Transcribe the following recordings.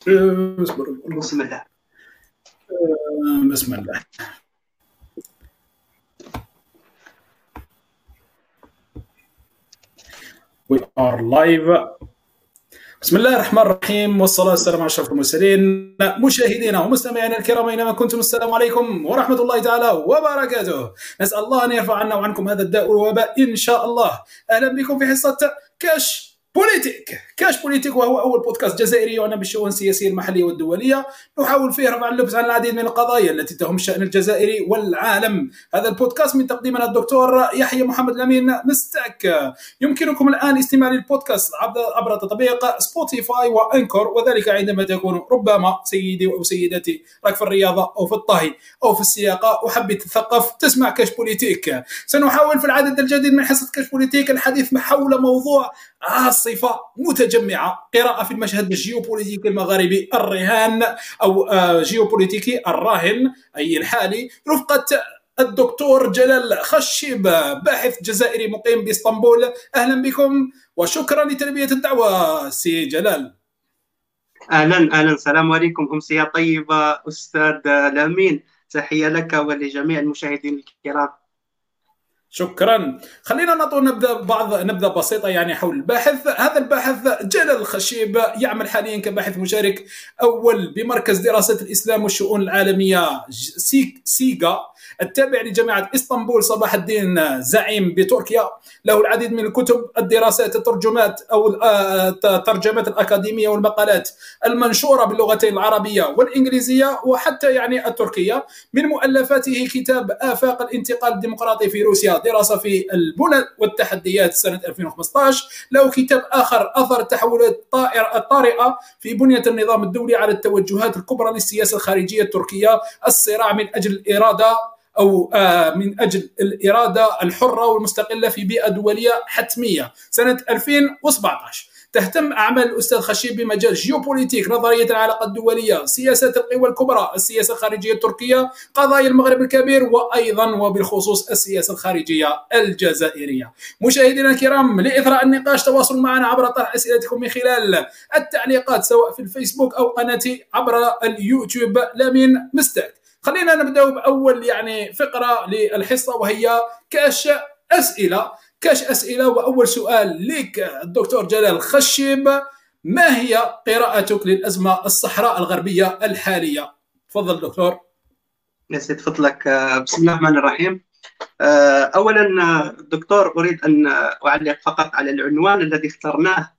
بسم الله. بسم الله. We are live. بسم الله الرحمن الرحيم والصلاة والسلام على أشرف المرسلين مشاهدينا ومستمعينا الكرام أينما كنتم. السلام عليكم ورحمة الله تعالى وبركاته. نسأل الله أن يرفع عنا وعنكم هذا الداء والوباء إن شاء الله. أهلا بكم في حصة كاش. بوليتيك. كاش بوليتيك وهو أول بودكاست جزائري يعنى بالشؤون السياسية المحلية والدولية. نحاول فيه رفع اللبس عن العديد من القضايا التي تهم الشأن الجزائري والعالم. هذا البودكاست من تقديمنا الدكتور يحيى محمد الأمين. مستمعينا يمكنكم الآن الاستماع للبودكاست عبر تطبيق سبوتيفاي وانكور وذلك عندما تكون ربما سيدي أو سيدتي راك في الرياضة أو في الطهي أو في السياقة وحبي تثقف تسمع كاش بوليتيك. سنحاول في العدد الجديد من حصة كاش بوليتيك الحديث حول موضوع عاصفة متجمعة. قراءة في المشهد الجيوبوليتيكي المغاربي الرهان أو آه، جيوبوليتيكي الراهن أي الحالي. رفقة الدكتور جلال خشيب باحث جزائري مقيم بإسطنبول. أهلا بكم وشكرا لتلبية الدعوة سي جلال. أهلا أهلا. السلام عليكم. امسيه طيبة أستاذ لامين. تحية لك ولجميع المشاهدين الكرام. شكرا. خلينا نبدأ بعض نبدأ بسيطة يعني حول الباحث. هذا الباحث جلال الخشيب يعمل حاليا كباحث مشارك أول بمركز دراسة الإسلام والشؤون العالمية سيغا. التابع لجامعة إسطنبول صباح الدين زعيم بتركيا. له العديد من الكتب الدراسات الترجمات أو الترجمات الأكاديمية والمقالات المنشورة باللغتين العربية والإنجليزية وحتى يعني التركية. من مؤلفاته كتاب آفاق الانتقال الديمقراطي في روسيا دراسة في البنى والتحديات سنة 2015 له كتاب آخر أثر التحولات الطارئة في بنية النظام الدولي على التوجهات الكبرى للسياسة الخارجية التركية. الصراع من أجل الإرادة. أو آه، من أجل الإرادة الحرة والمستقلة في بيئة دولية حتمية. سنة 2017 تهتم أعمال الأستاذ خشيب بمجال جيوبوليتيك نظرية العلاقه الدولية سياسات القوى الكبرى السياسة الخارجية التركية قضايا المغرب الكبير وأيضا وبالخصوص السياسة الخارجية الجزائرية. مشاهدينا الكرام لإثراء النقاش تواصلوا معنا عبر طرح أسئلتكم من خلال التعليقات سواء في الفيسبوك أو قناتي عبر اليوتيوب. لمن مستك خلينا نبدأ بأول يعني فقرة للحصة وهي كأش أسئلة. كأش أسئلة وأول سؤال لك الدكتور جلال خشب ما هي قراءتك للأزمة الصحراء الغربية الحالية؟ تفضل دكتور. يسعد فضلك بسم الله الرحمن الرحيم. اولا دكتور أريد أن أعلق فقط على العنوان الذي اخترناه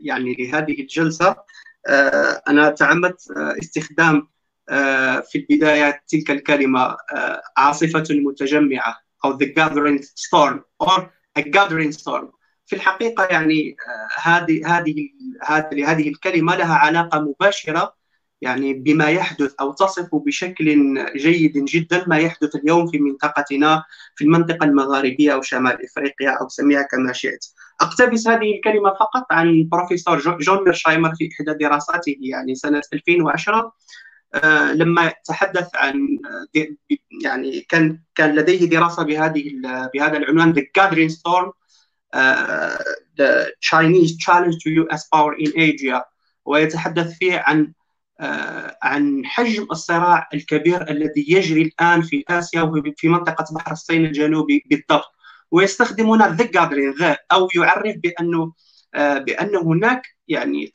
يعني لهذه الجلسة. أنا تعمدت استخدام آه، في البداية تلك الكلمة آه، عاصفة متجمعة أو the gathering storm or a gathering storm في الحقيقة يعني آه، هذه هذه هذه الكلمة لها علاقة مباشرة يعني بما يحدث أو تصف بشكل جيد جدا ما يحدث اليوم في منطقتنا في المنطقة المغاربية أو شمال إفريقيا أو سميها كما شئت. أقتبس هذه الكلمة فقط عن بروفيسور جون ميرشايمر في إحدى دراساته يعني سنة 2010 آه، لما تحدث عن آه، يعني كان كان لديه دراسة بهذه بهذا العنوان The Gathering Storm uh, The Chinese Challenge to US Power in Asia ويتحدث فيه عن uh, عن حجم الصراع الكبير الذي يجري الآن في آسيا وفي منطقة بحر الصين الجنوبي بالضبط. ويستخدم هنا the gathering the أو يعرف بأنه بأن هناك يعني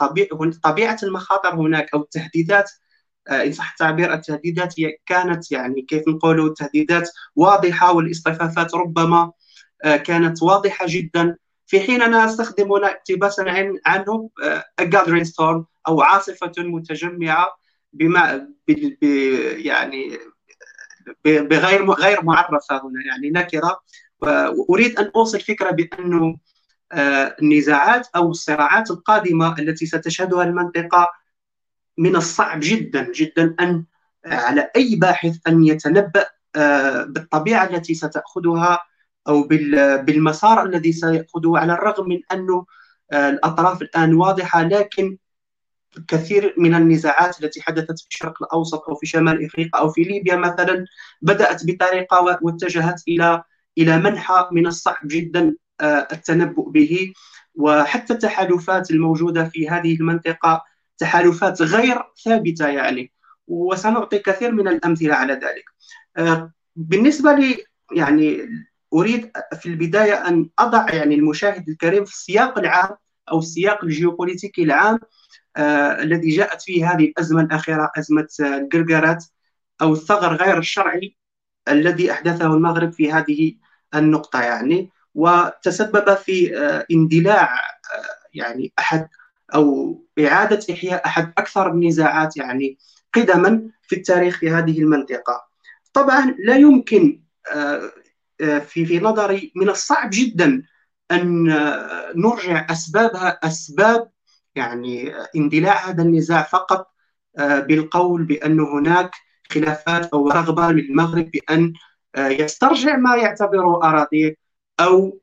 طبيعة المخاطر هناك أو التهديدات آه، إن صح التعبير التهديدات هي كانت يعني كيف نقولوا تهديدات واضحة والاصطفافات ربما آه، كانت واضحة جدا. في حين أنا أستخدم هنا اقتباسا عن عنه آه، ستورم أو عاصفة متجمعة بما ب يعني بغير غير معرفة هنا يعني نكرة. واريد أن اوصل فكره بانه النزاعات أو الصراعات القادمة التي ستشهدها المنطقة من الصعب جدا جدا أن على أي باحث أن يتنبأ آه، بالطبيعة التي ستأخذها أو بالمسار الذي سيأخذه على الرغم من أنه آه، الأطراف الآن واضحة لكن كثير من النزاعات التي حدثت في الشرق الأوسط أو في شمال إفريقيا أو في ليبيا مثلا بدأت بطريقة واتجهت إلى إلى منحى من الصعب جدا آه، التنبؤ به. وحتى التحالفات الموجودة في هذه المنطقة تحالفات غير ثابتة يعني وسنعطي كثير من الأمثلة على ذلك. بالنسبة لي يعني أريد في البداية أن أضع يعني المشاهد الكريم في السياق العام أو السياق الجيوبوليتيكي العام آه الذي جاءت فيه هذه الأزمة الأخيرة أزمة القرقرات أو الثغر غير الشرعي الذي أحدثه المغرب في هذه النقطة يعني. وتسبب في آه اندلاع آه يعني أحد أو إعادة إحياء أحد أكثر النزاعات يعني قدما في التاريخ في هذه المنطقة. طبعا لا يمكن آه، آه، في في نظري من الصعب جدا أن آه، نرجع أسبابها أسباب يعني اندلاع هذا النزاع فقط بالقول بأن هناك خلافات أو رغبة للمغرب بأن يسترجع ما يعتبره اراضيه أو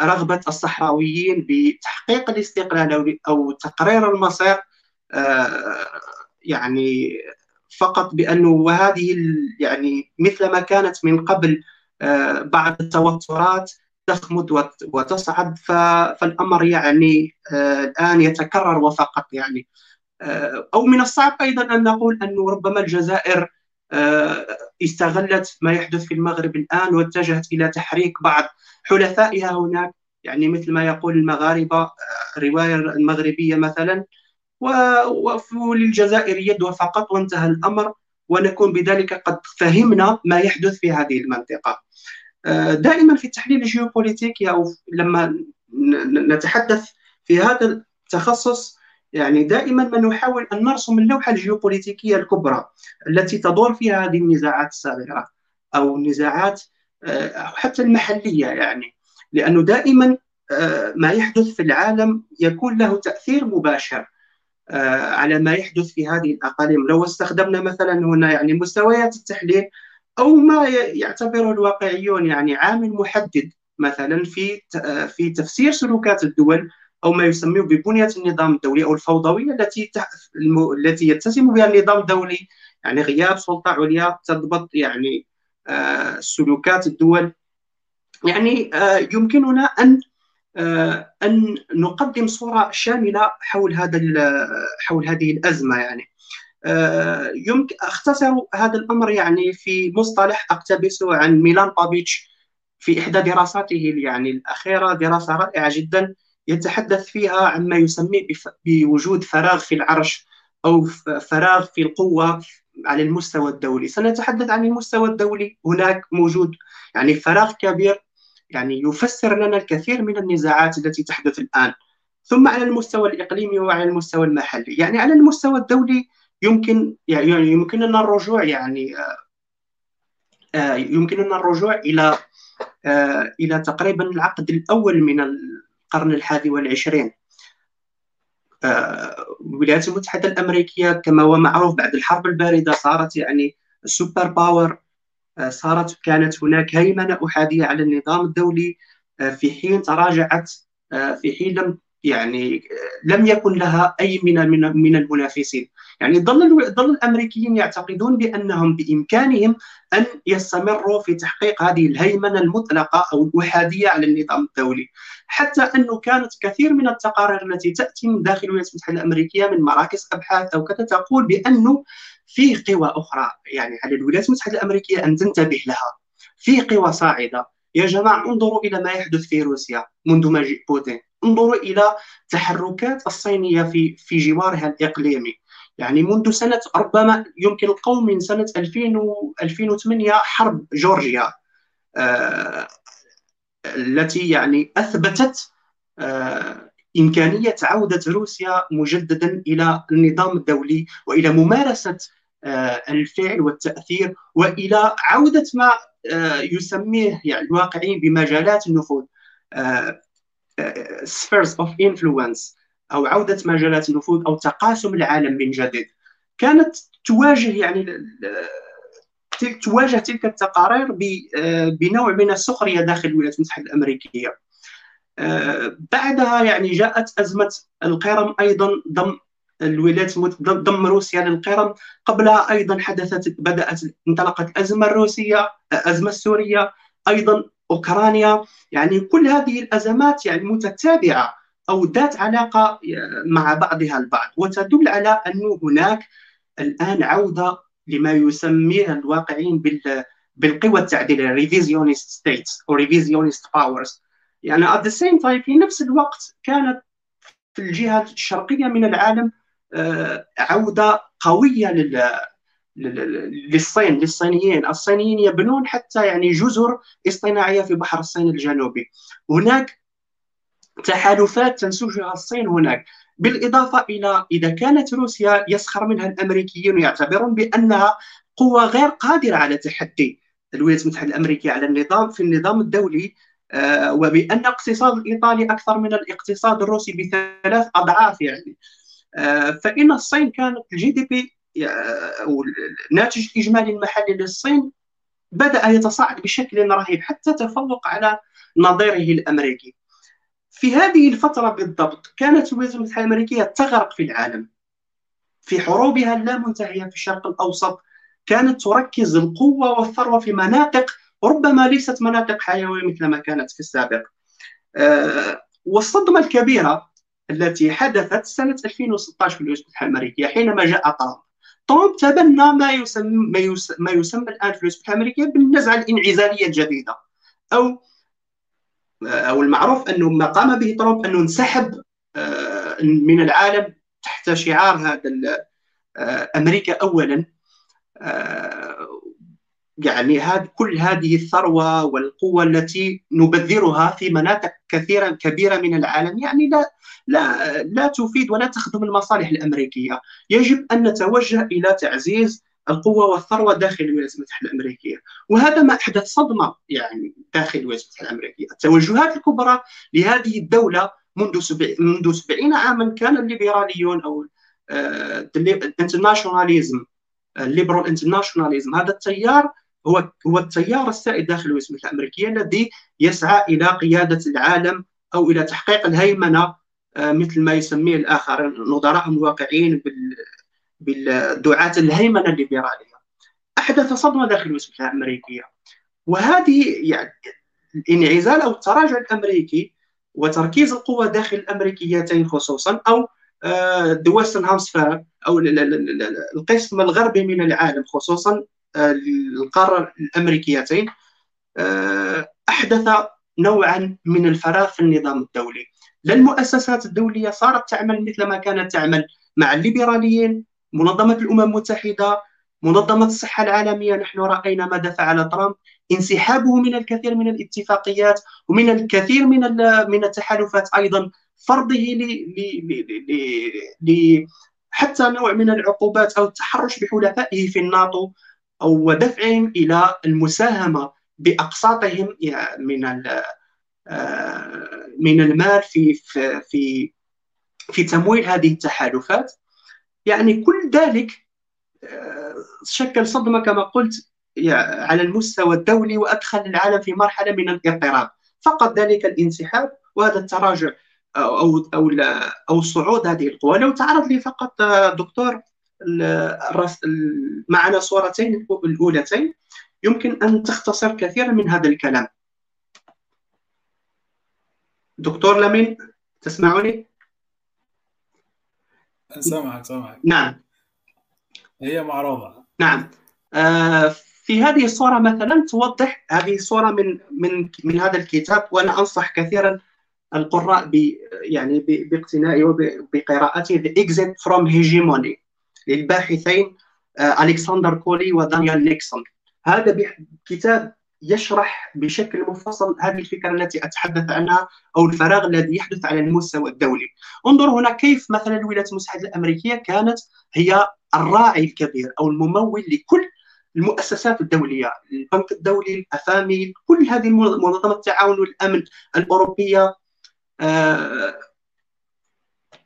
رغبة الصحراويين بتحقيق الاستقلال أو تقرير المصير يعني فقط بأنه وهذه يعني مثل ما كانت من قبل آه، بعض التوترات تخمد وتصعد فالأمر يعني آه، الآن يتكرر وفقط يعني. آه، أو من الصعب أيضا أن نقول أنه ربما الجزائر استغلت ما يحدث في المغرب الآن واتجهت إلى تحريك بعض حلفائها هناك يعني مثل ما يقول المغاربة الروايه المغربية مثلا وللجزائر يد فقط وانتهى الأمر ونكون بذلك قد فهمنا ما يحدث في هذه المنطقة. آه، دائما في التحليل الجيوبوليتيكي أو لما نتحدث في هذا التخصص يعني دائما ما نحاول أن نرسم اللوحة الجيوبوليتيكية الكبرى التي تدور فيها هذه النزاعات الصغيرة أو النزاعات آه، حتى المحلية يعني. لأنه دائما آه، ما يحدث في العالم يكون له تأثير مباشر آه، على ما يحدث في هذه الأقاليم. لو استخدمنا مثلا هنا يعني مستويات التحليل أو ما يعتبره الواقعيون يعني عامل محدد مثلا في في تفسير سلوكات الدول أو ما يسميه ببنية النظام الدولي أو الفوضويه التي التي يتسم بها النظام الدولي. يعني غياب سلطة عليا تضبط يعني آه، سلوكات الدول. يعني يمكننا أن آه، أن نقدم صورة شاملة حول هذا حول هذه الأزمة يعني. آه، يمكن أختصر هذا الأمر يعني في مصطلح اقتبسه عن ميلان بابيتش في إحدى دراساته يعني الأخيرة دراسة رائعة جدا. يتحدث فيها عن ما يسميه بوجود فراغ في العرش أو فراغ في القوة على المستوى الدولي. سنتحدث عن المستوى الدولي. هناك موجود يعني فراغ كبير يعني يفسر لنا الكثير من النزاعات التي تحدث الآن. ثم على المستوى الإقليمي وعلى المستوى المحلي. يعني على المستوى الدولي يمكن يعني يمكننا الرجوع يعني آه، آه، يمكننا الرجوع إلى آه، إلى تقريبا العقد الأول من القرن الحادي والعشرين. الولايات المتحدة الأمريكية كما هو معروف بعد الحرب الباردة صارت يعني superpower آه، صارت كانت هناك هيمنة أحادية على النظام الدولي آه، في حين تراجعت آه، في حين لم يعني لم يكن لها من من من المنافسين. يعني ظل ظل الأمريكيين يعتقدون بأنهم بإمكانهم أن يستمروا في تحقيق هذه الهيمنة المطلقة أو الأحادية على النظام الدولي. حتى أنه كانت كثير من التقارير التي تأتي من داخل الولايات المتحدة الأمريكية من مراكز أبحاث أو كذا تقول بأنه في قوى أخرى. يعني على الولايات المتحدة الأمريكية أن تنتبه لها. في قوى صاعدة. يا جماعة انظروا إلى ما يحدث في روسيا منذ مجيء بوتين. انظروا إلى تحركات الصينية في في جوارها الإقليمي. يعني منذ سنة ربما يمكن القول من سنة 2000 و 2008 حرب جورجيا آه التي يعني أثبتت آه إمكانية عودة روسيا مجددا إلى النظام الدولي وإلى ممارسة آه، الفعل والتأثير وإلى عودة ما يسميه يعني الواقعيين بمجالات النفوذ spheres of influence. أو عودة مجالات النفوذ أو تقاسم العالم من جديد. كانت تواجه يعني تواجه تلك التقارير بنوع من السخرية داخل الولايات المتحدة الأمريكية. بعدها يعني جاءت أزمة القرم أيضا ضم الولايات ضم روسيا للقرم. قبلها أيضا حدثت بدأت انطلقت الازمه الروسيه الازمه السورية أيضا أوكرانيا. يعني كل هذه الأزمات يعني متتابعة. أو ذات علاقة مع بعضها البعض. وتدل على أنه هناك الآن عودة لما يسميه الواقعين بال بالقوى التعديلية revisionist states أو revisionist powers يعني at the same time في نفس الوقت كانت في الجهه الشرقية من العالم آه، عودة قوية لل للصين للصينيين. الصينيين يبنون حتى يعني جزر اصطناعية في بحر الصين الجنوبي. هناك تحالفات تنسجها الصين هناك. بالإضافة إلى إذا كانت روسيا يسخر منها الأمريكيون يعتبرون بأنها قوة غير قادرة على تحدي الولايات المتحدة الأمريكية على النظام في النظام الدولي آه، وبأن الاقتصاد الإيطالي أكثر من الاقتصاد الروسي بثلاث أضعاف يعني. آه، فإن الصين كانت الجي دي بي أو الناتج الإجمالي المحلي للصين بدأ يتصاعد بشكل رهيب حتى تفوق على نظيره الأمريكي. في هذه الفترة بالضبط كانت الولايات المتحدة الأمريكية تغرق في العالم. في حروبها اللامنتهية في الشرق الأوسط كانت تركز القوة والثروة في مناطق ربما ليست مناطق حيوية مثل ما كانت في السابق. أه والصدمة الكبيرة التي حدثت سنة 2016 في الولايات المتحدة الأمريكية حينما جاء ترامب. ترامب تبنى ما يسمى ما يسمى, الآن في الولايات المتحدة الأمريكية بالنزعة الإنعزالية الجديدة أو أو المعروف أنه ما قام به ترامب أنه انسحب آه، من العالم تحت شعار هذا آه، أمريكا اولا. آه، يعني هذه كل هذه الثروة والقوة التي نبذرها في مناطق كثيرة كبيرة من العالم يعني لا لا لا تفيد ولا تخدم المصالح الأمريكية، يجب أن نتوجه إلى تعزيز القوة والثروة داخل الولايات المتحدة الأمريكية، وهذا ما أحدث صدمة يعني داخل الولايات المتحدة الأمريكية، التوجهات الكبرى لهذه الدولة منذ سبع منذ 70 عاما كان الليبراليون أو ال internationalism ال liberal internationalism هذا التيار هو هو التيار السائد داخل الولايات المتحدة الأمريكية الذي يسعى إلى قيادة العالم أو إلى تحقيق الهيمنة آه، مثل ما يسميه الآخرين نظراء الواقعين بالدعاة الهيمنة الليبرالية. أحدث صدمة داخل المتحده الامريكيه وهذه يعني الانعزال أو التراجع الأمريكي وتركيز القوى داخل الأمريكيتين خصوصا أو ذا ويسترن هامسفير أو القسم الغربي من العالم خصوصا آه، القارة الأمريكيتين. آه، أحدث نوعا من الفراغ في النظام الدولي. لا المؤسسات الدولية صارت تعمل مثل ما كانت تعمل مع الليبراليين منظمة الأمم المتحدة منظمة الصحة العالمية نحن رأينا ماذا فعل ترامب انسحابه من الكثير من الاتفاقيات ومن الكثير من من التحالفات أيضا فرضه ل حتى نوع من العقوبات أو التحرش بحلفائه في الناتو أو دفعهم إلى المساهمة بأقساطهم من آه، من المال في في في تمويل هذه التحالفات. يعني كل ذلك آه، شكل صدمة كما قلت على المستوى الدولي وأدخل العالم في مرحلة من الاضطراب. فقط ذلك الانسحاب وهذا التراجع أو أو أو صعود هذه القوى. لو تعرض لي فقط آه، دكتور معنا صورتين الأولتين يمكن أن تختصر كثيرا من هذا الكلام. دكتور لمين تسمعني؟ سامعك سامعك. نعم. هي معروضه نعم. آه في هذه الصورة مثلا توضح هذه الصورة من من من هذا الكتاب وأنا أنصح كثيرا القراء ب يعني باقتنائه وبقراءته The Exit from Hegemony للباحثين آه، ألكسندر كولي ودانيال نيكسون. هذا كتاب يشرح بشكل مفصل هذه الفكرة التي أتحدث عنها أو الفراغ الذي يحدث على المستوى الدولي. انظر هنا كيف مثلا الولايات المتحدة الأمريكية كانت هي الراعي الكبير أو الممول لكل المؤسسات الدولية البنك الدولي الأفامي كل هذه منظمه التعاون والامن الأوروبية. آه،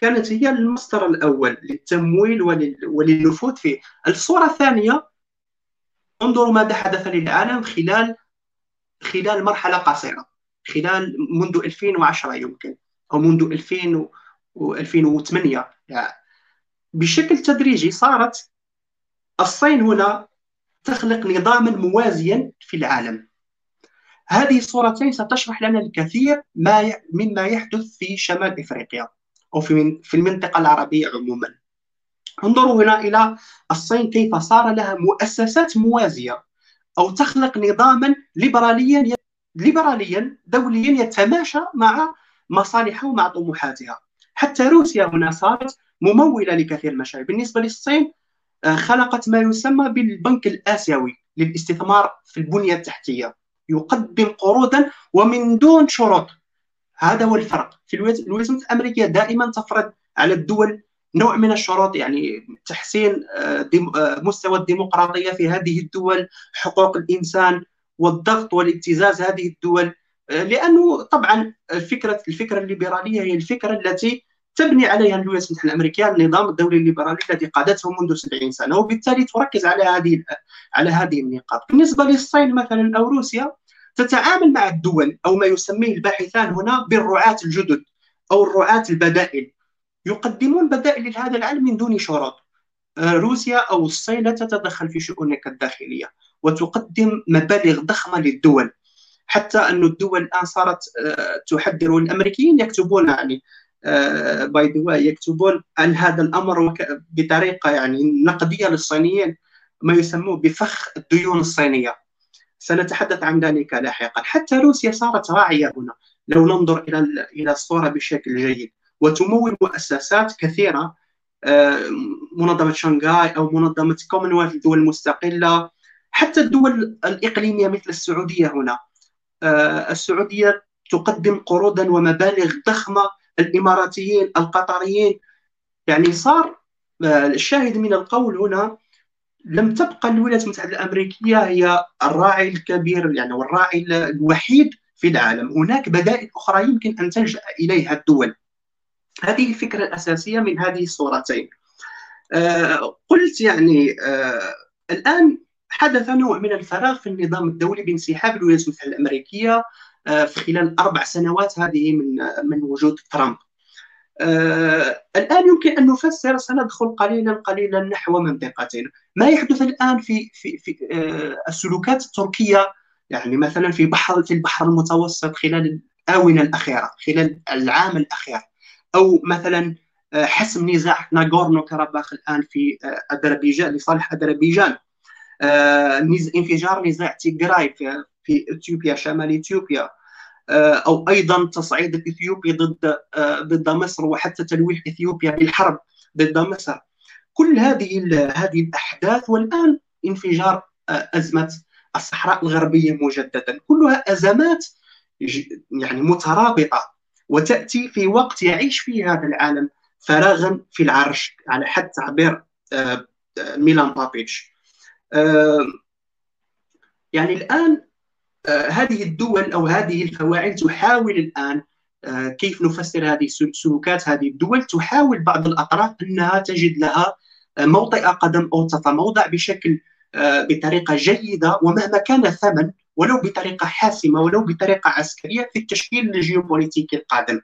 كانت هي المصدر الأول للتمويل وللنفوذ فيه الصورة الثانية انظروا ماذا حدث للعالم خلال خلال مرحلة قصيرة خلال منذ 2010 يمكن أو منذ 2000 و 2008 يعني بشكل تدريجي صارت الصين هنا تخلق نظاما موازيا في العالم. هذه الصورتين ستشرح لنا الكثير ما مما يحدث في شمال إفريقيا أو في في المنطقة العربية عموما. انظروا هنا إلى الصين كيف صار لها مؤسسات موازية أو تخلق نظاما ليبراليا ليبراليا دوليا يتماشى مع مصالحها ومع طموحاتها. حتى روسيا هنا صارت ممولة لكثير من المشاريع. بالنسبة للصين آه، خلقت ما يسمى بالبنك الآسيوي للاستثمار في البنية التحتية. يقدم قروضا ومن دون شروط. هذا هو الفرق. في الولايات الأمريكية دائما تفرض على الدول نوع من الشروط يعني تحسين آه، آه، مستوى الديمقراطية في هذه الدول حقوق الإنسان والضغط والابتزاز هذه الدول. آه، لأنه طبعا الفكرة الفكرة الليبرالية هي الفكرة التي تبني عليها الولايات المتحده الامريكيه النظام الدولي الليبرالي الذي قادته منذ 70 سنة وبالتالي تركز على هذه على هذه النقاط. بالنسبة للصين مثلا أو روسيا تتعامل مع الدول أو ما يسميه الباحثان هنا بالرعاة الجدد أو الرعاة البدائل. يقدمون بدائل لهذا العالم من دون شروط آه، روسيا أو الصين لا تتدخل في شؤونك الداخلية وتقدم مبالغ ضخمة للدول. حتى أن الدول الآن صارت آه، تحذر الأمريكيين يكتبون يعني باي ذا يكتبون عن هذا الأمر بطريقة يعني نقدية للصينيين ما يسموه بفخ الديون الصينية. سنتحدث عن ذلك لاحقا. حتى روسيا صارت راعية هنا. لو ننظر إلى إلى الصورة بشكل جيد. وتمول مؤسسات كثيرة آه، منظمة شنغهاي أو منظمة كومنولث الدول المستقله حتى الدول الإقليمية مثل السعودية هنا. آه، السعودية تقدم قروضا ومبالغ ضخمة الإماراتيين القطريين. يعني صار آه، الشاهد من القول هنا لم تبقى الولايات المتحدة الأمريكية هي الراعي الكبير يعني والراعي الوحيد في العالم. هناك بدائل أخرى يمكن أن تلجأ إليها الدول. هذه الفكرة الأساسية من هذه الصورتين. آه قلت يعني آه الآن حدث نوع من الفراغ في النظام الدولي بانسحاب الولايات المتحدة الأمريكية آه في خلال أربع سنوات هذه من من وجود ترامب. آه الآن يمكن أن نفسر سندخل قليلا قليلا نحو منطقتين. ما يحدث الآن في في في آه السلوكات التركية؟ يعني مثلا في بحر في البحر المتوسط خلال الآونة الأخيرة خلال العام الأخير. أو مثلا آه حسم نزاع ناغورنو كاراباخ الآن في آه، أذربيجان لصالح أذربيجان. آه، انفجار نزاع تيغراي في إثيوبيا شمال إثيوبيا. أو أيضا تصعيد الاثيوبي ضد ضد مصر وحتى تلويح إثيوبيا بالحرب ضد مصر. كل هذه هذه الأحداث والآن انفجار أزمة الصحراء الغربية مجددا. كلها أزمات يعني مترابطة. وتأتي في وقت يعيش فيه هذا العالم فراغا في العرش على حد تعبير ميلان بابيتش. يعني الآن آه، هذه الدول أو هذه الفواعل تحاول الآن آه، كيف نفسر هذه السلوكات هذه الدول تحاول بعض الأطراف أنها تجد لها آه، موطئ قدم أو تتموضع بشكل بطريقة جيدة ومهما كان الثمن ولو بطريقة حاسمة ولو بطريقة عسكرية في التشكيل الجيوبوليتيكي القادم.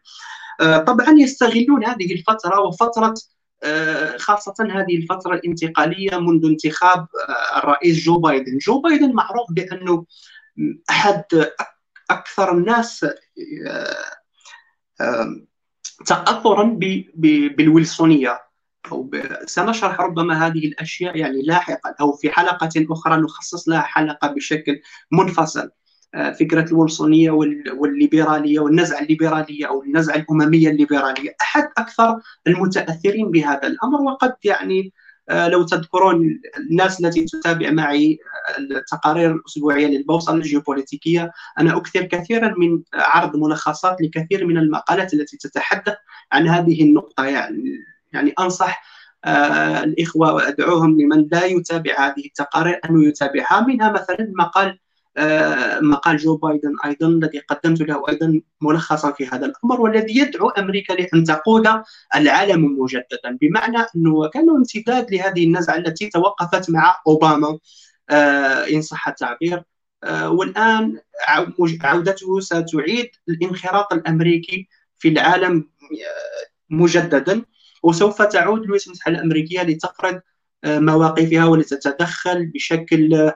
طبعا يستغلون هذه الفترة وفترة خاصة هذه الفترة الانتقالية منذ انتخاب الرئيس جو بايدن جو بايدن معروف بأنه أحد أكثر الناس آه، تاثرا أو سنشرح ربما هذه الأشياء يعني لاحقا أو في حلقة أخرى نخصص لها حلقة بشكل منفصل. آه، فكرة الويلسونيه والليبرالية والنزعة الليبرالية أو النزعة الأممية الليبرالية. أحد أكثر المتأثرين بهذا الأمر وقد يعني آه، لو تذكرون الناس التي تتابع معي آه، التقارير الأسبوعية للبوصله الجيوبوليتيكية أنا أكثر كثيرا من عرض ملخصات لكثير من المقالات التي تتحدث عن هذه النقطة يعني يعني أنصح آه، الإخوة وأدعوهم لمن لا يتابع هذه التقارير انه يتابعها. منها مثلا مقال آه، مقال جو بايدن أيضا الذي قدمت له أيضا ملخصا في هذا الأمر والذي يدعو أمريكا لأن تقود العالم مجددا. بمعنى أنه كان امتداد لهذه النزعة التي توقفت مع أوباما آه، إن صح التعبير. آه، والآن عودته ستعيد الانخراط الأمريكي في العالم مجددا. وسوف تعود الولايات المتحده الأمريكية لتفرض مواقفها ولتتدخل بشكل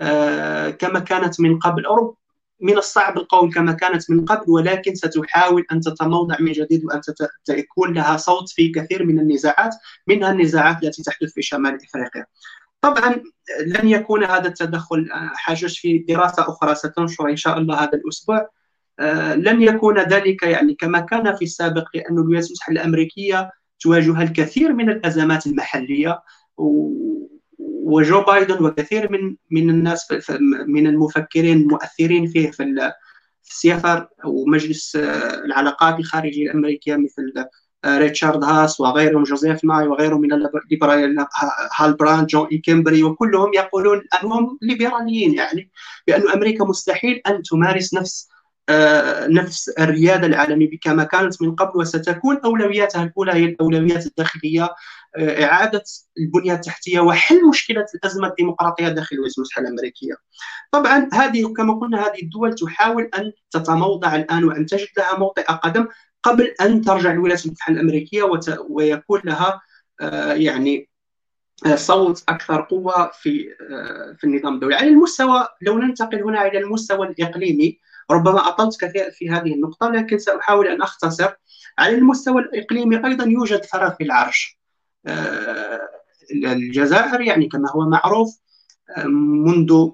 آه، كما كانت من قبل أو من الصعب القول كما كانت من قبل ولكن ستحاول أن تتموضع من جديد وأن تكون لها صوت في كثير من النزاعات منها النزاعات التي تحدث في شمال إفريقيا. طبعا لن يكون هذا التدخل حاجز في دراسة أخرى ستنشر إن شاء الله هذا الأسبوع لن يكون ذلك يعني كما كان في السابق لأن الولايات المتحدة الأمريكية تواجه الكثير من الأزمات المحلية وجو بايدن وكثير من من الناس من المفكرين المؤثرين فيه في السياسة ومجلس العلاقات الخارجية الأمريكية مثل ريتشارد هاس وغيرهم جوزيف ناي وغيرهم من الليبراليين هال براندز جون إيكنبري وكلهم يقولون أنهم ليبراليين يعني بأن أمريكا مستحيل أن تمارس نفس آه، نفس الريادة العالمية كما كانت من قبل وستكون أولوياتها الأولى هي الأولويات الداخلية آه، إعادة البنية التحتية وحل مشكلة الأزمة الديمقراطية داخل الولايات المتحدة الأمريكية. طبعا هذه كما قلنا هذه الدول تحاول أن تتموضع الآن وأن تجد لها موطئ قدم قبل أن ترجع الولايات المتحدة الأمريكية ويكون لها آه، يعني صوت أكثر قوة في في النظام الدولي على المستوى لو ننتقل هنا إلى المستوى الإقليمي ربما أطلت كثير في هذه النقطة لكن سأحاول أن أختصر على المستوى الإقليمي. أيضا يوجد فراغ في العرش. آه، الجزائر يعني كما هو معروف آه، منذ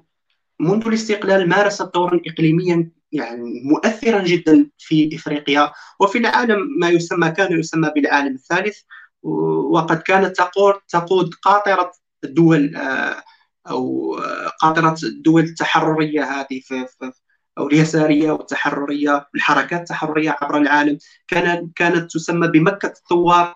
منذ الاستقلال مارست دورا إقليميا يعني مؤثرا جدا في إفريقيا وفي العالم ما يسمى كان يسمى بالعالم الثالث وقد كانت تقود تقود قاطرة الدول آه، أو قاطرة الدول التحررية هذه في, في, أو اليسارية والتحرريه الحركات التحررية عبر العالم. كانت كانت تسمى بمكة الثوار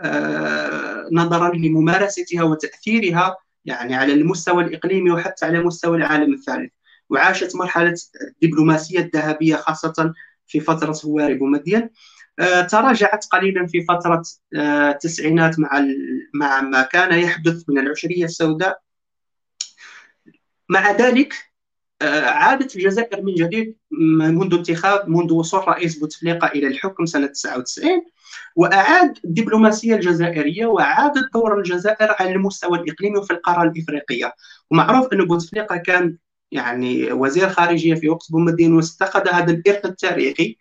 آه، نظرا لممارستها وتأثيرها يعني على المستوى الإقليمي وحتى على مستوى العالم الثالث. وعاشت مرحلة الدبلوماسية الذهبية خاصة في فترة هواري بومدين. آه، تراجعت قليلا في فترة آه، التسعينات مع مع ما كان يحدث من العشرية السوداء. مع ذلك عادت الجزائر من جديد منذ انتخاب منذ وصول رئيس بوتفليقة إلى الحكم سنة 99 وأعاد الدبلوماسية الجزائرية وعادت دور الجزائر على المستوى الإقليمي وفي القارة الإفريقية. ومعروف أن بوتفليقة كان يعني وزير خارجية في وقت بومدين واستخذ هذا الإرث التاريخي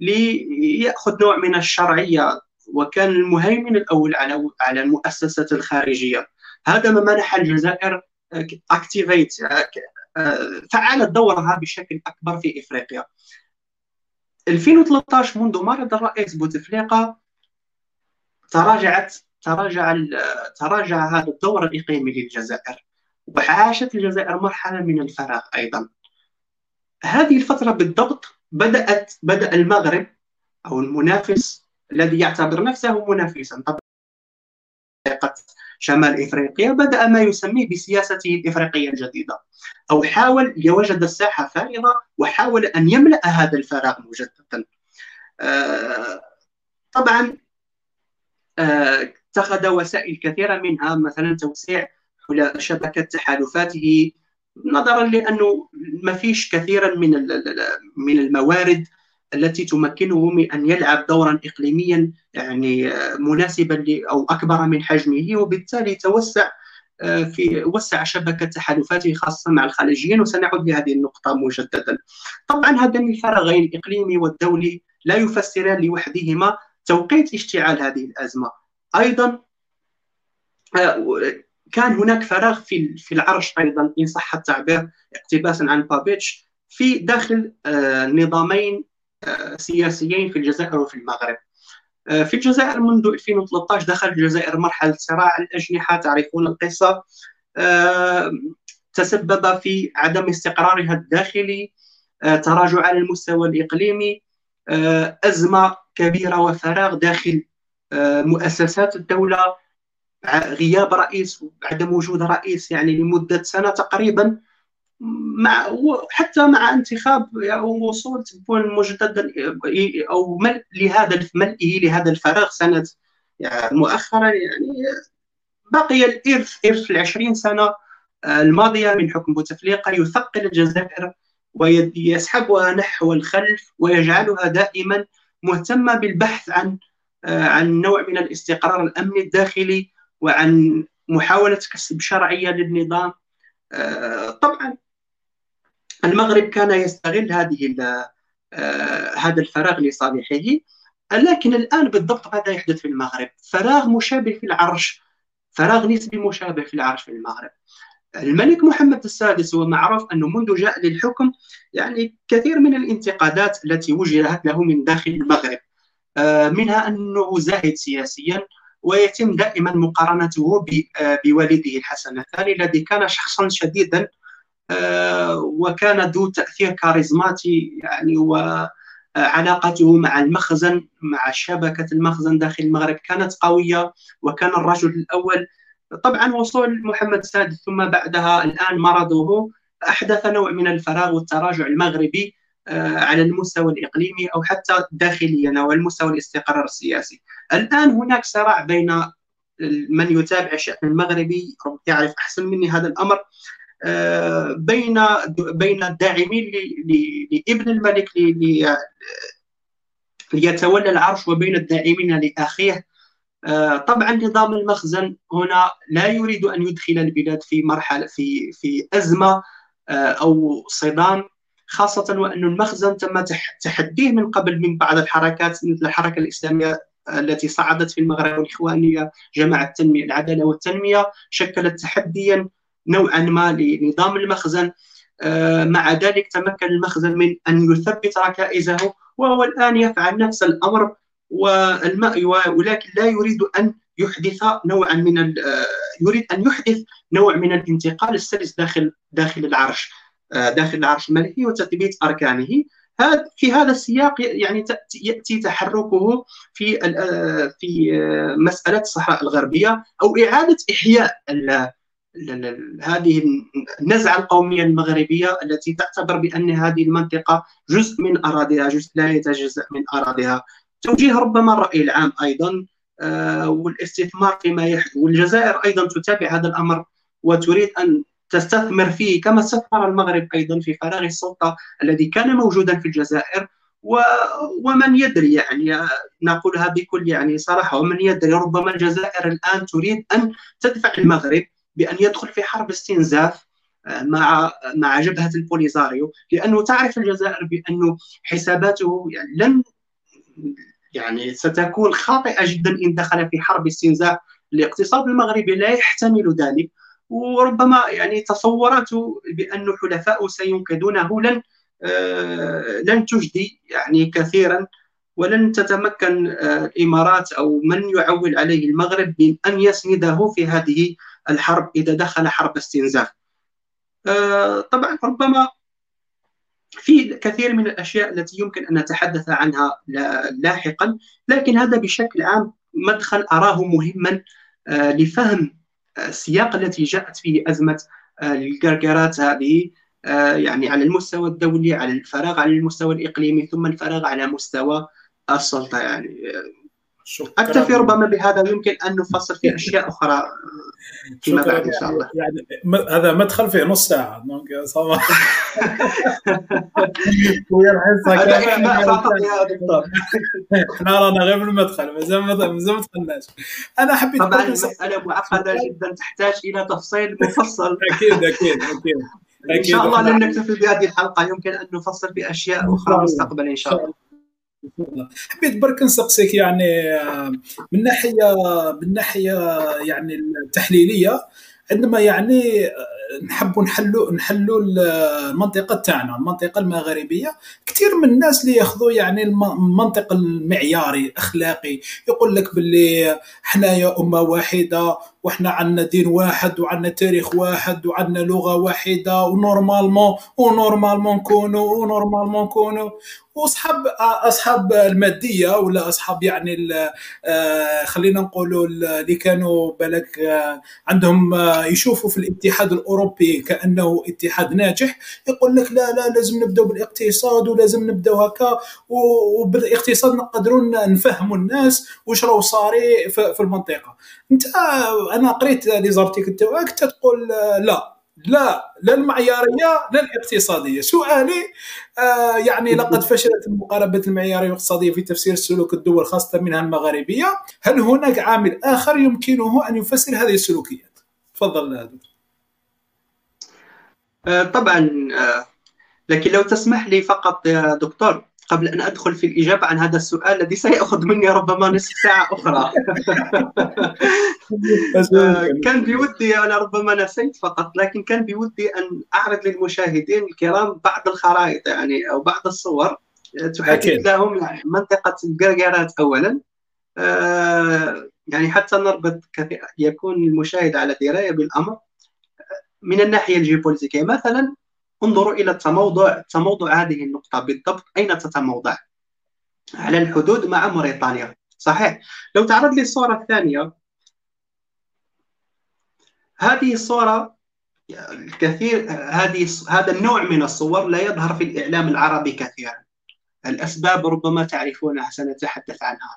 ليأخذ نوع من الشرعية وكان المهيمن الأول على على المؤسسات الخارجية. هذا ما منح الجزائر اكتيفيت فعلت دورها بشكل أكبر في إفريقيا. 2013 منذ مرض الرئيس بوتفليقه تراجعت تراجع تراجع هذا الدور الإقليمي للجزائر وعاشت الجزائر مرحلة من الفراغ أيضا. هذه الفترة بالضبط بدات بدأ المغرب أو المنافس الذي يعتبر نفسه منافسا. طبعا شمال إفريقيا بدأ ما يسميه بسياسته الإفريقية الجديدة. أو حاول يوجد الساحة فارغة وحاول أن يملأ هذا الفراغ مجددا آه، طبعا آه، اتخذ وسائل كثيرة منها مثلا توسيع شبكة تحالفاته نظرا لأنه ما فيش كثيرا من من الموارد التي تمكنه من أن يلعب دورا إقليميا يعني مناسبا أو أكبر من حجمه وبالتالي توسع آه، في وسع شبكة تحالفاته خاصة مع الخليجيين وسنعود لهذه النقطة مجددا. طبعا هذان الفراغين الإقليمي والدولي لا يفسران لوحدهما توقيت اشتعال هذه الأزمة. أيضا آه، كان هناك فراغ في في العرش أيضا إن صح التعبير اقتباسا عن بابيتش في داخل آه، نظامين سياسيين في الجزائر وفي المغرب. آه، في الجزائر منذ 2013 دخل الجزائر مرحلة صراع الأجنحة تعرفون القصة. آه، تسبب في عدم استقرارها الداخلي آه، تراجع على المستوى الإقليمي أزمة كبيرة وفراغ داخل مؤسسات الدولة. غياب رئيس عدم وجود رئيس يعني لمدة سنة تقريبا. مع حتى مع انتخاب أو وصول تبون مجددا أو ملء لهذا ملئه لهذا الفراغ سنة يعني مؤخرا يعني بقي الارث إرث العشرين سنة آه، الماضية من حكم بوتفليقه يثقل الجزائر ويسحبها نحو الخلف ويجعلها دائما مهتمة بالبحث عن آه، عن نوع من الاستقرار الأمني الداخلي وعن محاولة كسب شرعية للنظام. آه، طبعا المغرب كان يستغل هذه هذا الفراغ لصالحه لكن الآن بالضبط ماذا يحدث في المغرب؟ فراغ مشابه في العرش فراغ نسبي مشابه في العرش في المغرب الملك محمد السادس هو معروف أنه منذ جاء للحكم يعني كثير من الانتقادات التي وجهت له من داخل المغرب آه، منها أنه زاهد سياسيا ويتم دائما مقارنته آه، بوالده الحسن الثاني الذي كان شخصا شديدا آه، وكان ذو تأثير كاريزماتي يعني وعلاقته مع المخزن مع شبكة المخزن داخل المغرب كانت قوية وكان الرجل الأول طبعا وصول محمد السادس ثم بعدها الآن مرضه أحدث نوع من الفراغ والتراجع المغربي آه، على المستوى الإقليمي أو حتى داخليا أو المستوى الاستقرار السياسي. الآن هناك صراع بين من يتابع الشان المغربي يعرف أحسن مني هذا الأمر آه، بين بين الداعمين لابن الملك ليتولى العرش وبين الداعمين لأخيه. آه، طبعا نظام المخزن هنا لا يريد أن يدخل البلاد في مرحله في في أزمة آه، أو صدام خاصة وأن المخزن تم تحديه من قبل من بعض الحركات مثل الحركة الإسلامية التي صعدت في المغرب والإخوانية جماعة التنميه العدالة والتنمية شكلت تحديا نوعا ما لنظام المخزن آه، مع ذلك تمكن المخزن من أن يثبت ركائزه وهو الآن يفعل نفس الأمر والماء ولكن لا يريد أن يحدث نوعا من آه، يريد أن يحدث نوع من الانتقال السلس داخل داخل العرش آه، داخل العرش الملكي وتثبيت أركانه. هذا في هذا السياق يعني يأتي تحركه في في مسألة الصحراء الغربية أو إعادة إحياء هذه النزعة القومية المغربية التي تعتبر بأن هذه المنطقة جزء من أراضيها جزء لا يتجزأ من أراضيها. توجيه ربما الرأي العام أيضا آه، والاستثمار فيما يحدث والجزائر أيضا تتابع هذا الأمر وتريد أن تستثمر فيه كما استثمر المغرب أيضا في فراغ السلطة الذي كان موجودا في الجزائر. و... ومن يدري يعني نقولها بكل يعني صراحة ومن يدري ربما الجزائر الآن تريد أن تدفع المغرب بأن يدخل في حرب استنزاف آه، مع مع جبهة البوليزاريو. لأنه تعرف الجزائر بأنه حساباته يعني لن يعني ستكون خاطئة جدا إن دخل في حرب استنزاف. الاقتصاد المغربي لا يحتمل ذلك. وربما يعني تصوراته بأن حلفاء سينقذونه لن آه لن تجدي يعني كثيرا. ولن تتمكن آه الإمارات أو من يعول عليه المغرب من أن يسنده في هذه الحرب إذا دخل حرب استنزاف. آه طبعا ربما في كثير من الأشياء التي يمكن أن نتحدث عنها لاحقا لكن هذا بشكل عام مدخل أراه مهما آه، لفهم السياق التي جاءت فيه أزمة آه، القرقرات هذه آه، يعني على المستوى الدولي على الفراغ على المستوى الإقليمي ثم الفراغ على مستوى السلطة يعني اكتفي ربما بهذا يمكن أن نفصل في أشياء أخرى فيما بعد إن شاء الله. يعني هذا مدخل في نص ساعة. ويا الحصه يا دكتور. إحنا رانا غير بالمدخل مازال مازال ما دخلناش أنا حبيت طبعا المساله معقدة جدا. تحتاج إلى تفصيل مفصل. أكيد أكيد أكيد. إن شاء الله لن نكتفي بهذه الحلقة. يمكن أن نفصل في أشياء أخرى مستقبلا إن شاء الله. حبيت برك نسقسيك يعني من ناحية من ناحية يعني التحليلية عندما يعني نحبوا نحلوا نحلوا المنطقة تاعنا المنطقة المغربية. كثير من الناس اللي ياخذوا يعني المنطق المعياري الأخلاقي يقول لك باللي حنايا أمة واحدة وحنا عندنا دين واحد وعندنا تاريخ واحد وعندنا لغة واحدة و normalement و normalement نكونوا و normalement نكونوا وأصحاب أصحاب المادية ولا أصحاب يعني آه، خلينا نقولوا اللي كانوا بالك آه، عندهم آه، يشوفوا في الاتحاد الأوروبي كأنه اتحاد ناجح يقول لك لا لا لازم نبداو بالاقتصاد ولازم نبداو هكا وبالاقتصاد نقدروا نفهموا الناس واش راهو صاري في المنطقة. انت أنا قريت لي زارتيكل تاعك تقول لا لا لا المعيارية لا الاقتصادية. سؤالي آه يعني لقد فشلت المقاربة المعيارية والاقتصاديه في تفسير سلوك الدول خاصة منها المغاربيه هل هناك عامل آخر يمكنه أن يفسر هذه السلوكيات؟ تفضل آه طبعا آه لكن لو تسمح لي فقط يا دكتور قبل أن أدخل في الإجابة عن هذا السؤال الذي سيأخذ مني ربما نصف ساعة أخرى. كان بودي أنا ربما نسيت فقط لكن كان بودي أن أعرض للمشاهدين الكرام بعض الخرائط يعني أو بعض الصور تحدد لهم يعني منطقة القرقرات أولا. آه، يعني حتى نربط يكون المشاهد على دراية بالأمر. من الناحية الجيوبوليتيكية مثلا انظروا إلى تموضع تموضع هذه النقطة بالضبط. أين تتموضع؟ على الحدود مع موريتانيا. صحيح. لو تعرض لي الصورة الثانية هذه الصورة الكثير هذه هذا النوع من الصور لا يظهر في الإعلام العربي كثيرا. الأسباب ربما تعرفونها سنتحدث عنها.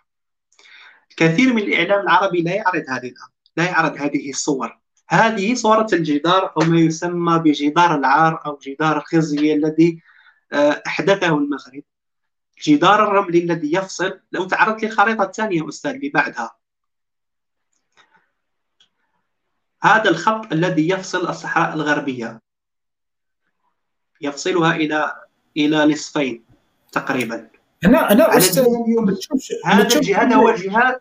كثير من الإعلام العربي لا يعرض هذه لا يعرض هذه الصور. هذه صورة الجدار أو ما يسمى بجدار العار أو جدار الخزي الذي آه، أحدثه المغرب. جدار الرملي الذي يفصل. لو تعرضت للخريطة الثانية أستاذ اللي بعدها هذا الخط الذي يفصل الصحراء الغربية. يفصلها إلى إلى نصفين تقريبا. أنا أنا أستاذ هذا هذا هو الجهاد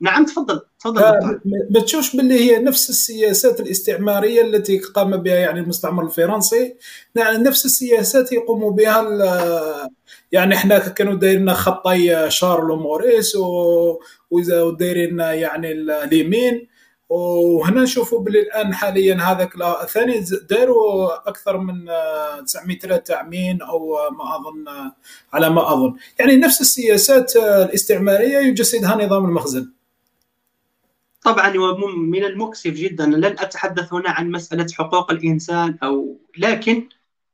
نعم تفضل تفضل آه، ما تشوفش باللي هي نفس السياسات الاستعمارية التي قام بها يعني المستعمر الفرنسي؟ يعني نفس السياسات يقوم بها يعني إحنا كانوا دايرين خطي شارلو موريس ودايرين يعني اليمين. وهنا نشوفوا باللي الآن حاليا هذاك الثاني داروا أكثر من 900 تعمين أو ما أظن على ما أظن. يعني نفس السياسات الاستعمارية يجسدها نظام المخزن. طبعا من المؤسف جدا. لن أتحدث هنا عن مسألة حقوق الإنسان أو لكن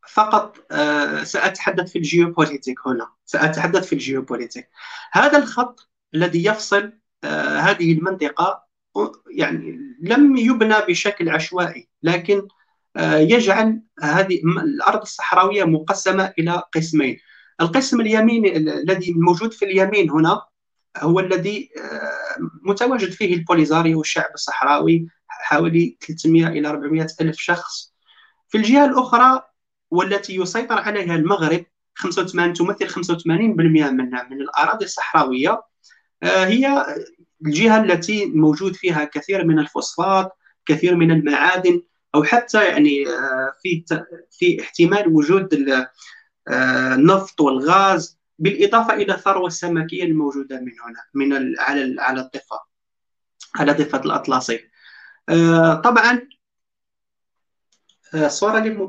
فقط آه، سأتحدث في الجيوبوليتيك هنا. سأتحدث في الجيوبوليتيك. هذا الخط الذي يفصل آه، هذه المنطقة يعني لم يبنى بشكل عشوائي لكن آه، يجعل هذه الأرض الصحراوية مقسمة إلى قسمين. القسم اليميني الذي موجود في اليمين هنا هو الذي آه، متواجد فيه البوليزاريو والشعب الصحراوي حوالي 300 إلى 400 ألف شخص. في الجهة الأخرى والتي يسيطر عليها المغرب 85 تمثل 85% من من الأراضي الصحراوية آه، هي الجهة التي موجود فيها كثير من الفوسفات كثير من المعادن أو حتى يعني آه، في في احتمال وجود آه، النفط والغاز بالإضافة إلى الثروة السمكية الموجودة من هنا من على على الضفة على ضفة الأطلسي. آه، طبعا الصورة اللي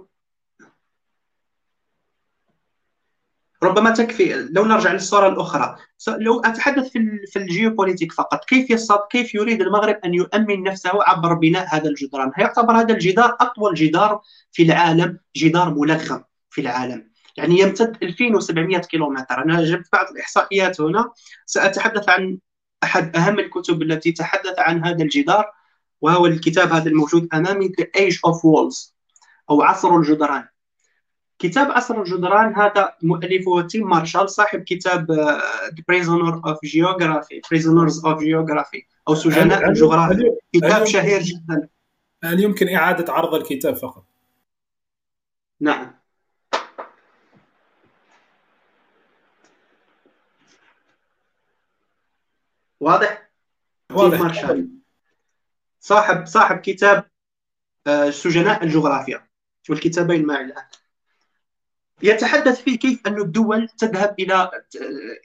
ربما تكفي لو نرجع للصورة الأخرى لو أتحدث في في الجيوبوليتيك فقط كيف يصاب كيف يريد المغرب أن يؤمن نفسه عبر بناء هذا الجدران؟ يعتبر هذا الجدار أطول جدار في العالم جدار ملغم في العالم. يعني يمتد 2700 كيلومتر. أنا جبت بعض الإحصائيات هنا. سأتحدث عن أحد أهم الكتب التي تحدث عن هذا الجدار وهو الكتاب هذا الموجود أمامي The Age of Walls أو عصر الجدران. كتاب عصر الجدران هذا مؤلفه تيم مارشال صاحب كتاب The Prisoner of Geography Prisoners of Geography أو سجناء الجغرافيا كتاب شهير جدا. هل يمكن إعادة عرض الكتاب فقط؟ نعم. واضح؟ واضح. تيم مارشال. صاحب صاحب كتاب آه، سجناء الجغرافيا والكتابين معي الآن. يتحدث فيه كيف أن الدول تذهب إلى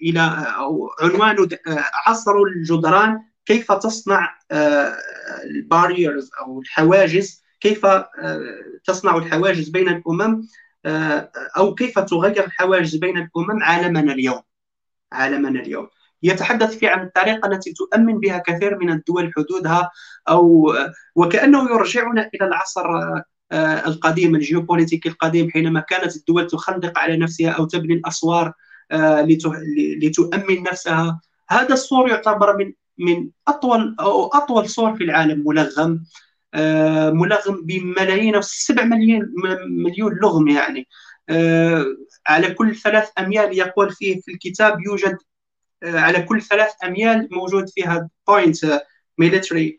إلى عنوان عصر الجدران كيف تصنع الباريرز أو الحواجز كيف تصنع الحواجز بين الأمم أو كيف تغير الحواجز بين الأمم عالمنا اليوم. عالمنا اليوم. يتحدث فيه عن الطريقة التي تؤمن بها كثير من الدول حدودها أو وكأنه يرجعنا إلى العصر آه، القديم الجيوبوليتيكي القديم حينما كانت الدول تخندق على نفسها أو تبني الأسوار آه، لتؤمن نفسها. هذا السور يعتبر من من أطول أو أطول سور في العالم ملغم آه، ملغم بملايين أو 7 مليون مليون لغم يعني. على كل ثلاث أميال يقول فيه في الكتاب يوجد على كل ثلاث أميال موجود فيها point militaire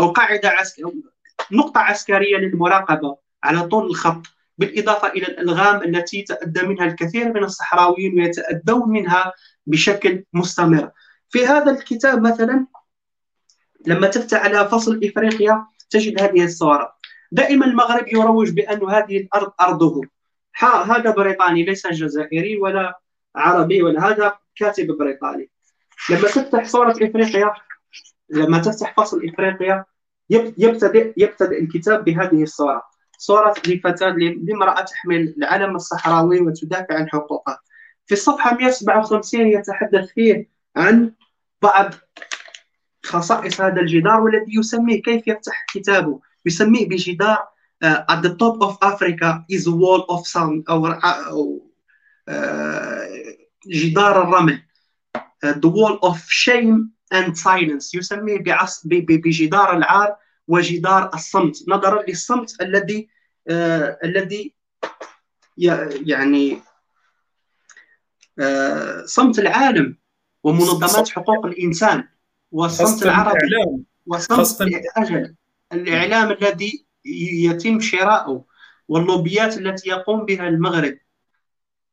أو قاعدة عسكرية. نقطة عسكرية للمراقبة على طول الخط بالإضافة إلى الألغام التي تأذى منها الكثير من الصحراويين ويتأذون منها بشكل مستمر. في هذا الكتاب مثلا لما تفتح على فصل إفريقيا تجد هذه الصورة. دائما المغرب يروج بأن هذه الأرض أرضه. هذا بريطاني ليس جزائري ولا عربي ولا هذا كاتب بريطاني. لما تفتح صورة إفريقيا لما تفتح فصل إفريقيا يبتدئ يبتدئ الكتاب بهذه الصورة. صورة لفتاة لامرأة تحمل العلم الصحراوي وتدافع عن حقوقها. في الصفحة 157 يتحدث فيه عن بعض خصائص هذا الجدار والذي يسميه كيف يفتح كتابه. يسميه بجدار uh, at the top of Africa is a wall of sand أو, أو uh, جدار الرمل. uh, the wall of shame and silence. يسميه بعص بجدار العار وجدار الصمت. نظرا للصمت الذي uh, الذي يعني uh, صمت العالم ومنظمات حقوق الإنسان والصمت العربي وصمت الاجل الإعلام. الذي يتم شراؤه واللوبيات التي يقوم بها المغرب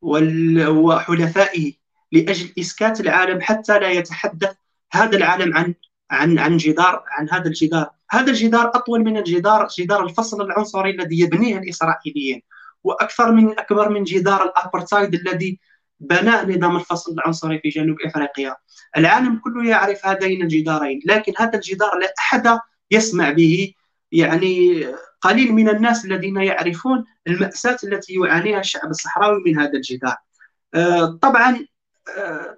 وحلفائه لأجل إسكات العالم حتى لا يتحدث هذا العالم عن عن عن جدار عن هذا الجدار، هذا الجدار أطول من الجدار جدار الفصل العنصري الذي يبنيه الإسرائيليين وأكثر من أكبر من جدار الابرتايد الذي بنى نظام الفصل العنصري في جنوب إفريقيا. العالم كله يعرف هذين الجدارين، لكن هذا الجدار لا أحد يسمع به يعني قليل من الناس الذين يعرفون المأساة التي يعانيها الشعب الصحراوي من هذا الجدار. آه، طبعا آه،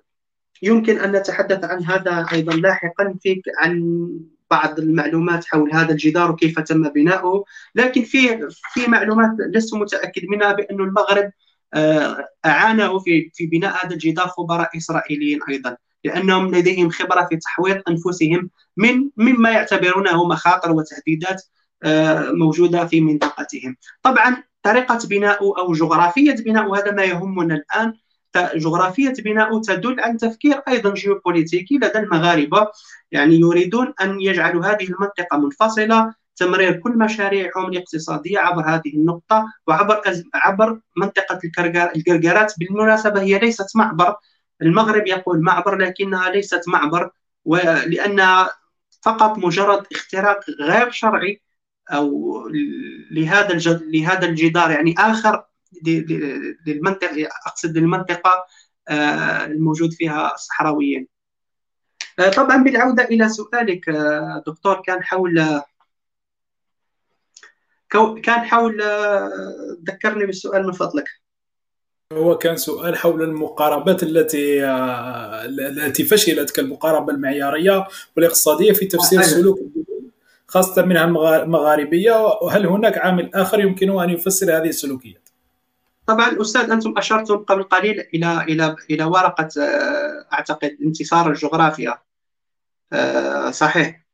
يمكن أن نتحدث عن هذا أيضا لاحقا في عن بعض المعلومات حول هذا الجدار وكيف تم بناؤه لكن في في معلومات لست متأكد منها بأن المغرب آه، اعانه في في بناء هذا الجدار خبراء إسرائيليين أيضا لأنهم لديهم خبرة في تحويط أنفسهم من مما يعتبرونه مخاطر وتهديدات آه، موجودة في منطقتهم. طبعا طريقة بناء أو جغرافية بناء هذا ما يهمنا الآن جغرافية بناء تدل عن تفكير أيضا جيوبوليتيكي لدى المغاربة. يعني يريدون أن يجعلوا هذه المنطقة منفصلة تمرير كل مشاريعهم الاقتصادية عبر هذه النقطة وعبر عبر منطقة الكركارات بالمناسبة هي ليست معبر. المغرب يقول معبر لكنها ليست معبر ولأنها فقط مجرد اختراق غير شرعي أو لهذا لهذا الجدار يعني آخر للمنطقة أقصد للمنطقه آه، الموجود فيها الصحراويين آه، طبعا بالعودة إلى سؤالك آه، دكتور كان حول كان حول ذكرني بالسؤال من فضلك هو كان سؤال حول المقاربات التي التي فشلت كالمقاربة المعيارية والاقتصادية في تفسير. سلوك خاصة منها المغاربية وهل هناك عامل آخر يمكن أن يفسر هذه السلوكيات؟ طبعا أستاذ أنتم أشرتم قبل قليل إلى إلى إلى ورقة آه، أعتقد انتصار الجغرافيا. آه، صحيح.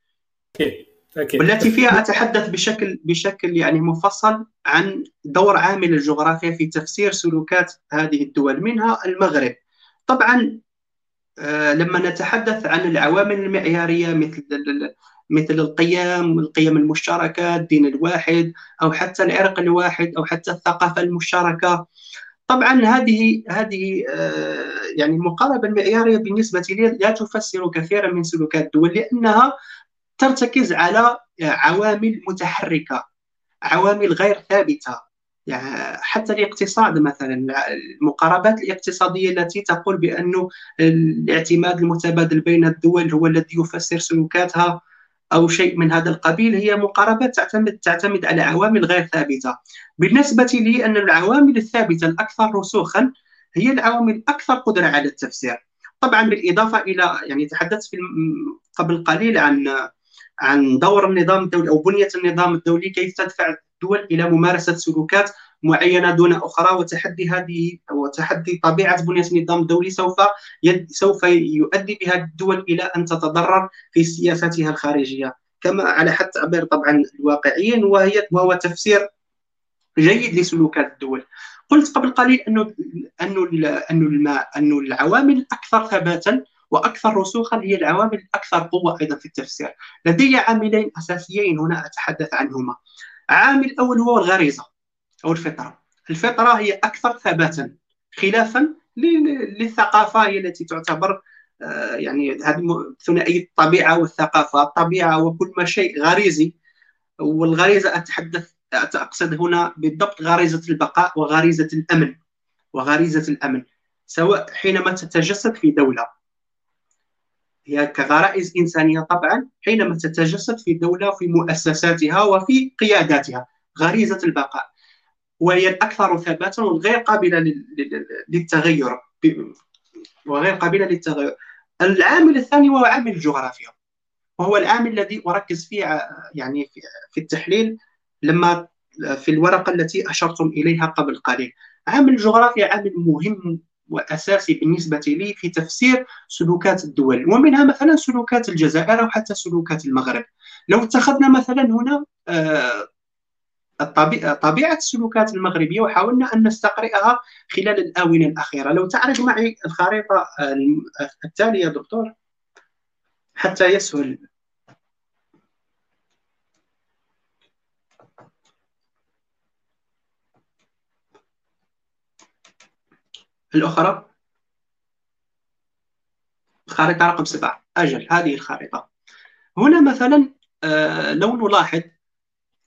أكيد. والتي فيها أتحدث بشكل بشكل يعني مفصل عن دور عامل الجغرافيا في تفسير سلوكات هذه الدول منها المغرب. طبعا لما نتحدث عن العوامل المعيارية مثل مثل القيم القيم المشتركة الدين الواحد أو حتى العرق الواحد أو حتى الثقافة المشتركة. طبعا هذه هذه آه، يعني المقاربة المعيارية بالنسبة لي لا تفسر كثيرا من سلوكات الدول لأنها ترتكز على عوامل متحركة عوامل غير ثابتة. يعني حتى الاقتصاد مثلا المقاربات الاقتصادية التي تقول بانه الاعتماد المتبادل بين الدول هو الذي يفسر سلوكاتها أو شيء من هذا القبيل هي مقاربات تعتمد تعتمد على عوامل غير ثابتة. بالنسبة لي أن العوامل الثابتة الأكثر رسوخا هي العوامل الأكثر قدرة على التفسير. طبعا بالإضافة إلى يعني تحدثت في قبل قليل عن عن دور النظام الدولي أو بنية النظام الدولي كيف تدفع الدول إلى ممارسة سلوكات معينة دون أخرى وتحدي هذه وتحدي طبيعة بنية النظام الدولي سوف سوف يؤدي بها الدول إلى أن تتضرر في سياستها الخارجية. كما على حد تعبير طبعا الواقعيين وهي وهو تفسير جيد لسلوكات الدول. قلت قبل قليل انه انه انه انه العوامل الاكثر ثباتا وأكثر رسوخا هي العوامل الأكثر قوة أيضا في التفسير. لدي عاملين أساسيين هنا أتحدث عنهما. عامل اول هو الغريزة أو الفطرة. الفطرة هي أكثر ثباتا خلافا للثقافة هي التي تعتبر آه، يعني هذه ثنائيه الطبيعة والثقافة الطبيعة وكل ما شيء غريزي. والغريزة أتحدث اقصد هنا بالضبط غريزة البقاء وغريزة الأمن وغريزة الأمن سواء حينما تتجسد في دولة هي كغرائز إنسانية طبعا حينما تتجسد في دولة في مؤسساتها وفي قياداتها. غريزة البقاء. وهي الأكثر ثباتا والغير قابلة للتغير. وغير قابلة للتغير. العامل الثاني هو عامل الجغرافيا. وهو العامل الذي أركز فيه يعني في التحليل لما في الورقة التي أشرتم إليها قبل قليل. عامل الجغرافيا عامل مهم وأساسي بالنسبة لي في تفسير سلوكات الدول ومنها مثلا سلوكات الجزائر أو حتى سلوكات المغرب. لو اتخذنا مثلا هنا آه، طبيعة السلوكات المغربية وحاولنا أن نستقرئها خلال الآونة الأخيرة. لو تعرض معي الخريطة التالية دكتور؟ حتى يسهل. الأخرى الخريطة رقم سبعة. أجل هذه الخريطة هنا مثلا آه، لو نلاحظ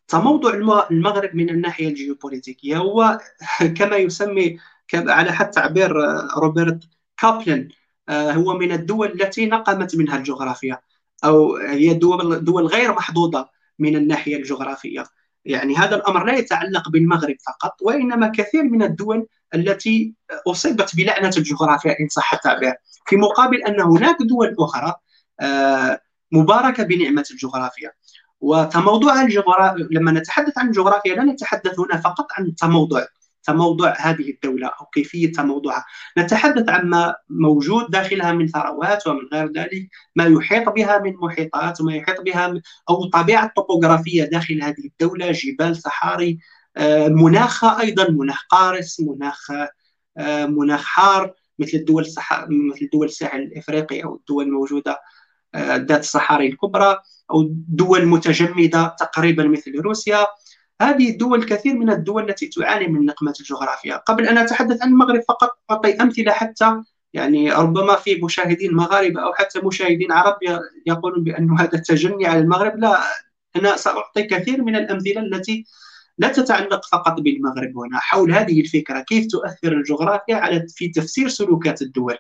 تموضع المغرب من الناحية الجيوبوليتيكية. هو كما يسمي على حد تعبير آه، روبرت كابلن آه، هو من الدول التي نقمت منها الجغرافيا أو هي دول, دول غير محظوظة من الناحية الجغرافية. يعني هذا الأمر لا يتعلق بالمغرب فقط وإنما كثير من الدول التي أصيبت بلعنة الجغرافيا إن صح التعبير في مقابل أن هناك دول أخرى آه، مباركة بنعمة الجغرافيا. وتموضع الجغرافيا لما نتحدث عن الجغرافيا لا نتحدث هنا فقط عن تموضع. تموضع هذه الدولة أو كيفية تموضعها نتحدث عن ما موجود داخلها من ثروات ومن غير ذلك ما يحيط بها من محيطات وما يحيط بها أو طبيعة الطبوغرافية داخل هذه الدولة جبال صحاري آه، مناخها أيضا مناخ قارس مناخ آه، مناخ حار مثل الدول الصح... مثل دول الساحل الإفريقي أو الدول الموجودة آه، ذات الصحاري الكبرى أو دول متجمدة تقريبا مثل روسيا. هذه الدول كثير من الدول التي تعاني من نقمة الجغرافيا. قبل أن أتحدث عن المغرب فقط أعطي أمثلة حتى يعني ربما في مشاهدين مغاربة أو حتى مشاهدين عرب يقولون بأن هذا تجني على المغرب. لا أنا سأعطي كثير من الأمثلة التي لا تتعلق فقط بالمغرب هنا. حول هذه الفكرة كيف تؤثر الجغرافيا على في تفسير سلوكات الدول؟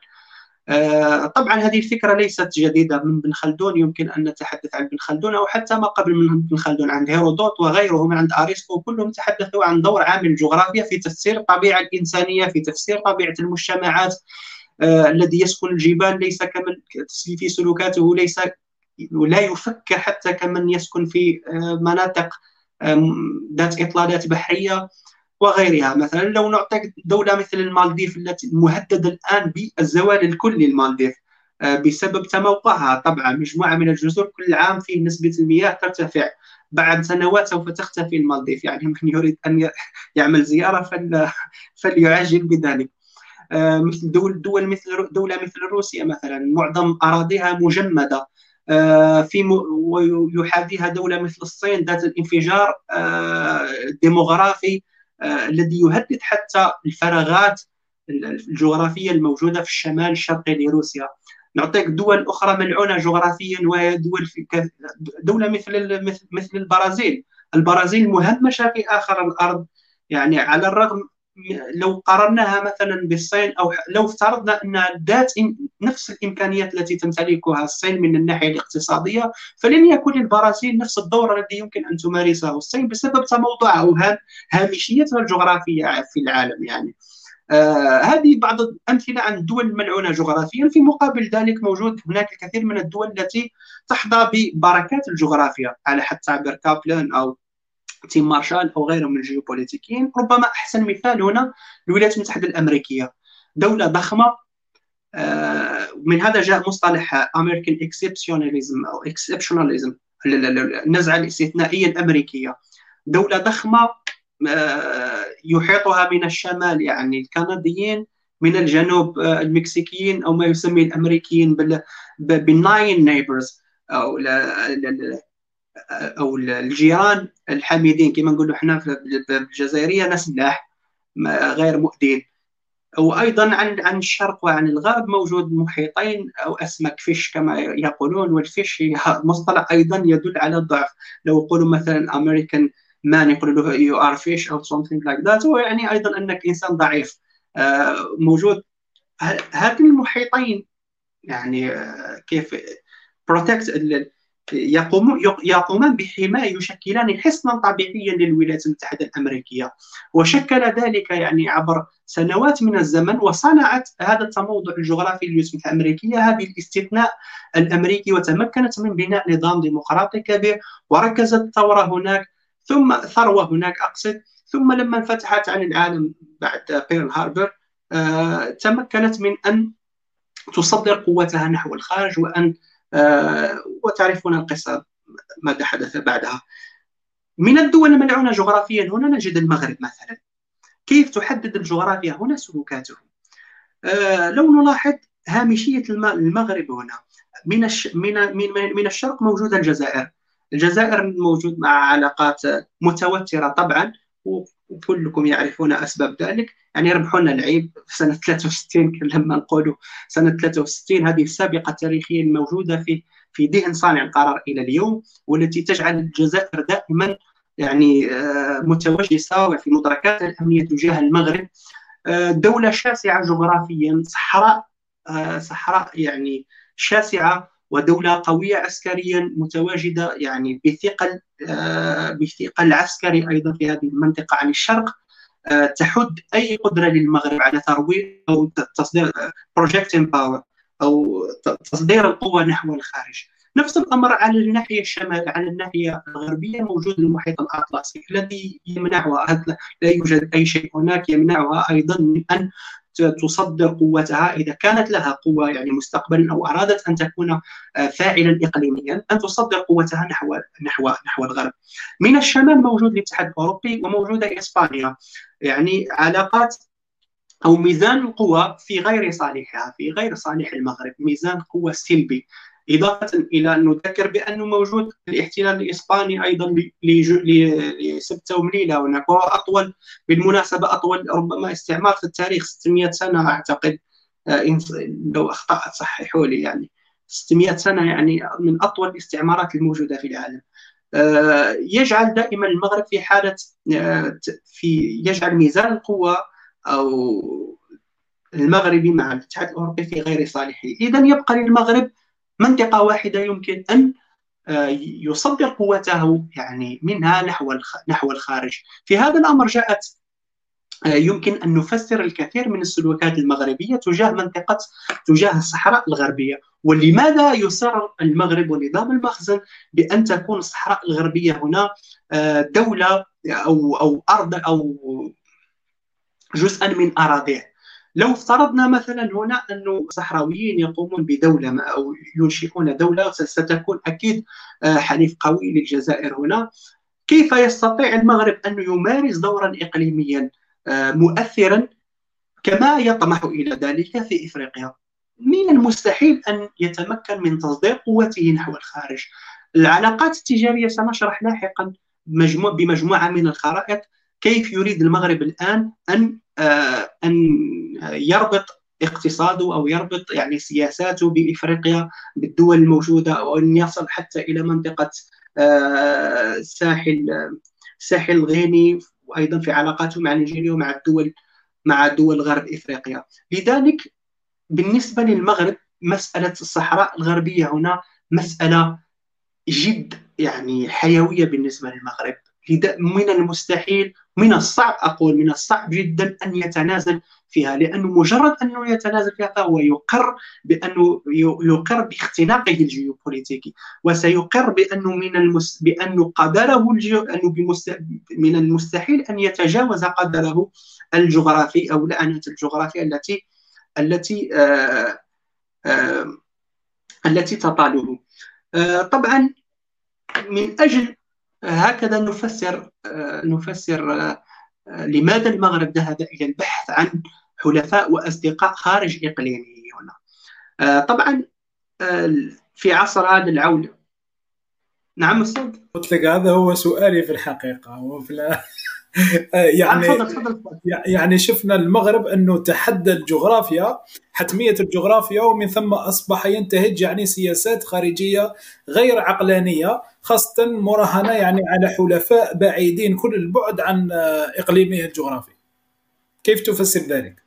طبعا هذه الفكرة ليست جديدة من بن خلدون يمكن أن نتحدث عن بن خلدون أو حتى ما قبل من بن خلدون عند هيرودوت وغيره من عند أرسطو كلهم تحدثوا عن دور عامل الجغرافيا في تفسير الطبيعة الإنسانية في تفسير طبيعة المجتمعات آه الذي يسكن الجبال ليس كمن في سلوكاته ليس لا يفكر حتى كمن يسكن في آه مناطق ذات إطلالات بحرية. وغيرها. مثلا لو نعطيك دولة مثل المالديف التي مهددة الآن بالزوال الكلي المالديف آه، بسبب تموقعها. طبعا مجموعة من الجزر كل عام في نسبة المياه ترتفع. بعد سنوات سوف تختفي المالديف. يعني من يريد أن يعمل زيارة فل... فليعجل بذلك. آه، مثل دول دول مثل دولة مثل روسيا مثلا معظم أراضيها مجمدة. آه، في ويحاذيها دولة مثل الصين ذات الانفجار الديموغرافي. الذي يهدد حتى الفراغات الجغرافية الموجودة في الشمال الشرقي لروسيا. نعطيك دول أخرى ملعونة جغرافيا وهي دول في دولة مثل مثل البرازيل. البرازيل مهمشة في آخر الأرض يعني على الرغم لو قارناها مثلا بالصين أو لو افترضنا أن ذات نفس الإمكانيات التي تمتلكها الصين من الناحية الاقتصادية فلن يكون للبرازيل نفس الدور الذي يمكن أن تمارسه الصين بسبب تموضعها أو هامشيتها الجغرافية في العالم يعني. آه هذه بعض الأمثلة عن الدول الملعونه جغرافيا. في مقابل ذلك موجود هناك الكثير من الدول التي تحظى ببركات الجغرافيا على حد تعبير كابلان أو تيم مارشال أو غيره من الجيوبوليتيكيين ربما أحسن مثال هنا الولايات المتحدة الأمريكية. دولة ضخمة آه، من هذا جاء مصطلح American exceptionalism أو exceptionalism النزعة الاستثنائية الأمريكية. دولة ضخمة آه، يحيطها من الشمال يعني الكنديين من الجنوب آه، المكسيكيين أو ما يسمي الأمريكيين بال nice neighbors أو أو الجيران الحميدين كما نقولوا إحنا بالجزائرية ناس ملاح غير مؤذين. وأيضا عن عن الشرق وعن الغرب موجود محيطين أو أسماك fish كما يقولون وال fish مصطلح أيضا يدل على الضعف. لو يقولوا مثلا American man يقولوا له you are fish أو something like that هو يعني أيضا أنك إنسان ضعيف. آه، موجود. هذين المحيطين يعني آه، كيف؟ بروتكت يقوم يقومان بحماية يشكلان حصنا طبيعيا للولايات المتحدة الأمريكية. وشكل ذلك يعني عبر سنوات من الزمن وصنعت هذا التموضع الجغرافي للولايات المتحدة الأمريكية هذه الاستثناء الأمريكي وتمكنت من بناء نظام ديمقراطي كبير وركزت الثورة هناك ثم ثروة هناك أقصد. ثم لما انفتحت عن العالم بعد بيرل هاربر آه تمكنت من أن تصدر قوتها نحو الخارج وأن وتعرفون القصة ماذا حدث بعدها. من الدول الملعونة جغرافيا هنا نجد المغرب مثلا. كيف تحدد الجغرافيا هنا؟ سلوكاته. آه، لو نلاحظ هامشية المغرب هنا. من من من الشرق موجودة الجزائر. الجزائر موجود مع علاقات متوترة طبعا وكلكم يعرفون أسباب ذلك. يعني ربحوا لنا العيب في سنة 63 لما نقولوا سنة 63 هذه السابقه تاريخيا موجودة في في ذهن صانع القرار إلى اليوم والتي تجعل الجزائر دائما يعني آه، متوجسة في مدركات الأمنية تجاه المغرب. آه، دولة شاسعة جغرافيا صحراء آه، صحراء يعني شاسعة ودولة قوية عسكريا متواجدة يعني بثقل آه، بثقل عسكري أيضا في هذه المنطقة عن الشرق آه، تحد أي قدرة للمغرب على ترويج أو تصدير projecting power أو تصدير القوة نحو الخارج. نفس الأمر على الناحية الشمال على الناحية الغربية موجود المحيط الأطلسي الذي يمنعها لا يوجد أي شيء هناك يمنعها أيضا من أن تصدر قوتها إذا كانت لها قوة يعني مستقبلا أو أرادت أن تكون آه، فاعلا اقليميا أن تصدر قوتها نحو نحو نحو الغرب. من الشمال موجود الاتحاد الأوروبي وموجودة إسبانيا يعني علاقات أو ميزان القوى في غير صالحها في غير صالح المغرب ميزان قوة سلبي إضافة إلى أن نذكر بأنه موجود الاحتلال الإسباني أيضا لستة ومليلة هناك وهو أطول بالمناسبة أطول ربما استعمار في التاريخ 600 سنة أعتقد. آه، لو أخطأت صححوا لي يعني. 600 سنة يعني من أطول الاستعمارات الموجودة في العالم. آه، يجعل دائما المغرب في حالة آه، في يجعل ميزان القوة أو المغربي مع الاتحاد الأوروبي في غير صالحه. إذا يبقى للمغرب منطقة واحدة يمكن أن آه، يصدر قوته يعني منها نحو نحو الخارج. في هذا الأمر جاءت آه، يمكن أن نفسر الكثير من السلوكات المغربية تجاه منطقة تجاه الصحراء الغربية. ولماذا يصر المغرب ونظام المخزن بأن تكون الصحراء الغربية هنا آه، دولة أو أو أرض أو جزءا من أراضيه لو افترضنا مثلا هنا أن صحراويين يقومون بدولة أو ينشئون دولة ستكون أكيد آه، حليف قوي للجزائر هنا. كيف يستطيع المغرب أن يمارس دورا إقليميا آه، مؤثرا كما يطمح إلى ذلك في إفريقيا؟ من المستحيل أن يتمكن من تصدير قوته نحو الخارج. العلاقات التجارية سنشرح لاحقا بمجموعة من الخرائط كيف يريد المغرب الآن أن أن يربط اقتصاده أو يربط يعني سياساته بإفريقيا بالدول الموجودة أو أن يصل حتى إلى منطقة آه، الساحل الغيني وأيضا في علاقاته مع نيجيريا ومع الدول مع دول غرب إفريقيا. لذلك بالنسبة للمغرب مسألة الصحراء الغربية هنا مسألة جد يعني حيوية بالنسبة للمغرب. من المستحيل من الصعب أقول من الصعب جدا أن يتنازل فيها لأنه مجرد أنه يتنازل فيها فهو يقر بأنه يقر باختناقه الجيوبوليتيكي وسيقر بأنه من المس... بأنه قدره الجيو... أنه بمست... من المستحيل أن يتجاوز قدره الجغرافي أو لعنه الجغرافيا التي التي آه... آه... التي تطاله. آه... طبعا من أجل هكذا نفسر نفسر لماذا المغرب ذهب إلى البحث عن حلفاء وأصدقاء خارج إقليمه هنا؟ طبعا في عصر هذا العوله نعم أستاذ؟ قلت لك هذا هو سؤالي في الحقيقة وفي يعني يعني شفنا المغرب إنه تحدى الجغرافيا حتمية الجغرافيا ومن ثم أصبح ينتهج يعني سياسات خارجية غير عقلانية خاصة مراهنة يعني على حلفاء بعيدين كل البعد عن إقليمه الجغرافي. كيف تفسر ذلك؟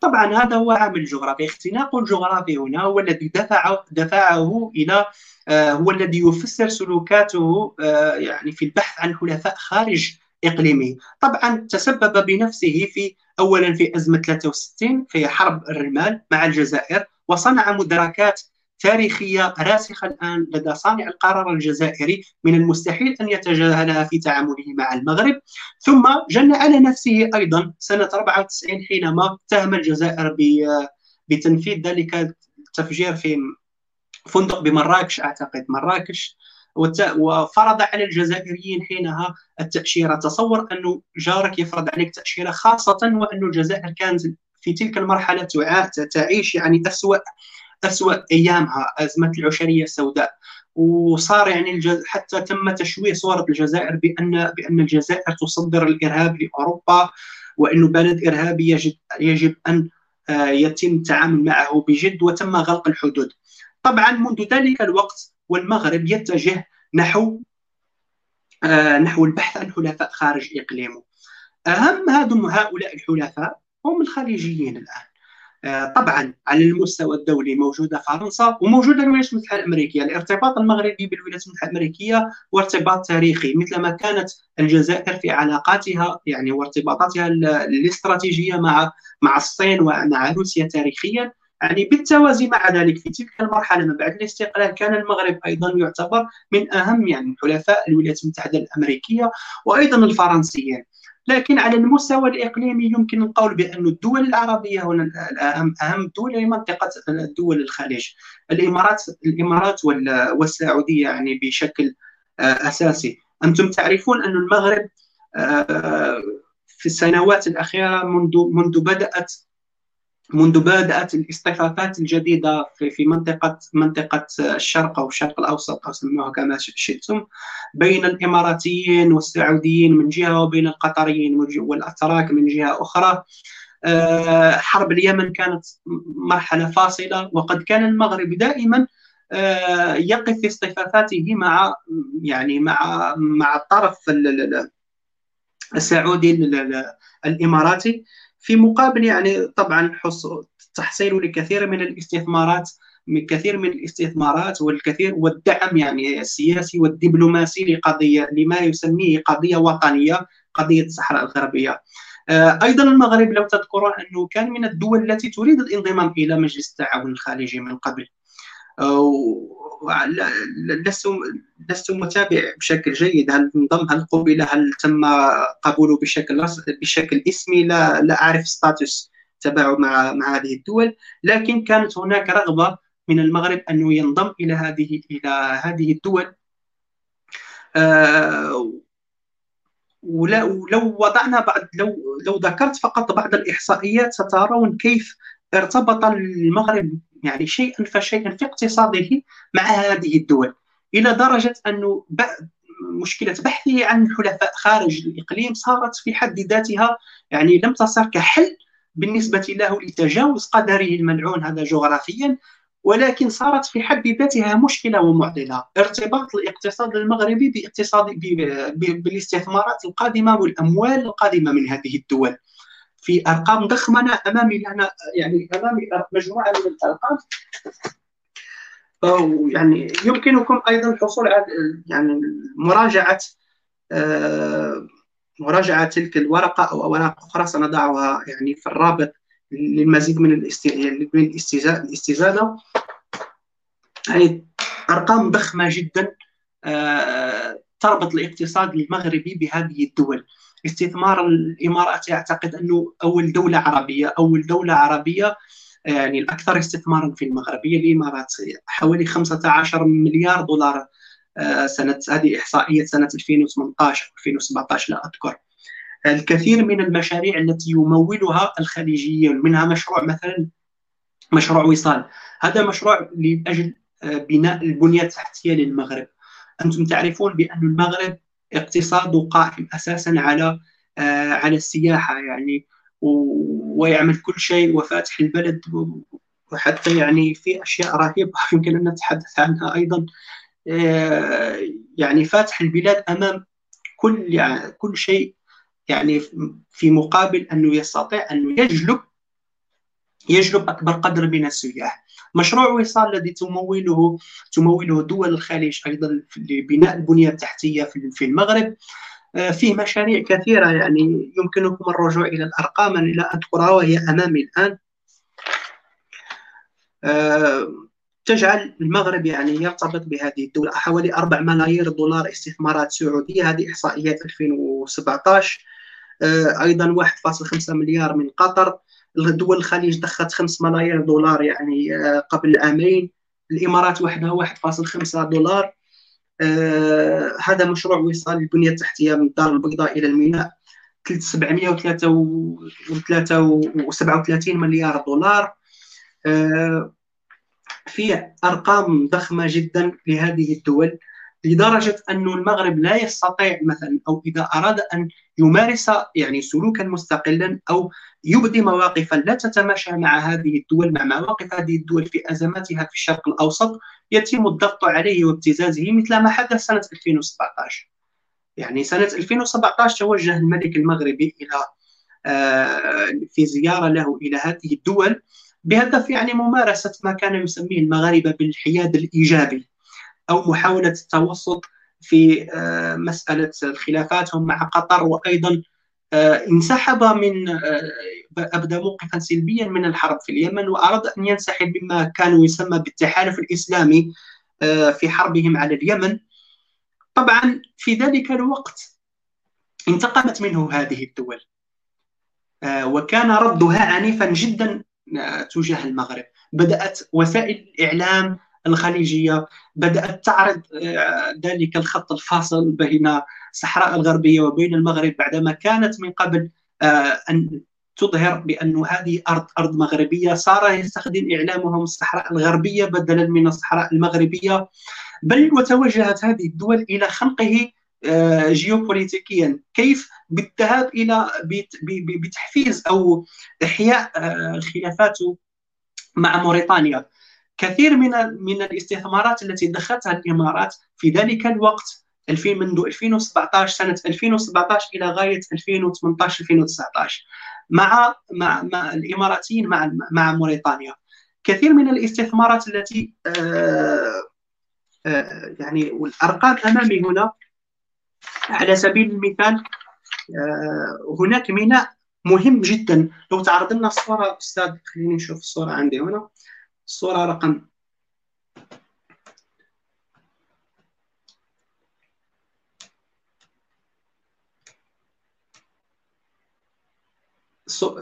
طبعا هذا هو عامل الجغرافي اختناق الجغرافي هنا هو الذي دفع دفعه إلى آه، هو الذي يفسر سلوكاته آه، يعني في البحث عن حلفاء خارج إقليمي. طبعا تسبب بنفسه في اولا في أزمة 63 في حرب الرمال مع الجزائر وصنع مدركات تاريخية راسخة الآن لدى صانع القرار الجزائري من المستحيل أن يتجاهلها في تعامله مع المغرب. ثم جن على نفسه أيضا سنة 94 حينما اتهم الجزائر بتنفيذ ذلك التفجير في فندق بمراكش أعتقد مراكش. وفرض على الجزائريين حينها التأشيرة. تصور أن جارك يفرض عليك تأشيرة خاصة وأن الجزائر كانت في تلك المرحلة تعيش يعني أسوأ أسوأ أيامها أزمة العشرية السوداء. وصار يعني الجز... حتى تم تشويه صورة الجزائر بأن بأن الجزائر تصدر الإرهاب لأوروبا وأنه بلد إرهابي يجب يجب أن آه، يتم التعامل معه بجد وتم غلق الحدود. طبعا منذ ذلك الوقت والمغرب يتجه نحو آه، نحو البحث عن حلفاء خارج إقليمه. أهم هؤلاء الحلفاء هم الخليجيين الآن. آه، طبعا على المستوى الدولي موجودة فرنسا وموجودة الولايات المتحدة الأمريكية، الارتباط المغربي بالولايات المتحدة الأمريكية هو ارتباط تاريخي. مثلما كانت الجزائر في علاقاتها يعني وارتباطاتها الاستراتيجية مع مع الصين ومع روسيا تاريخيا يعني بالتوازي مع ذلك في تلك المرحلة ما بعد الاستقلال كان المغرب أيضا يعتبر من أهم يعني حلفاء الولايات المتحدة الأمريكية وأيضا الفرنسيين. لكن على المستوى الإقليمي يمكن القول بأن الدول العربية هنا الأهم أهم دول هي منطقة دول الخليج. الإمارات الإمارات والسعودية يعني بشكل آه، أساسي. أنتم تعرفون أن المغرب آه، في السنوات الأخيرة منذ منذ بدأت منذ بدأت الاصطفافات الجديدة في منطقه منطقة الشرق أو الشرق الأوسط أو سموها كما شئتم بين الإماراتيين والسعوديين من جهة وبين القطريين والأتراك من جهة أخرى. آه، حرب اليمن كانت مرحلة فاصلة وقد كان المغرب دائما آه، يقف في اصطفافاته مع يعني مع مع الطرف السعودي الإماراتي. في مقابل يعني طبعا تحصيل لكثير من الاستثمارات من كثير من الاستثمارات والكثير والدعم يعني السياسي والدبلوماسي لقضية لما يسميه قضية وطنية قضية الصحراء الغربية. آه، أيضا المغرب لو تذكرون أنه كان من الدول التي تريد الانضمام إلى مجلس التعاون الخارجي من قبل. لست متابع بشكل جيد. هل انضم هل قبل؟ هل تم قبوله بشكل بشكل اسمي؟ لا لا أعرف ستاتوس تبعه مع مع هذه الدول. لكن كانت هناك رغبة من المغرب انه ينضم إلى هذه إلى هذه الدول. آه ولو وضعنا بعض لو لو ذكرت فقط بعض الإحصائيات سترون كيف ارتبط المغرب يعني شيئا فشيئا في اقتصاده مع هذه الدول إلى درجة انه مشكلة بحثه عن حلفاء خارج الإقليم صارت في حد ذاتها يعني لم تصر كحل بالنسبة له لتجاوز قدره الملعون هذا جغرافيا ولكن صارت في حد ذاتها مشكلة ومعضلة. ارتباط الاقتصاد المغربي باقتصاد بالاستثمارات القادمة والأموال القادمة من هذه الدول. في أرقام ضخمة أنا أمامي أنا يعني أمامي مجموعة من الأرقام. يعني يمكنكم أيضا الحصول على يعني مراجعة آه، مراجعة تلك الورقة أو أوراق أخرى سنضعها يعني في الرابط للمزيد من الاستزادة. يعني أرقام ضخمة جدا آه، تربط الاقتصاد المغربي بهذه الدول. استثمار الإمارات أعتقد أنه أول دولة عربية أول دولة عربية يعني الأكثر استثمارا في المغرب. هي الإمارات. حوالي 15 مليار دولار آه، سنة هذه إحصائية سنة 2018 2017 لا أذكر. الكثير من المشاريع التي يمولها الخليجيون منها مشروع مثلا مشروع وصال. هذا مشروع لأجل آه، بناء البنية التحتية للمغرب. أنتم تعرفون بأن المغرب اقتصاده قائم أساسا على على السياحة يعني ويعمل كل شيء وفاتح البلد وحتى يعني في أشياء رهيبة يمكن أن نتحدث عنها أيضا. يعني فاتح البلاد أمام كل يعني كل شيء يعني في مقابل أنه يستطيع أن يجلب يجلب أكبر قدر من السياح. مشروع وصال الذي تموله تموله دول الخليج أيضا لبناء البنية التحتية في المغرب. آه، فيه مشاريع كثيرة يعني يمكنكم الرجوع إلى الأرقام. أنا لا أذكرها وهي أمامي الآن. آه، تجعل المغرب يعني يرتبط بهذه الدولة. حوالي 4 ملايير دولار استثمارات سعودية. هذه إحصائيات 2017 آه، أيضا 1.5 مليار من قطر. دول الخليج ضخت 5 ملايير دولار يعني قبل عامين الإمارات وحدها 1.5 دولار. آه هذا مشروع وصال البنيه التحتية من الدار البيضاء إلى الميناء. 737 مليار دولار. آه في أرقام ضخمة جدا لهذه الدول. لدرجة أن المغرب لا يستطيع مثلا أو إذا أراد أن يمارس يعني سلوكا مستقلا أو يبدي مواقفا لا تتماشى مع هذه الدول مع مواقف هذه الدول في أزماتها في الشرق الأوسط يتم الضغط عليه وابتزازه مثل ما حدث سنة 2017 يعني سنة 2017 توجه الملك المغربي إلى آه، في زيارة له إلى هذه الدول بهدف يعني ممارسة ما كان يسميه المغاربة بالحياد الإيجابي. أو محاولة التوسط في آه، مسألة خلافاتهم مع قطر. وأيضا آه، انسحب من آه، أبدى موقفا سلبيا من الحرب في اليمن وأراد أن ينسحب بما كان يسمى بالتحالف الإسلامي في حربهم على اليمن. طبعا في ذلك الوقت انتقمت منه هذه الدول وكان ردها عنيفا جدا تجاه المغرب. بدأت وسائل الإعلام الخليجية بدأت تعرض آه، ذلك الخط الفاصل بين الصحراء الغربية وبين المغرب بعدما كانت من قبل آه، أن تظهر بأن هذه أرض أرض مغربية. صار يستخدم إعلامهم الصحراء الغربية بدلا من الصحراء المغربية. بل وتوجهت هذه الدول إلى خنقه آه، جيوبوليتيكيا. كيف؟ بالذهاب إلى بتحفيز أو إحياء خلافات مع موريتانيا. كثير من من الاستثمارات التي دخلتها الإمارات في ذلك الوقت منذ 2017 سنة 2017 إلى غاية 2018 2019 مع مع مع الإماراتيين مع مع موريتانيا. كثير من الاستثمارات التي آه، آه، يعني والأرقام أمامي هنا على سبيل المثال آه، هناك ميناء مهم جدا. لو تعرض لنا الصورة أستاذ خليني نشوف الصورة عندي هنا. الصورة رقم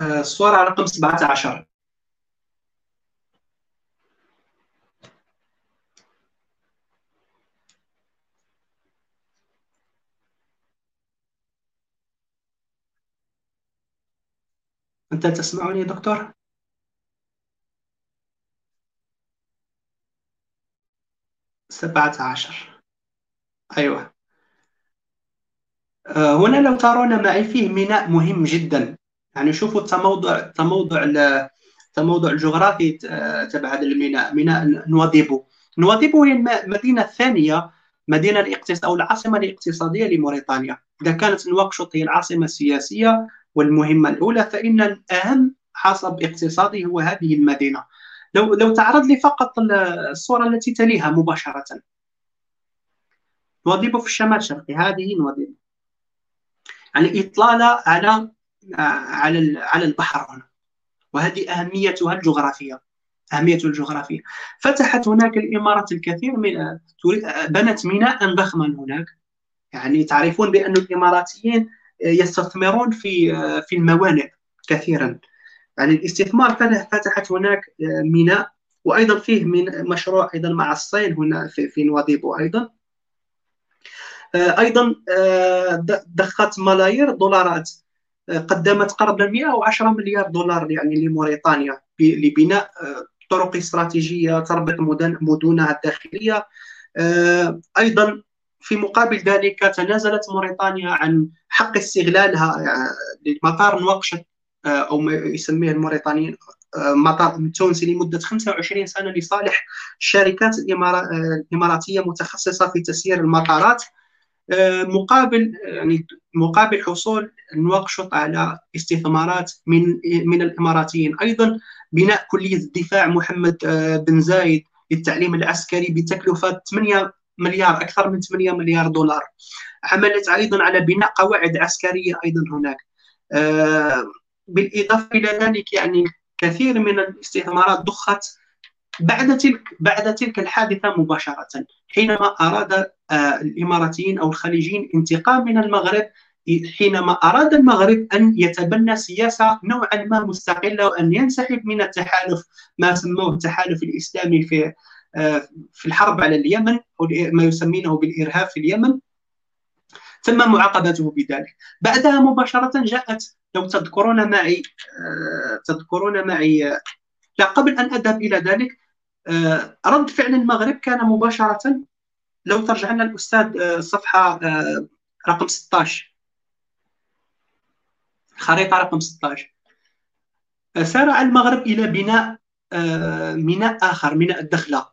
آه، الصورة رقم 17 أنت تسمعني دكتور؟ 17 أيوة. آه، هنا لو ترون معي فيه ميناء مهم جدا. يعني شوفوا التموضع التموضع التموضع الجغرافي آه، تبع هذا الميناء. ميناء نواديبو. نواديبو هي المدينة الثانية مدينة الاقتصاد أو العاصمة الاقتصادية لموريتانيا. إذا كانت نواكشوط هي العاصمة السياسية والمهمة الأولى فإن الأهم حسب اقتصادي هو هذه المدينة. لو لو تعرض لي فقط الصورة التي تليها مباشرة. نواديبو في الشمال الشرقي هذه نواديبو يعني اطلاله على على على البحر هنا. وهذه أهميتها الجغرافية اهميته الجغرافية. فتحت هناك الإمارات الكثير من بنت ميناء ضخما هناك. يعني تعرفون بأن الإماراتيين يستثمرون في في الموانئ كثيرا. يعني الاستثمار فتحت هناك آه، ميناء وأيضا فيه من مشروع أيضا مع الصين هنا في, في نواديبو أيضا. آه، أيضا آه، ضخت ملايير الدولارات قدمت قرب 110 مليار دولار يعني لموريتانيا لبناء طرق استراتيجية تربط مدنها الداخلية. أيضا في مقابل ذلك تنازلت موريتانيا عن حق استغلالها لمطار نواكشوط أو ما يسميه الموريتانيين مطار التونسي لمدة 25 سنة لصالح الشركات الاماراتيه متخصصة في تسيير المطارات مقابل يعني مقابل حصول نواكشوط على استثمارات من من الإماراتيين. أيضا بناء كلية الدفاع محمد بن زايد للتعليم العسكري بتكلفة 8 مليار أكثر من 8 مليار دولار. عملت أيضا على بناء قواعد عسكرية أيضا هناك. بالإضافة إلى ذلك يعني كثير من الاستثمارات ضخت بعد تلك بعد تلك الحادثة مباشرة حينما أراد آه، الإماراتيين أو الخليجيين انتقام من المغرب حينما أراد المغرب أن يتبنى سياسة نوعا ما مستقلة وأن ينسحب من التحالف ما سموه التحالف الإسلامي في آه، في الحرب على اليمن أو ما يسمونه بالإرهاب في اليمن. تم معاقبته بذلك. بعدها مباشرة جاءت لو تذكرون معي آه، تذكرون معي لا قبل أن أذهب إلى ذلك آه، رد فعل المغرب كان مباشرة. لو ترجع لنا الأستاذ آه، رقم 16 خريطه رقم 16 سارع المغرب إلى بناء ميناء آخر ميناء الدخلة.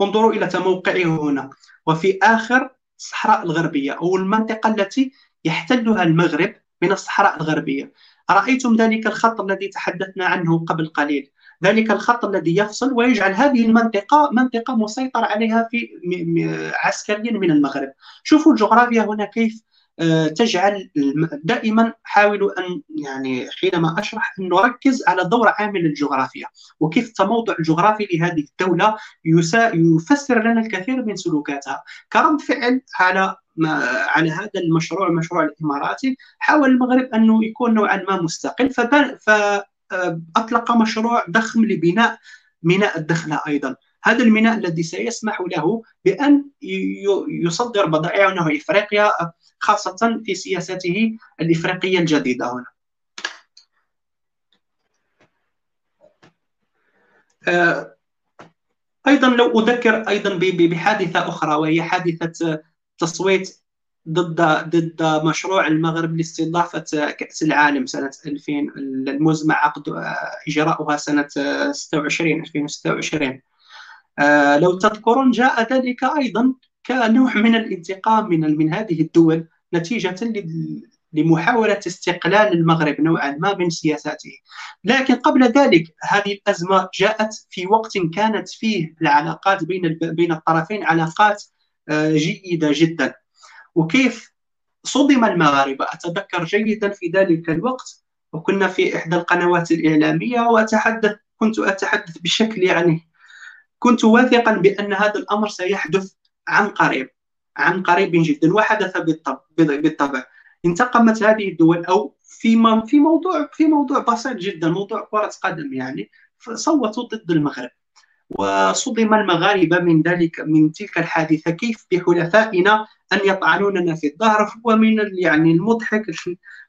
انظروا إلى تموقعه هنا. وفي آخر الصحراء الغربية أو المنطقة التي يحتلها المغرب من الصحراء الغربية. رايتم ذلك الخط الذي تحدثنا عنه قبل قليل؟ ذلك الخط الذي يفصل ويجعل هذه المنطقة منطقة مسيطر عليها في عسكريا من المغرب. شوفوا الجغرافيا هنا كيف تجعل دائما حاولوا أن يعني حينما أشرح أن نركز على دور عامل الجغرافيا وكيف التموضع الجغرافي لهذه الدولة يفسر لنا الكثير من سلوكاتها. كرد فعل على على هذا المشروع المشروع الإماراتي حاول المغرب انه يكون نوعا ما مستقل فأطلق مشروع ضخم لبناء ميناء الدخلة أيضا. هذا الميناء الذي سيسمح له بأن يصدر بضائعه إفريقيا خاصة في سياسته الإفريقية الجديدة هنا. آه، أيضا لو أذكر أيضا بحادثة أخرى وهي حادثة تصويت ضد ضد مشروع المغرب لاستضافة كأس العالم سنة 2000 المزمع عقد آه، إجراؤها سنة 26 2026 آه، لو تذكرون جاء ذلك أيضا كنوع من الانتقام من من هذه الدول نتيجة لمحاولة استقلال المغرب نوعا ما من سياساته. لكن قبل ذلك هذه الأزمة جاءت في وقت كانت فيه العلاقات بين بين الطرفين علاقات آه، جيدة جدا. وكيف صدم المغاربة؟ أتذكر جيدا في ذلك الوقت وكنا في إحدى القنوات الإعلامية وأتحدث كنت أتحدث بشكل يعني كنت واثقا بأن هذا الأمر سيحدث عن قريب عن قريب جدا وحدث بالطبع. انتقمت هذه الدول أو في في موضوع في موضوع بسيط جدا موضوع كرة قدم يعني صوتوا ضد المغرب. وصدم المغاربة من ذلك من تلك الحادثة. كيف بحلفائنا أن يطعنوننا في الظهر ومن يعني المضحك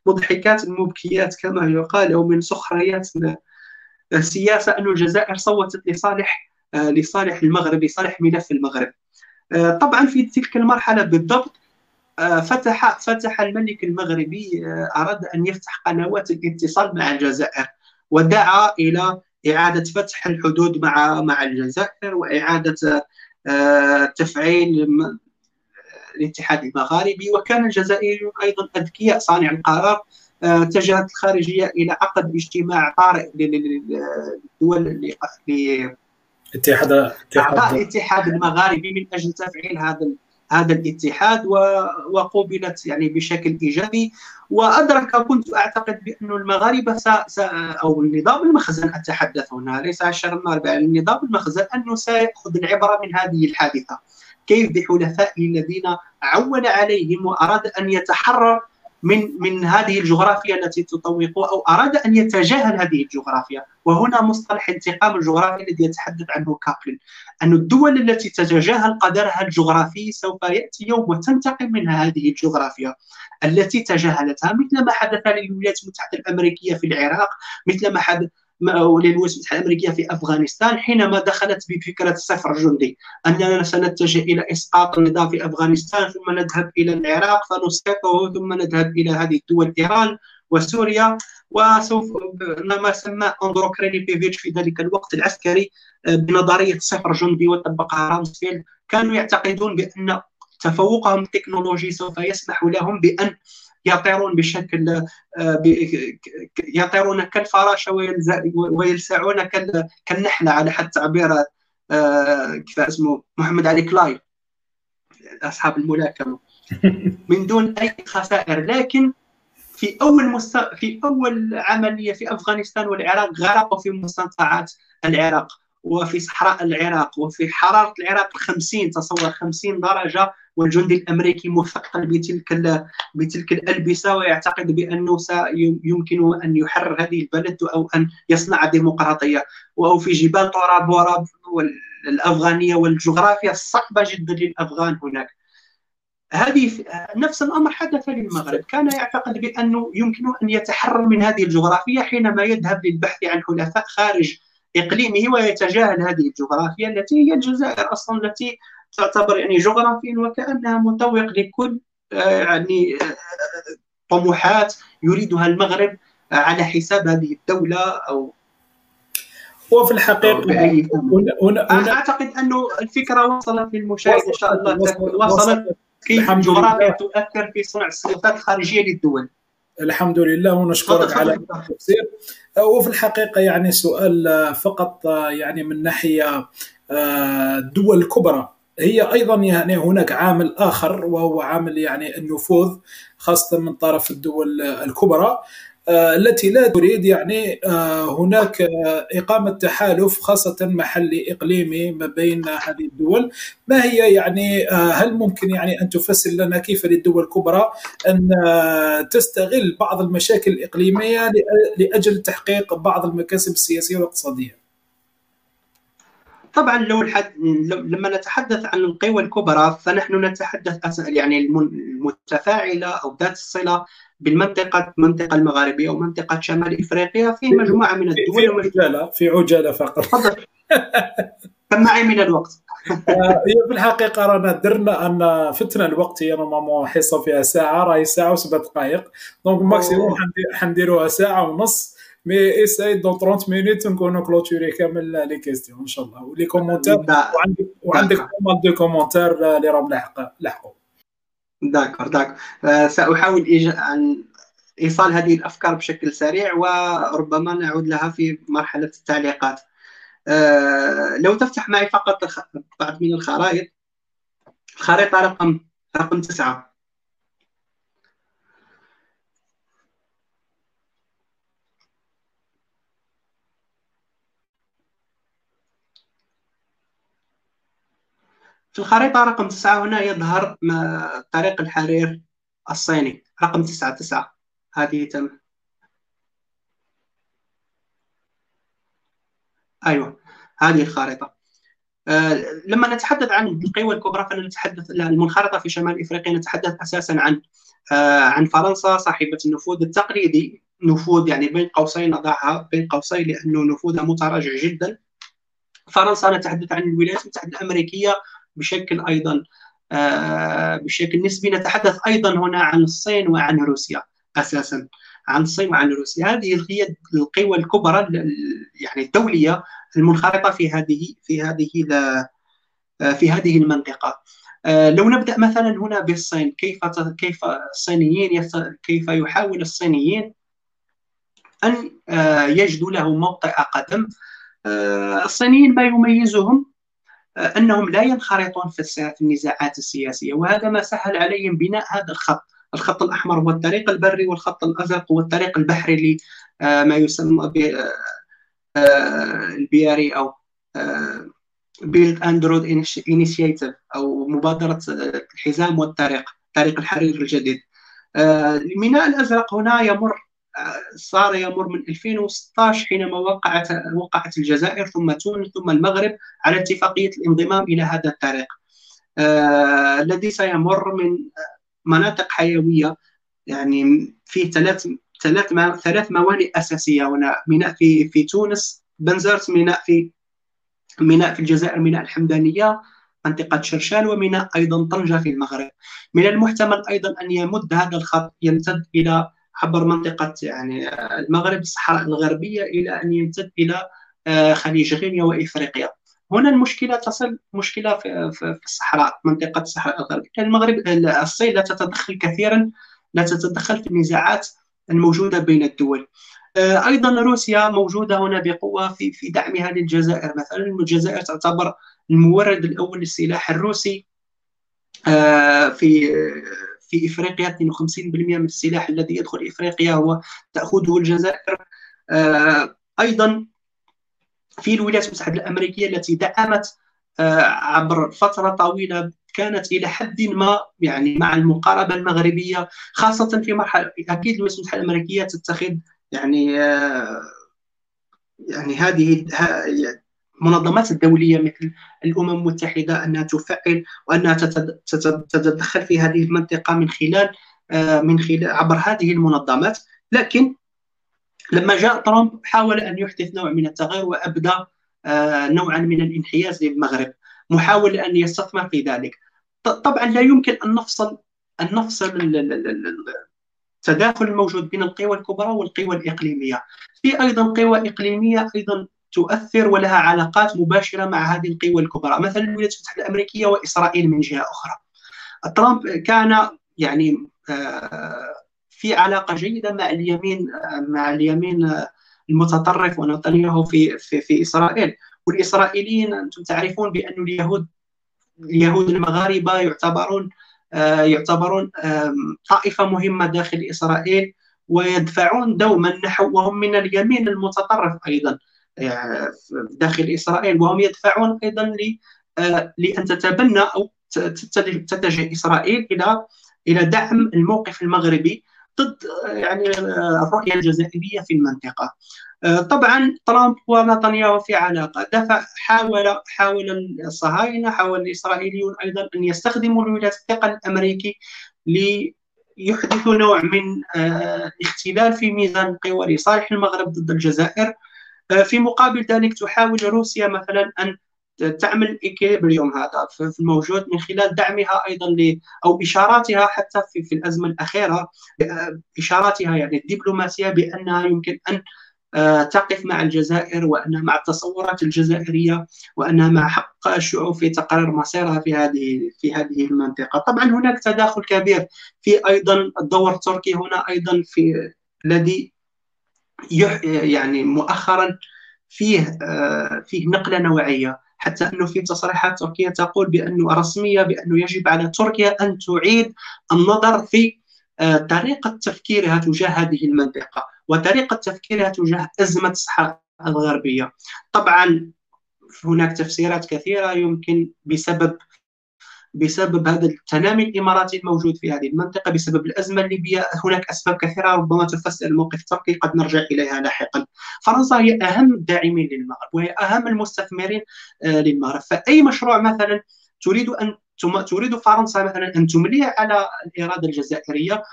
المضحكات المبكيات كما يقال أو من سخريات السياسة أن الجزائر صوتت لصالح لصالح المغرب لصالح ملف المغرب. طبعا في تلك المرحلة بالضبط آه، فتح فتح الملك المغربي آه، أراد أن يفتح قنوات الاتصال مع الجزائر ودعا إلى إعادة فتح الحدود مع مع الجزائر وإعادة تفعيل الاتحاد المغاربي. وكان الجزائريون أيضا أذكياء صانع القرار اتجهت الخارجيه إلى عقد اجتماع طارئ للدول اتحاد أعضاء الاتحاد المغاربي من أجل تفعيل هذا هذا الاتحاد وقوبلت يعني بشكل إيجابي. وأدرك كنت أعتقد بأن المغاربة س... س... أو النظام المخزن أتحدث هنا ليس عشر المغرب النظام المخزن أنه سيأخذ العبرة من هذه الحادثة. كيف بحلفائه الذين عول عليهم وأراد أن يتحرر من من هذه الجغرافيا التي تطوقه أو أراد أن يتجاهل هذه الجغرافيا وهنا مصطلح انتقام الجغرافي الذي يتحدث عنه كابلن أن الدول التي تتجاهل قدرها الجغرافي سوف يأتي يوم وتنتقم منها هذه الجغرافيا. التي تجاهلتها مثل ما حدث للولايات المتحدة الأمريكية في العراق مثل ما حدث للولايات المتحده الامريكيه في أفغانستان حينما دخلت بفكرة صفر جندي. أننا سنتجه إلى إسقاط النظام في أفغانستان ثم نذهب إلى العراق فنسقطه ثم نذهب إلى هذه الدول إيران وسوريا وسوف ما سمى أندرو كريبينيفيتش في ذلك الوقت العسكري آه، بنظرية صفر جندي وطبقها رامسفيلد كانوا يعتقدون بأن تفوقهم التكنولوجي سوف يسمح لهم بأن يطيرون بشكل آه، يطيرون كالفراشه ويلسعون كالنحلة على حد تعبير آه، كيف اسمه محمد علي كلاي أصحاب الملاكمة. من دون أي خسائر. لكن في أول مست... في أول عملية في أفغانستان والعراق غرقوا في مستنقعات العراق وفي صحراء العراق وفي حرارة العراق 50 تصور 50 درجة والجندي الأمريكي مثقل بتلك بتلك الألبسة ويعتقد بأنه سيمكنه أن يحرر هذه البلد أو أن يصنع ديمقراطيه أو في جبال طورا بورا الافغانيه والجغرافيا الصعبه جدا للأفغان هناك. هذه نفس الأمر حدث للمغرب. كان يعتقد بأنه يمكنه أن يتحرر من هذه الجغرافيا حينما يذهب للبحث عن حلفاء خارج إقليمه ويتجاهل هذه الجغرافيا التي هي الجزائر أصلا التي تعتبر يعني جغرافيا وكأنها متوق لكل آه، يعني آه، طموحات يريدها المغرب على حساب هذه الدولة أو وفي الحقيقة هنا هنا أعتقد أنه الفكرة وصلت للمشاهد إن شاء الله. وصلت كيف الجغرافيا تؤثر في صنع السياسات الخارجية للدول. الحمد لله ونشكرك على التفسير. وفي الحقيقة يعني سؤال فقط يعني من ناحية الدول آه، الكبرى. هي أيضا يعني هناك عامل آخر وهو عامل يعني النفوذ خاصة من طرف الدول الكبرى آه، التي لا تريد يعني آه، هناك آه، إقامة تحالف خاصة محلي إقليمي ما بين هذه الدول. ما هي يعني هل ممكن يعني أن تفسر لنا كيف للدول الكبرى أن تستغل بعض المشاكل الإقليمية لأجل تحقيق بعض المكاسب السياسية والاقتصادية؟ طبعا لو الحد لما نتحدث عن القوى الكبرى فنحن نتحدث يعني المتفاعلة أو ذات الصلة بالمنطقة المنطقة المغاربيه ومنطقه شمال إفريقيا في مجموعة من الدول في عجاله في عجالة فقط. تفضل. معي من الوقت. آه، هي في الحقيقة رانا درنا أن فتنا الوقت هي normalement حصه فيها ساعة راهي ساعة وسبع دقائق. donc maximum حنديروها ساعة ونص. mais essaye dans 30 minutes نكونوا clôturé كامل les questions ان شاء الله و les commentaires وعندك وعندك mal de commentaires اللي راهم لحقوا داكور داكور آه، سأحاول عن إيصال هذه الأفكار بشكل سريع وربما نعود لها في مرحلة التعليقات. آه، لو تفتح معي فقط بعض من الخرائط الخريطة رقم رقم تسعة. في الخريطة رقم تسعة هنا يظهر طريق الحرير الصيني. رقم تسعة تسعة. هذه تم. أيوة هذه الخارطة آه لما نتحدث عن القوى الكبرى فنتحدث المنخرطة في شمال إفريقيا نتحدث أساسا عن آه عن فرنسا صاحبة النفوذ التقليدي. نفوذ يعني بين قوسين نضعها بين قوسين لأنه نفوذها متراجع جدا. فرنسا نتحدث عن الولايات المتحدة الأمريكية بشكل أيضا آه، بشكل نسبي. نتحدث أيضا هنا عن الصين وعن روسيا أساسا. عن الصين وعن روسيا. هذه هي القوى الكبرى يعني الدولية المنخرطة في هذه في هذه آه، في هذه المنطقة. آه، لو نبدأ مثلا هنا بالصين كيف كيف الصينيين كيف يحاول الصينيين أن يجدوا له موطئ قدم الصينيين ما يميزهم؟ أنهم لا ينخرطون في النزاعات السياسية. وهذا ما سهل عليهم بناء هذا الخط. الخط الأحمر هو الطريق البري والخط الأزرق هو الطريق البحري لما يسمى بال BRI أو Belt and Road Initiative أو مبادرة الحزام والطريق طريق الحرير الجديد. الميناء الأزرق هنا يمر صار يمر من 2016 حينما وقعت وقعت الجزائر ثم تونس ثم المغرب على اتفاقية الانضمام إلى هذا الطريق. الذي سيمر من مناطق حيوية يعني فيه ثلاث ثلاث ثلاث موانئ أساسية هنا. ميناء في في تونس بنزرت ميناء في ميناء في الجزائر ميناء الحمدانية منطقة شرشان وميناء أيضا طنجة في المغرب. من المحتمل أيضا أن يمد هذا الخط يمتد إلى عبر منطقة يعني المغرب الصحراء الغربية إلى أن يمتد إلى آه، خليج غينيا وإفريقيا. هنا المشكلة تصل مشكلة في, الصحراء منطقة الصحراء الغربية. المغرب الصين لا تتدخل كثيرا لا تتدخل في النزاعات الموجودة بين الدول. آه، أيضا روسيا موجودة هنا بقوة في في دعمها للجزائر مثلا الجزائر تعتبر المورد الأول للسلاح الروسي آه، في في إفريقيا 52% من السلاح الذي يدخل إفريقيا هو تأخذه الجزائر. آه، أيضا في الولايات المتحدة الأمريكية التي دعمت عبر فترة طويلة كانت إلى حد ما يعني مع المقاربة المغربية خاصة في مرحلة أكيد الولايات المتحدة الأمريكية تتخذ يعني آه، يعني هذه المنظمات الدولية مثل الأمم المتحدة أنها تفعل وأنها تتدخل في هذه المنطقة من خلال آه، من خلال عبر هذه المنظمات. لكن لما جاء ترامب حاول أن يحدث نوع من التغير وأبدى آه، نوعا من الانحياز للمغرب محاول أن يستثمر في ذلك. طبعا لا يمكن أن نفصل أن نفصل التداخل الموجود بين القوى الكبرى والقوى الإقليمية. في أيضا قوى إقليمية أيضا تؤثر ولها علاقات مباشرة مع هذه القوى الكبرى. مثلا الولايات المتحدة الأمريكية وإسرائيل من جهة أخرى. ترامب كان يعني آه، في علاقة جيدة مع اليمين مع اليمين المتطرف ونتنياهو في, في في إسرائيل. والإسرائيليين أنتم تعرفون بأن اليهود اليهود المغاربة يعتبرون آه، يعتبرون طائفة مهمة داخل إسرائيل ويدفعون دوما نحو وهم من اليمين المتطرف أيضا. آه، داخل إسرائيل وهم يدفعون أيضا آه، لأن تتبنى أو تتجه إسرائيل إلى إلى دعم الموقف المغربي ضد يعني الرؤية الجزائرية في المنطقة. آه، طبعا ترامب ونتنياهو في علاقة. دفع حاول حاول الصهاينة حاول الإسرائيليون أيضا أن يستخدموا الولايات الثقل الأمريكي ليحدثوا نوع من الاختلال آه، في ميزان القوى لصالح المغرب ضد الجزائر. آه، في مقابل ذلك تحاول روسيا مثلا أن تعمل الايكيليبريوم هذا. في الموجود من خلال دعمها أيضا ل أو إشاراتها حتى في, في الأزمة الأخيرة إشاراتها يعني الدبلوماسية بأنها يمكن أن آه، تقف مع الجزائر وانها مع التصورات الجزائرية وأنها مع حق الشعوب في تقرير مصيرها في هذه في هذه المنطقة، طبعا هناك تداخل كبير في أيضا الدور التركي هنا أيضا في الذي يعني مؤخرا فيه آه، فيه نقلة نوعية حتى أنه في تصريحات تركية تقول بأنه رسمية بأنه يجب على تركيا أن تعيد النظر في آه، طريقة تفكيرها تجاه هذه المنطقة وطريقة تفكيرها تجاه أزمة الصحراء الغربية. طبعا هناك تفسيرات كثيرة يمكن بسبب بسبب هذا التنامي الإماراتي الموجود في هذه المنطقة بسبب الأزمة الليبية هناك أسباب كثيرة ربما تفسر الموقف التركي قد نرجع إليها لاحقا. فرنسا هي أهم الداعمين للمغرب وهي أهم المستثمرين آه، للمغرب. فأي مشروع مثلا تريد أن تريد فرنسا مثلا أن تمليه على الاراده الجزائرية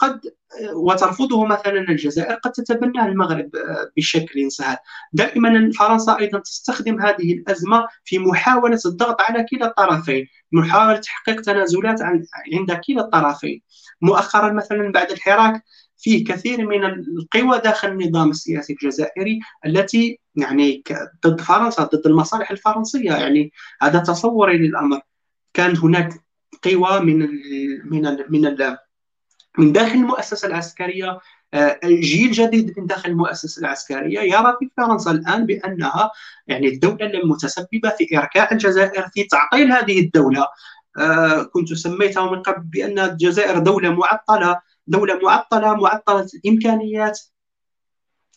قد آه، وترفضه مثلا الجزائر قد تتبناه المغرب آه، بشكل سهل. دائما فرنسا أيضا تستخدم هذه الأزمة في محاولة الضغط على كلا الطرفين محاولة تحقيق تنازلات عند كلا الطرفين. مؤخرا مثلا بعد الحراك فيه كثير من القوى داخل النظام السياسي الجزائري التي يعني ضد فرنسا ضد المصالح الفرنسية. يعني هذا تصوري للأمر. كان هناك قوى من ال من ال من ال من داخل المؤسسة العسكرية آه، جيل جديد من داخل المؤسسة العسكرية يرى في فرنسا الآن بأنها يعني الدولة المتسببة في إركاع الجزائر في تعطيل هذه الدولة. آه، كنت سميتها من قبل بأن الجزائر دولة معطلة دولة معطلة معطلة الإمكانيات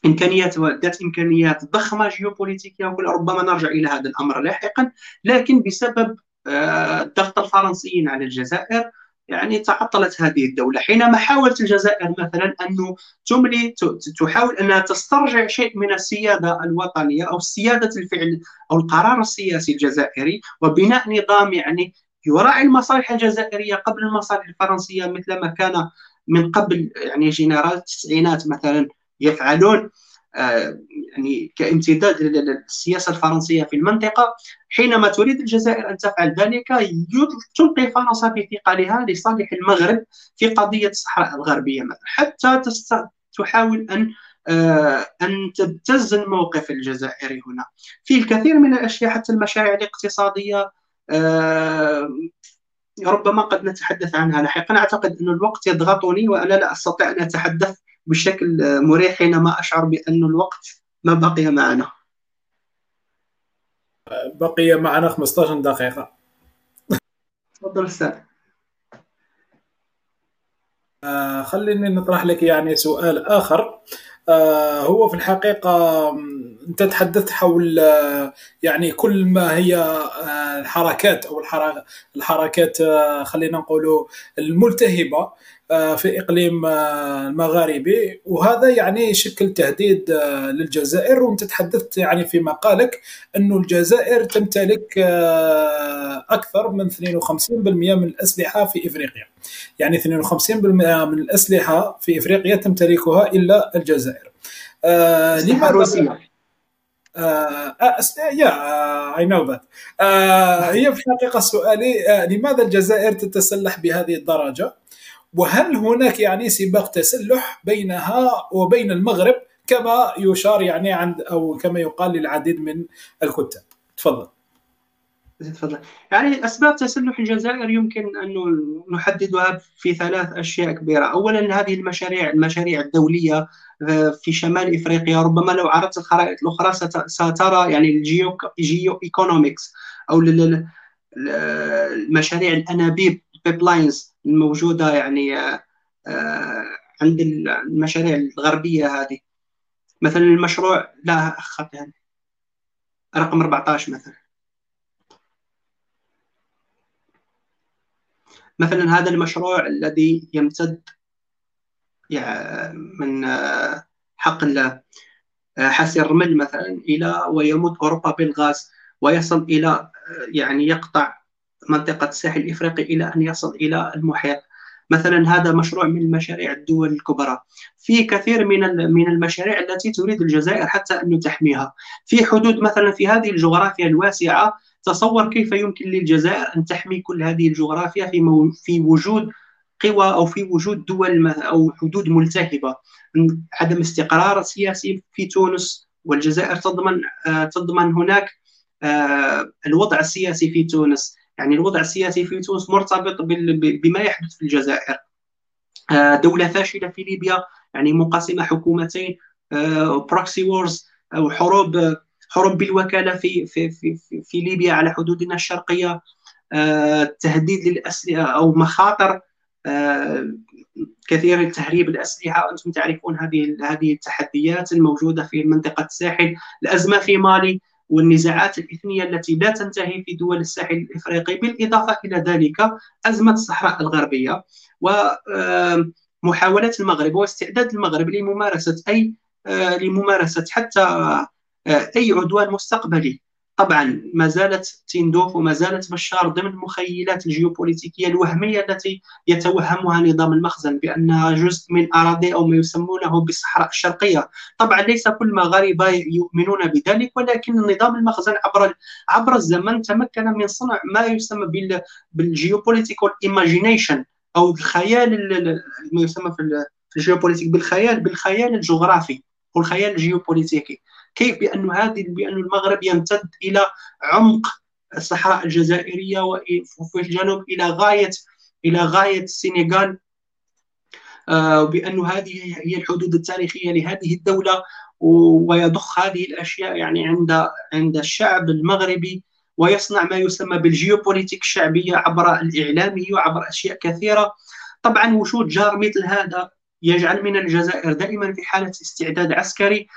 إمكانيات ذات إمكانيات ضخمة جيوبوليتيكية ربما نرجع إلى هذا الأمر لاحقا لكن بسبب آه، ضغط الفرنسيين على الجزائر يعني تعطلت هذه الدولة. حينما حاولت الجزائر مثلا أن تملي تحاول أنها تسترجع شيء من السيادة الوطنية أو سيادة الفعل أو القرار السياسي الجزائري وبناء نظام يعني يراعي المصالح الجزائرية قبل المصالح الفرنسية مثل ما كان من قبل يعني جنرال التسعينات مثلا يفعلون. يعني كامتداد للسياسة الفرنسية في المنطقة حينما تريد الجزائر أن تفعل ذلك تلقي فرنسا في ثقلها لصالح المغرب في قضية الصحراء الغربية حتى تحاول أن أن تبتز الموقف الجزائري هنا. في الكثير من الأشياء حتى المشاريع الاقتصادية ربما قد نتحدث عنها لاحقا. أعتقد أن الوقت يضغطني وأنا لا أستطيع أن أتحدث بشكل مريح حينما أشعر بأن الوقت ما بقي معنا. بقي معنا 15 دقيقة. تفضل أستاذ. آه خليني نطرح لك يعني سؤال آخر. آه هو في الحقيقة انت تحدثت حول آه، يعني كل ما هي آه، الحركات أو الحركات آه، خلينا نقولوا الملتهبة في إقليم المغاربي. وهذا يعني يشكل تهديد للجزائر. وانت تحدثت يعني في مقالك أنه الجزائر تمتلك أكثر من 52% من الأسلحة في إفريقيا. يعني 52% من الأسلحة في إفريقيا تمتلكها إلا الجزائر. لماذا؟ يا اي نو ذات هي في الحقيقة سؤالي uh, لماذا الجزائر تتسلح بهذه الدرجة؟ وهل هناك يعني سباق تسلح بينها وبين المغرب كما يشار يعني عند أو كما يقال للعديد من الكتاب؟ تفضل. تفضل. يعني أسباب تسلح الجزائر يمكن أن نحددها في ثلاث أشياء كبيرة. اولا هذه المشاريع المشاريع الدولية آه، في شمال إفريقيا. ربما لو عرضت الخرائط الأخرى سترى يعني ال geo geoeconomics أو المشاريع الأنابيب ال pipelines الموجودة يعني آه، عند المشاريع الغربية هذه. مثلا المشروع لا خط يعني. رقم 14 مثلا. مثلا هذا المشروع الذي يمتد من آه، حقل آه، حاسي الرمل مثلا إلى ويمد أوروبا بالغاز ويصل إلى آه، يعني يقطع منطقة الساحل الإفريقي إلى أن يصل إلى المحيط. مثلا هذا مشروع من المشاريع الدول الكبرى. في كثير من من المشاريع التي تريد الجزائر حتى أن تحميها. في حدود مثلا في هذه الجغرافيا الواسعة تصور كيف يمكن للجزائر أن تحمي كل هذه الجغرافيا في في وجود قوى أو في وجود دول أو حدود ملتهبة. عدم استقرار سياسي في تونس والجزائر تضمن آه، تضمن هناك آه، الوضع السياسي في تونس. يعني الوضع السياسي في تونس مرتبط بما يحدث في الجزائر. آه، دولة فاشلة في ليبيا يعني مقاسمة حكومتين proxy wars أو حروب حروب بالوكالة في في في في ليبيا على حدودنا الشرقية تهديد للأسلحة أو مخاطر كثير التهريب الأسلحة. وأنتم تعرفون هذه هذه التحديات الموجودة في منطقة الساحل الأزمة في مالي والنزاعات الإثنية التي لا تنتهي في دول الساحل الإفريقي بالإضافة إلى ذلك أزمة الصحراء الغربية ومحاوله المغرب واستعداد المغرب لممارسة أي آه، لممارسة حتى آه، أي عدوان مستقبلي. طبعا ما زالت تندوف وما زالت بشار ضمن المخيلات الجيوبوليتيكية الوهمية التي يتوهمها نظام المخزن بأنها جزء من أراضي أو ما يسمونه بالصحراء الشرقية، طبعا ليس كل المغاربه يؤمنون بذلك ولكن نظام المخزن عبر عبر الزمن تمكن من صنع ما يسمى بال geopolitical imagination أو الخيال ما يسمى في الجيوبوليتيك بالخيال بالخيال الجغرافي والخيال الجيوبوليتيكي. كيف بأن هذه بأن المغرب يمتد إلى عمق الصحراء الجزائرية وفي الجنوب إلى غاية إلى غاية السنغال. وبأن آه، هذه هي الحدود التاريخية لهذه الدولة ويضخ هذه الأشياء يعني عند عند الشعب المغربي ويصنع ما يسمى بالجيوبوليتيك الشعبية عبر الإعلامي وعبر أشياء كثيرة. طبعا وجود جار مثل هذا يجعل من الجزائر دائما في حالة استعداد عسكري.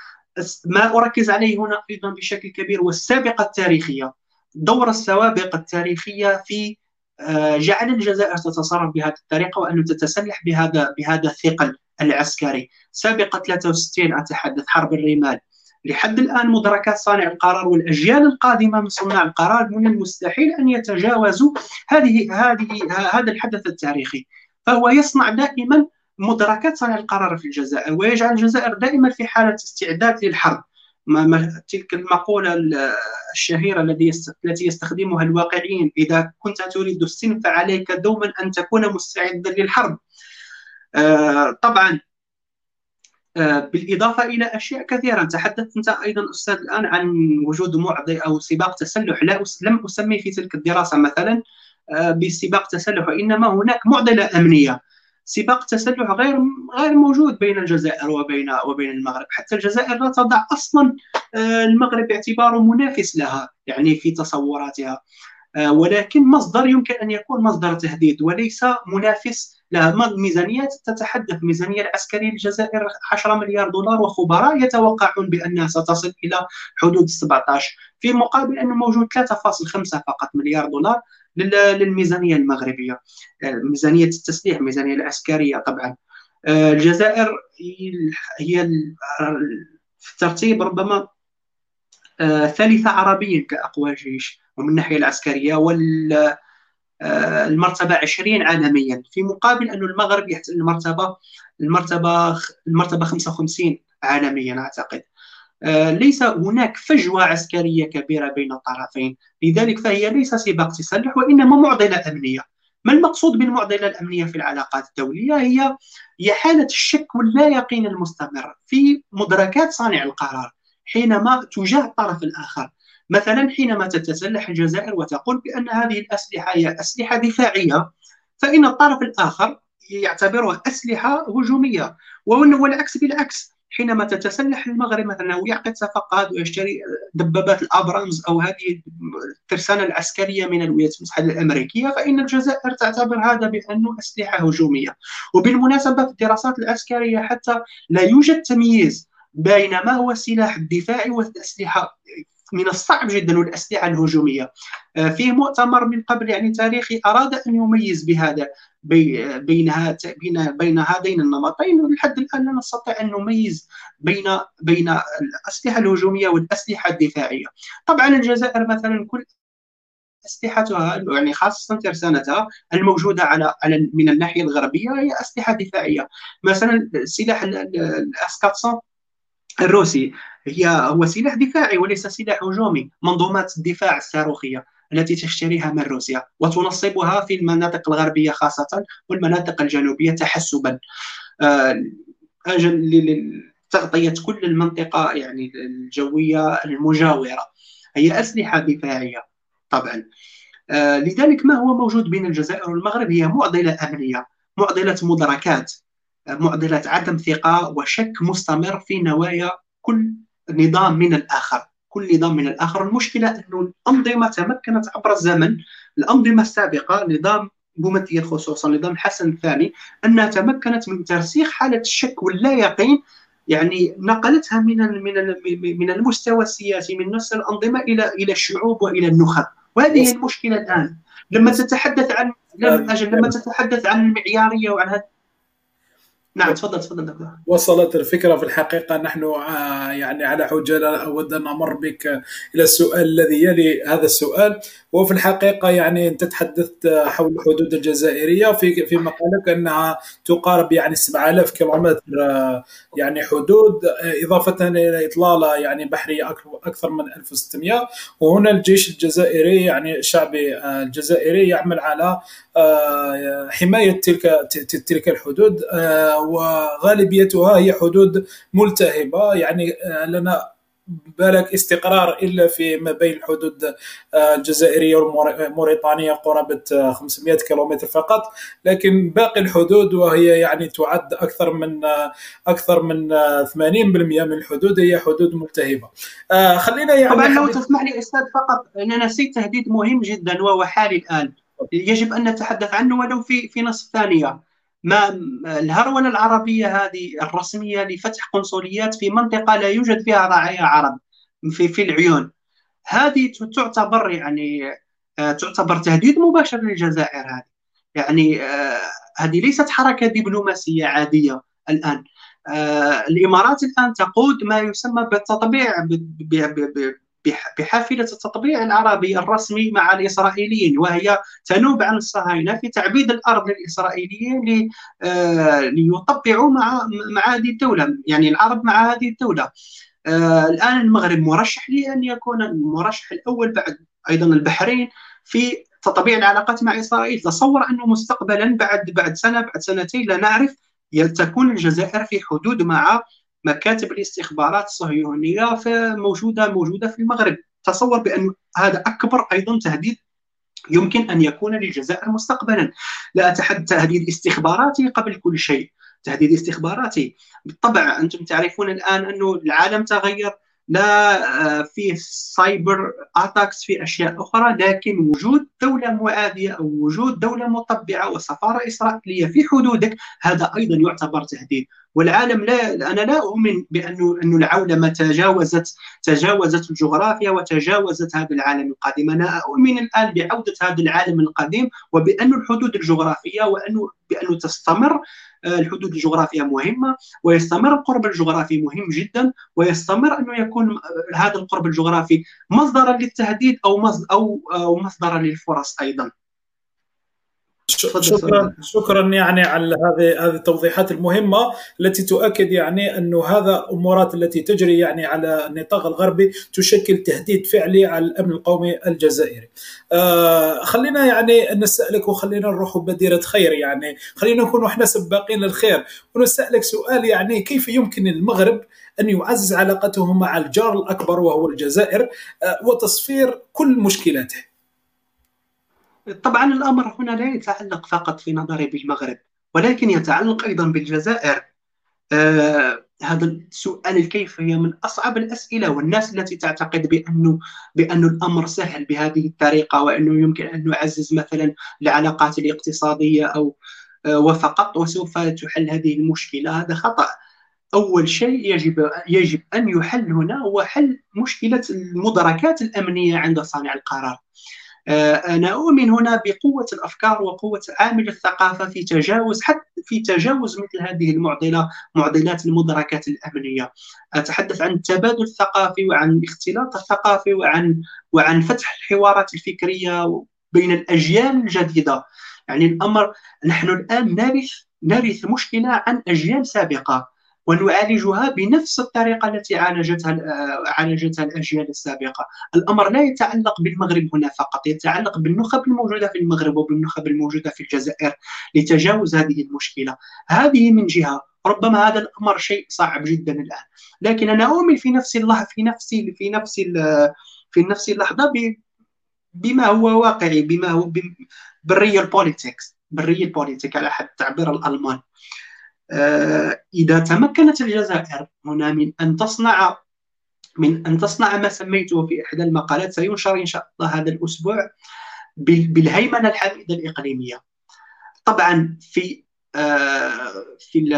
ما أركز عليه هنا أيضا بشكل كبير والسابقة التاريخية. دور السوابق التاريخية في آه، جعل الجزائر تتصرف بهذه الطريقة وأن تتسلح بهذا بهذا الثقل العسكري. سابقة 63 أتحدث حرب الرمال. لحد الآن مدركات صانع القرار والأجيال القادمة من صناع القرار من المستحيل أن يتجاوزوا هذه هذه هذا الحدث التاريخي. فهو يصنع دائما مدركات صانع القرار في الجزائر ويجعل الجزائر دائما في حالة استعداد للحرب. ما تلك المقولة الشهيرة التي يستخدمها الواقعيين إذا كنت تريد السلم فعليك دوما أن تكون مستعدا للحرب. آه طبعا آه بالإضافة إلى أشياء كثيرة. تحدثت أنت أيضا أستاذ الآن عن وجود معضي أو سباق تسلح. لا لم أسمي في تلك الدراسة مثلا آه بسباق تسلح وإنما هناك معضلة أمنية. سباق تسلح غير غير موجود بين الجزائر وبين وبين المغرب. حتى الجزائر لا تضع أصلا آه، المغرب باعتباره منافس لها يعني في تصوراتها. آه، ولكن مصدر يمكن أن يكون مصدر تهديد وليس منافس لها. الميزانيات؟ تتحدث الميزانيه العسكرية للجزائر 10 مليار دولار وخبراء يتوقعون بأنها ستصل إلى حدود 17 في مقابل انه موجود 3.5 فقط مليار دولار للميزانية المغربية. آه، ميزانية التسليح الميزانيه العسكرية طبعا. آه، الجزائر هي في الترتيب ربما آه، ثالثة عربيا كأقوى جيش ومن الناحية العسكرية وال المرتبة 20 عالميا. في مقابل أن المغرب يحتل المرتبة المرتبة المرتبة 55 عالميا أعتقد. آه، ليس هناك فجوة عسكرية كبيرة بين الطرفين. لذلك فهي ليس سباق تسلح وإنما معضلة أمنية. ما المقصود بالمعضلة الأمنية في العلاقات الدولية؟ هي هي حالة الشك واللا يقين المستمر في مدركات صانع القرار حينما تجاه الطرف الآخر. مثلا حينما تتسلح الجزائر وتقول بأن هذه الأسلحة هي أسلحة دفاعية فإن الطرف الآخر يعتبرها أسلحة هجومية والعكس بالعكس. حينما تتسلح المغرب مثلا ويعقد صفقات ويشتري دبابات الأبرامز أو هذه الترسانة العسكرية من الولايات المتحدة الأمريكية فإن الجزائر تعتبر هذا بأنه أسلحة هجومية. وبالمناسبة في الدراسات العسكرية حتى لا يوجد تمييز بين ما هو السلاح الدفاعي والأسلحة من الصعب جدا والاسلحه الهجومية. آه، في مؤتمر من قبل يعني تاريخي أراد أن يميز بهذا بين بين بين هذين النمطين. ولحد الآن لا نستطيع أن نميز بين بين الأسلحة الهجومية والأسلحة الدفاعية. طبعا الجزائر مثلا كل أسلحتها يعني خاصة ترسانتها الموجودة على على من الناحية الغربية هي أسلحة دفاعية. مثلا سلاح الأس 400 الروسي. هي هو سلاح دفاعي وليس سلاح هجومي. منظومات الدفاع الصاروخية التي تشتريها من روسيا وتنصبها في المناطق الغربية خاصة والمناطق الجنوبية تحسبا. آه، أجل لتغطية كل المنطقة يعني الجوية المجاورة. هي أسلحة دفاعية طبعا. آه، لذلك ما هو موجود بين الجزائر والمغرب؟ هي معضلة أمنية معضلة مدركات معضلة عدم ثقة وشك مستمر في نوايا كل نظام من الآخر. كل نظام من الآخر. المشكلة أنه الأنظمة تمكنت عبر الزمن الأنظمة السابقة نظام بومدية خصوصا نظام الحسن الثاني أنها تمكنت من ترسيخ حالة الشك واللا يقين يعني نقلتها من من من المستوى السياسي من نفس الأنظمة إلى إلى الشعوب وإلى النخب. وهذه هي المشكلة الآن. لما تتحدث عن لما تتحدث عن المعيارية وعن هذا نعم تفضل تفضل دكتور. وصلت الفكرة في الحقيقة. نحن آه، يعني على حجة أود أن أمر بك إلى السؤال الذي يلي هذا السؤال. وفي الحقيقة يعني أنت تحدثت حول الحدود الجزائرية. في في مقالك أنها تقارب يعني 7000 كيلومتر آه، يعني حدود آه، إضافة إلى إطلالة يعني بحرية أكثر من 1600 وهنا الجيش الجزائري يعني الشعبي الجزائري يعمل على حماية تلك تلك الحدود وغالبيتها هي حدود ملتهبة. يعني آه، لنا بالك استقرار إلا في ما بين الحدود آه، الجزائرية والموريتانية قرابة 500 كيلومتر فقط. لكن باقي الحدود وهي يعني تعد أكثر من آه، أكثر من 80% من الحدود هي حدود ملتهبة. خلينا يعني طبعا لو تسمح لي أستاذ فقط أنا نسيت تهديد مهم جدا وهو حالي الآن. يجب أن نتحدث عنه ولو في في نصف ثانية. ما الهرولة العربية هذه الرسمية لفتح قنصليات في منطقة لا يوجد فيها رعايا عرب في في العيون. هذه تعتبر يعني آه، تعتبر تهديد مباشر للجزائر هذه. يعني آه، هذه ليست حركة دبلوماسية عادية الآن. آه، الإمارات الآن تقود ما يسمى بالتطبيع بحافلة التطبيع العربي الرسمي مع الإسرائيليين وهي تنوب عن الصهاينة في تعبيد الأرض للإسرائيليين آه، ليطبعوا مع مع هذه الدولة يعني العرب مع هذه الدولة. آه، الآن المغرب مرشح لأن يكون المرشح الأول بعد أيضا البحرين في تطبيع العلاقات مع إسرائيل. تصور أنه مستقبلا بعد بعد سنة بعد سنتين لا نعرف تكون الجزائر في حدود مع مكاتب الاستخبارات الصهيونية موجوده موجودة في المغرب. تصور بأن هذا أكبر أيضا تهديد يمكن أن يكون للجزائر مستقبلا. لا أتحدث تهديد استخباراتي قبل كل شيء. تهديد استخباراتي. بالطبع أنتم تعرفون الآن أنه العالم تغير. لا آه، في cyber attacks في أشياء أخرى لكن وجود دولة معاديه أو وجود دولة مطبعة وسفارة إسرائيلية في حدودك هذا أيضا يعتبر تهديد. والعالم لا أنا لا أؤمن بانه انه العولمة تجاوزت تجاوزت الجغرافيا وتجاوزت هذا العالم القديم. أنا أؤمن الآن بعودة هذا العالم القديم وبأن الحدود الجغرافية وانه بانه تستمر آه، الحدود الجغرافية مهمة ويستمر القرب الجغرافي مهم جدا ويستمر أنه يكون هذا القرب الجغرافي مصدرا للتهديد أو أو مصدرا للفرص أيضا. شكرا. شكرا يعني على هذه هذه التوضيحات المهمة التي تؤكد يعني انه هذا الامورات التي تجري يعني على النطاق الغربي تشكل تهديد فعلي على الأمن القومي الجزائري. آه خلينا يعني نسألك وخلينا نروح بديرة خير يعني. خلينا نكون إحنا سباقين للخير. ونسألك سؤال يعني كيف يمكن المغرب أن يعزز علاقته مع الجار الأكبر وهو الجزائر؟ آه وتصفير كل مشكلاته. طبعا الأمر هنا لا يتعلق فقط في نظري بالمغرب ولكن يتعلق أيضا بالجزائر. آه هذا السؤال الكيف هي من أصعب الأسئلة والناس التي تعتقد بأنه بأن الأمر سهل بهذه الطريقة وأنه يمكن أن نعزز مثلا العلاقات الاقتصادية أو آه وفقط وسوف تحل هذه المشكلة. هذا خطأ. أول شيء يجب يجب أن يحل هنا هو حل مشكلة المدركات الأمنية عند صانع القرار. آه، أنا أؤمن هنا بقوة الأفكار وقوة عامل الثقافة في تجاوز حتى في تجاوز مثل هذه المعضلة معضلات المدركات الأمنية. أتحدث عن التبادل الثقافي وعن الاختلاط الثقافي وعن وعن فتح الحوارات الفكرية بين الأجيال الجديدة. يعني الأمر نحن الآن نرث نرث مشكلة عن أجيال سابقة. ونعالجها بنفس الطريقة التي عالجتها عالجتها الأجيال السابقة، الأمر لا يتعلق بالمغرب هنا فقط، يتعلق بالنخب الموجودة في المغرب وبالنخب الموجودة في الجزائر لتجاوز هذه المشكلة، هذه من جهة، ربما هذا الأمر شيء صعب جدا الآن، لكن أنا أؤمن في نفس اللحظه في نفس في نفس في نفس اللحظة بما هو واقعي بما هو بال real politics بال Realpolitik على حد تعبير الألمان. آه، إذا تمكنت الجزائر هنا من أن تصنع من أن تصنع ما سميته في إحدى المقالات سينشر إن شاء الله هذا الأسبوع بالهيمنة الحميدة الإقليمية. طبعا في آه، في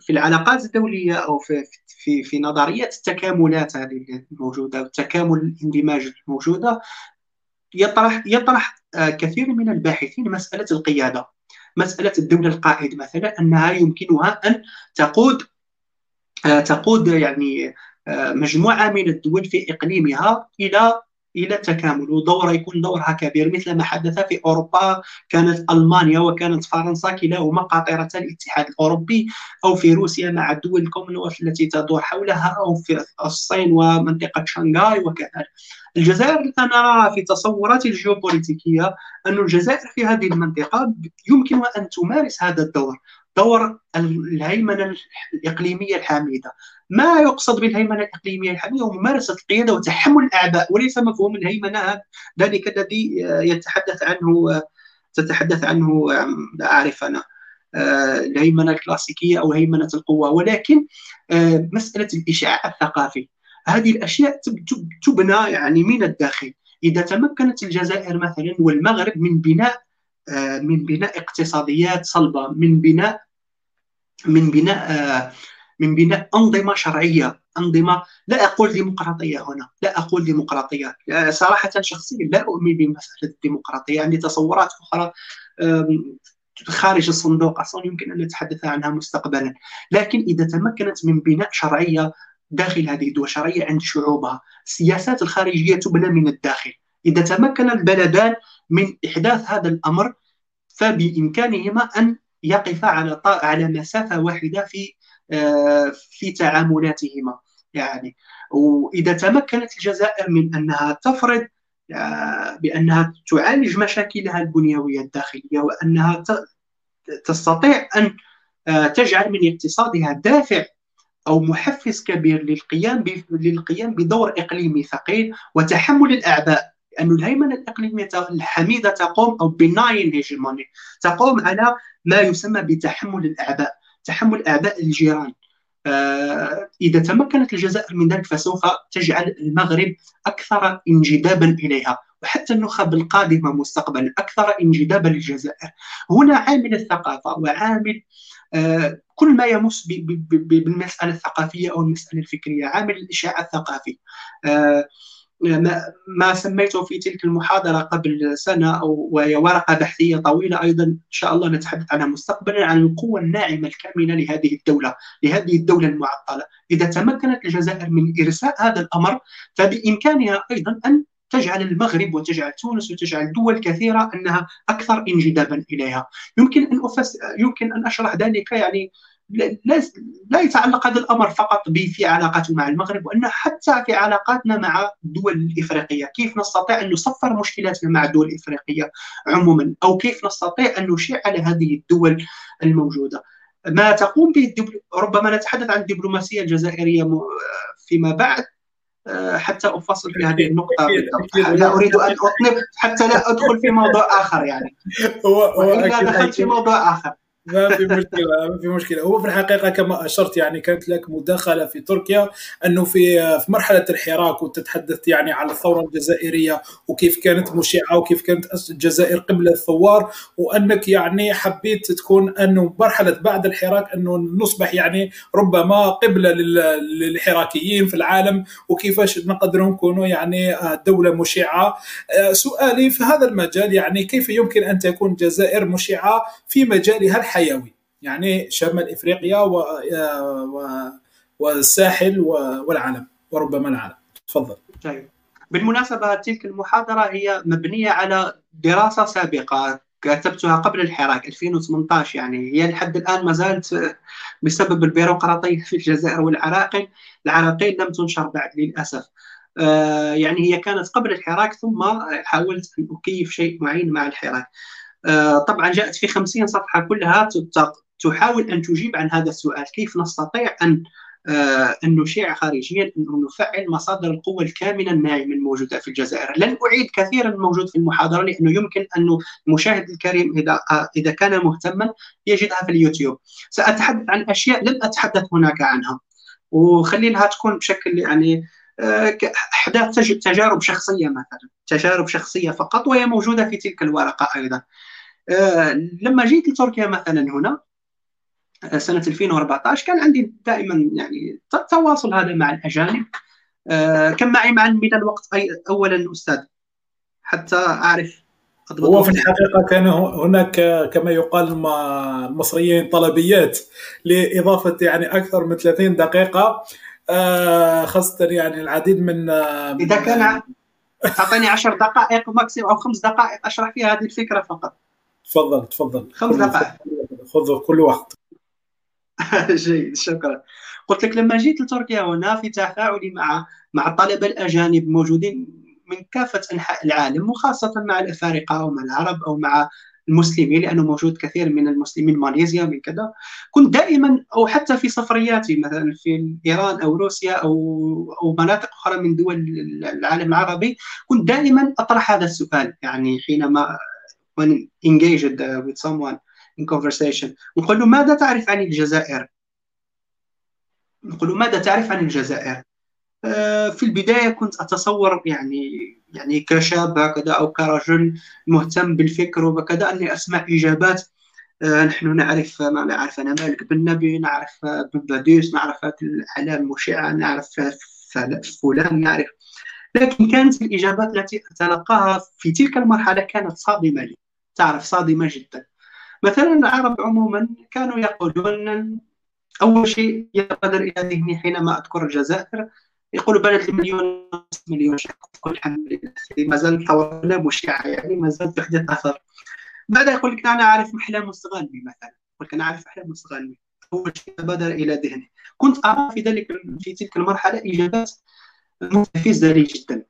في العلاقات الدولية أو في في في نظريات التكاملات هذه الموجودة والتكامل الاندماج الموجودة يطرح يطرح آه، كثير من الباحثين مسألة القيادة. مسألة الدولة القائد مثلا أنها يمكنها أن تقود آه، تقود يعني آه، مجموعة من الدول في إقليمها إلى إلى التكامل ودورها يكون دورها كبير. مثل ما حدث في أوروبا كانت ألمانيا وكانت فرنسا كلاهما قاطرتا الاتحاد الأوروبي أو في روسيا مع الدول الكومنولث التي تدور حولها أو في الصين ومنطقة شنغهاي وكذلك. الجزائر الان في تصوراتي الجيوبوليتيكية أن الجزائر في هذه المنطقة يمكن أن تمارس هذا الدور. دور الهيمنة الإقليمية الحامدة ما يقصد بالهيمنة الإقليمية الحامدة هو ممارسة القيادة وتحمل الأعباء وليس مفهوم الهيمنة ذلك الذي يتحدث عنه تتحدث عنه لا أعرف أنا آه، الهيمنة الكلاسيكية أو هيمنة القوة. ولكن مسألة الإشعاع الثقافي هذه الأشياء تبنى يعني من الداخل. إذا تمكنت الجزائر مثلا والمغرب من بناء من بناء اقتصاديات صلبة من بناء من بناء آه، من بناء أنظمة شرعية أنظمة لا أقول ديمقراطية هنا لا أقول ديمقراطية. آه، صراحة شخصيا لا أؤمن بمسألة الديمقراطية عندي تصورات أخرى خارج الصندوق أصلا يمكن أن نتحدث عنها مستقبلا. لكن إذا تمكنت من بناء شرعية داخل هذه الدول الشرعيه عند شعوبها السياسات الخارجية تبنى من الداخل. إذا تمكن البلدان من إحداث هذا الأمر فبإمكانهما أن يقفا على على مسافة واحدة في آه، في تعاملاتهما. يعني وإذا تمكنت الجزائر من أنها تفرض آه، بأنها تعالج مشاكلها البنيوية الداخلية وأنها تستطيع أن آه، تجعل من اقتصادها دافع أو محفز كبير للقيام للقيام بدور إقليمي ثقيل وتحمل الأعباء. لأن الهيمنة الإقليمية الحميدة تقوم أو benign hegemony تقوم على ما يسمى بتحمل الأعباء تحمل أعباء الجيران. آه، إذا تمكنت الجزائر من ذلك فسوف تجعل المغرب أكثر انجذابا إليها وحتى النخب القادمة مستقبلا أكثر انجذابا للجزائر. هنا عامل الثقافة وعامل آه، كل ما يمس بالمسألة الثقافية أو المسألة الفكرية عامل الإشعاع الثقافي آه، ما سميته في تلك المحاضرة قبل سنة أو وهي ورقة بحثية طويلة أيضا. إن شاء الله نتحدث عنها مستقبلا عن القوة الناعمة الكامنة لهذه الدولة لهذه الدولة المعطلة. إذا تمكنت الجزائر من إرساء هذا الأمر فبإمكانها أيضا أن تجعل المغرب وتجعل تونس وتجعل دول كثيرة أنها أكثر انجذابا إليها. يمكن أن أفس... يمكن أن أشرح ذلك يعني لا, لا يتعلق هذا الأمر فقط في علاقاته مع المغرب وان حتى في علاقاتنا مع الدول الإفريقية، كيف نستطيع أن نصفر مشكلاتنا مع الدول الإفريقية عموما؟ أو كيف نستطيع أن نشيع على هذه الدول الموجودة. ما تقوم به ربما نتحدث عن الدبلوماسية الجزائرية فيما بعد. آه، حتى أفصل في هذه النقطة بالضبط. لا أريد أن أطنب حتى لا أدخل في موضوع آخر يعني. هو هو دخلت في موضوع آخر. ما في مشكلة ما في مشكلة. هو في الحقيقة كما أشرت يعني كانت لك مداخلة في تركيا أنه في في مرحلة الحراك وتتحدث يعني على الثورة الجزائرية وكيف كانت مشعة وكيف كانت الجزائر قبل الثوار وأنك يعني حبيت تكون أنه مرحلة بعد الحراك أنه نصبح يعني ربما قبلة للحراكيين في العالم وكيفاش نقدر نكونوا يعني دولة مشعة. سؤالي في هذا المجال يعني كيف يمكن أن تكون الجزائر مشعة في مجالها حيوي يعني شمال إفريقيا و... و... والساحل والعالم وربما العالم. تفضل. طيب. بالمناسبة تلك المحاضرة هي مبنية على دراسة سابقة كتبتها قبل الحراك 2018 يعني. هي لحد الآن ما زالت بسبب البيروقراطية في الجزائر والعراقيل العراقيل لم تنشر بعد للأسف. آه يعني هي كانت قبل الحراك ثم حاولت أن أكيف شيء معين مع الحراك. طبعا جاءت في 50 صفحة كلها تحاول أن تجيب عن هذا السؤال. كيف نستطيع أن آه، أن نشيع خارجيا أن نفعل مصادر القوة الكامنة الناعمة الموجودة في الجزائر؟ لن أعيد كثيرا الموجود في المحاضرة لأنه يمكن أن المشاهد الكريم إذا آه، إذا كان مهتما يجدها في اليوتيوب. سأتحدث عن أشياء لم أتحدث هناك عنها. وخلي لها تكون بشكل يعني أحداث تجارب شخصية مثلا. تجارب شخصية فقط وهي موجودة في تلك الورقة أيضا. آه، لما جيت لتركيا مثلا هنا آه، سنة 2014 كان عندي دائما يعني التواصل هذا مع الأجانب آه، كان معي مع من الوقت أي أولا أستاذ حتى أعرف هو في الحقيقة كان هناك كما يقال المصريين طلبيات لإضافة يعني أكثر من 30 دقيقة. خاصة يعني العديد من إذا كان أعطيني 10 دقائق ماكسيم أو خمس دقائق أشرح فيها هذه الفكرة فقط. تفضل تفضل. خمس دقائق خذ كل وقت جيد شكرا. قلت لك لما جيت لتركيا هنا في تفاعلي مع مع الطلبه الأجانب موجودين من كافة أنحاء العالم وخاصة مع الأفارقة أو مع العرب أو مع المسلمين لأنه موجود كثير من المسلمين ماليزيا من كذا. كنت دائما أو حتى في سفرياتي مثلا في إيران أو روسيا أو أو مناطق أخرى من دول العالم العربي كنت دائما أطرح هذا السؤال يعني حينما when engaged with someone in conversation. نقول له ماذا تعرف عن الجزائر؟ نقول له ماذا تعرف عن الجزائر؟ آه، في البداية كنت أتصور يعني يعني كشاب هكذا أو كرجل مهتم بالفكر وكذا أني أسمع إجابات. آه، نحن نعرف ما نعرف أنا مالك بن نبي نعرف بن باديس نعرف الاعلام المشعه نعرف فلان نعرف لكن كانت الإجابات التي أتلقاها في تلك المرحلة كانت صادمة لي. تعرف صادمة جدا. مثلا العرب عموما كانوا يقولون أول شيء يبادر إلى ذهني حينما أذكر الجزائر يقول بلد المليون مليون شخص. الحمد لله. ما زال حوالينا مشعه يعني ما زال تحدث أثر. بعدها يقول لك أنا أعرف احلام مستغلبي مثلا. يقول لك أنا أعرف احلام مستغلبي أول شيء بادر إلى ذهني. كنت أرى في ذلك في تلك المرحلة إجابات مستفزة لي جدا.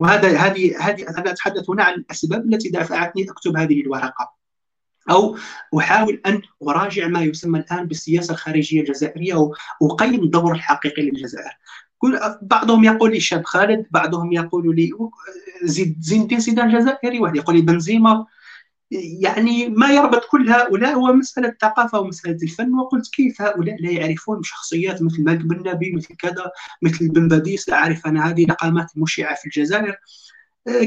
وهذا هذه هذه أنا أتحدث هنا عن الأسباب التي دفعتني أكتب هذه الورقة. أو أحاول أن أراجع ما يسمى الآن بالسياسة الخارجية الجزائرية وأقيم الدور الحقيقي للجزائر. بعضهم يقول لي شاب خالد بعضهم يقول لي زيد زين الدين زيدان جزائري واحد يقول لي بنزيما يعني ما يربط كل هؤلاء هو مسألة ثقافة ومسألة الفن. وقلت كيف هؤلاء لا يعرفون شخصيات مثل مالك بن نبي مثل كذا مثل بن باديس لا أعرف أنا هذه نقامات مشعة في الجزائر.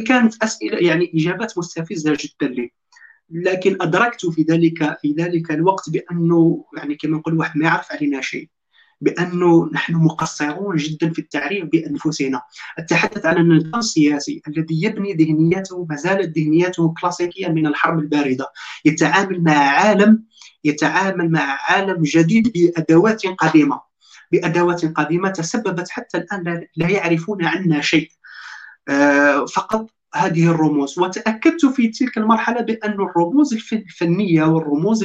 كانت أسئلة يعني إجابات مستفزة جدا لي. لكن أدركت في ذلك في ذلك الوقت بأنه يعني كما نقول واحد ما يعرف علينا شيء. بأنه نحن مقصرون جدا في التعريف بأنفسنا. اتحدث عن النظام السياسي الذي يبني ذهنيته ما زالت ذهنيته كلاسيكية من الحرب الباردة. يتعامل مع عالم يتعامل مع عالم جديد بأدوات قديمة. بأدوات قديمة تسببت حتى الآن لا يعرفون عنا شيء. آه، فقط هذه الرموز. وتأكدت في تلك المرحلة بأن الرموز الفنية والرموز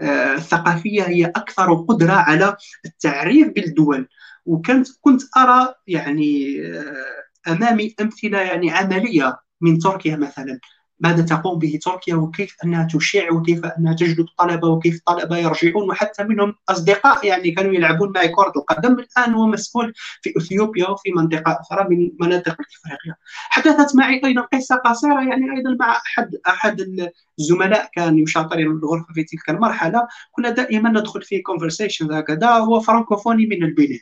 الثقافية هي أكثر قدرة على التعريف بالدول. وكنت كنت أرى يعني آه، أمامي أمثلة يعني عملية من تركيا مثلا. ماذا تقوم به تركيا وكيف أنها تشع وكيف أنها تجلب الطلبه وكيف الطلبه يرجعون. وحتى منهم أصدقاء يعني كانوا يلعبون معي كرة القدم. الآن هو مسؤول في إثيوبيا وفي منطقة أخرى من مناطق إفريقيا. حدثت معي أيضا قصة قصيرة يعني أيضا مع احد أحد الزملاء كان يشاطرني من الغرفة في تلك المرحلة. كنا دائما ندخل في conversation هكذا هو فرانكوفوني من البنين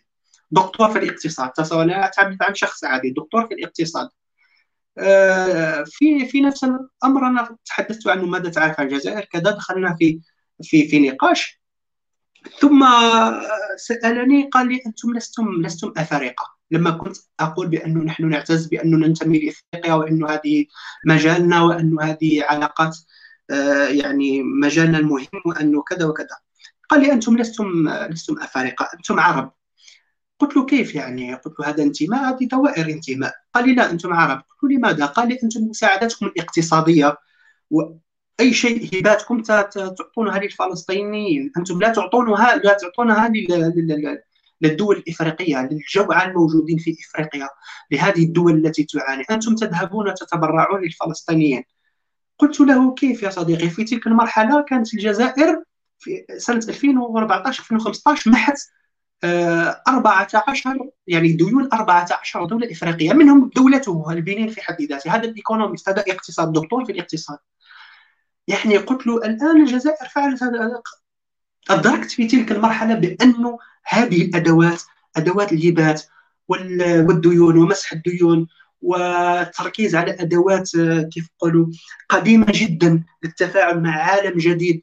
دكتور في الاقتصاد تصور أنا اتحدث عن شخص عادي دكتور في الاقتصاد. في في نفس الأمر أنا تحدثت عنه ماذا تعرف عن الجزائر. كذا دخلنا في في في نقاش. ثم سألني قال لي أنتم لستم لستم أفارقة. لما كنت أقول بأنه نحن نعتز بأنه ننتمي لإفريقيا وانه هذه مجالنا وانه هذه علاقات آه، يعني مجالنا المهم وأنه كذا وكذا. قال لي أنتم لستم لستم أفارقة. أنتم عرب. قلت له كيف يعني؟ قلت له هذا انتماء هذه دوائر انتماء. قال لي لا أنتم عرب. قلت له لماذا؟ قال لي أنتم مساعدتكم الاقتصادية واي شيء هباتكم تعطونها للفلسطينيين. أنتم لا تعطونها لا تعطونها للدول الإفريقية للجوعى الموجودين في إفريقيا لهذه الدول التي تعاني. أنتم تذهبون تتبرعون للفلسطينيين. قلت له كيف يا صديقي؟ في تلك المرحلة كانت الجزائر في سنة 2014 2015 محت 14 يعني ديون 14 دولة إفريقية منهم دولته البنين في حد ذاته هذا ال economist هذا اقتصاد دكتور في الاقتصاد. يعني قلت له الآن الجزائر فعلت هذا أدركت في تلك المرحلة بأنه هذه الأدوات أدوات الهبات والديون ومسح الديون والتركيز على أدوات كيف قالوا قديمة جدا للتفاعل مع عالم جديد.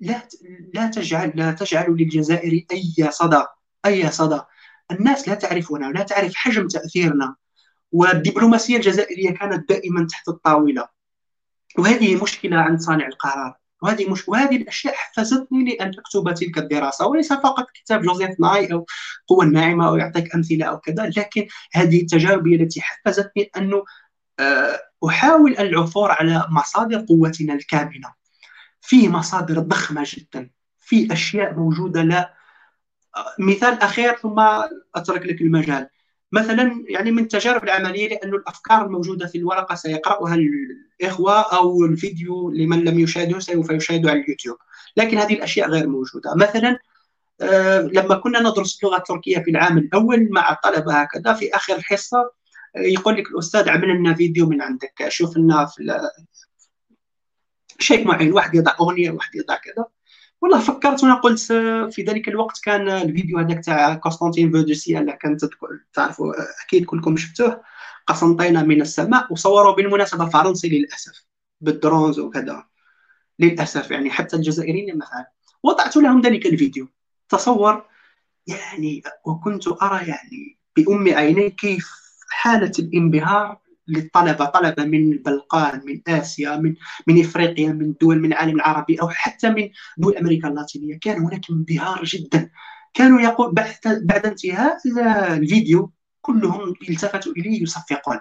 لا لا تجعل لا تجعل للجزائر أي صدى أي صدى. الناس لا تعرفنا ولا تعرف حجم تأثيرنا. والدبلوماسية الجزائرية كانت دائما تحت الطاولة. وهذه مشكلة عند صانع القرار. وهذه مش وهذه الأشياء حفزتني لأن أكتب تلك الدراسة. وليس فقط كتاب جوزيف ناي أو قوة الناعمه أو يعطيك أمثلة أو كذا لكن هذه التجارب هي التي حفزتني أنه آه، أحاول العثور على مصادر قوتنا الكامنة. فيه مصادر ضخمة جدا في أشياء موجودة. لا مثال أخير ثم أترك لك المجال. مثلا يعني من التجارب العملية لأن الأفكار الموجودة في الورقة سيقرأها الإخوة أو الفيديو لمن لم يشاهده سوف يشاهده على اليوتيوب. لكن هذه الأشياء غير موجودة. مثلا آه، لما كنا ندرس اللغة التركية في العام الأول مع الطلبه هكذا في آخر الحصة آه، يقول لك الأستاذ عمل لنا فيديو من عندك شوف لنا في شيء معين واحد يضع أغنية واحد يضع كذا. والله فكرت وأنا قلت في ذلك الوقت كان الفيديو هذاك تاع Constantine vue du ciel اللي كانت تعرفوا أكيد كلكم شفتوه. قسنطينة من السماء وصوروا بالمناسبة فرنسي للأسف بال drones وكذا. للأسف يعني حتى الجزائريين مثلا. وضعت لهم ذلك الفيديو. تصور يعني وكنت أرى يعني بأم عيني كيف حالة الانبهار للطلبه طلبة من البلقان من آسيا من من إفريقيا من دول من العالم العربي أو حتى من دول أمريكا اللاتينية. كان هناك انبهار جدا. كانوا يقول بعد بعد انتهاء الفيديو كلهم التفتوا الي يصفقون.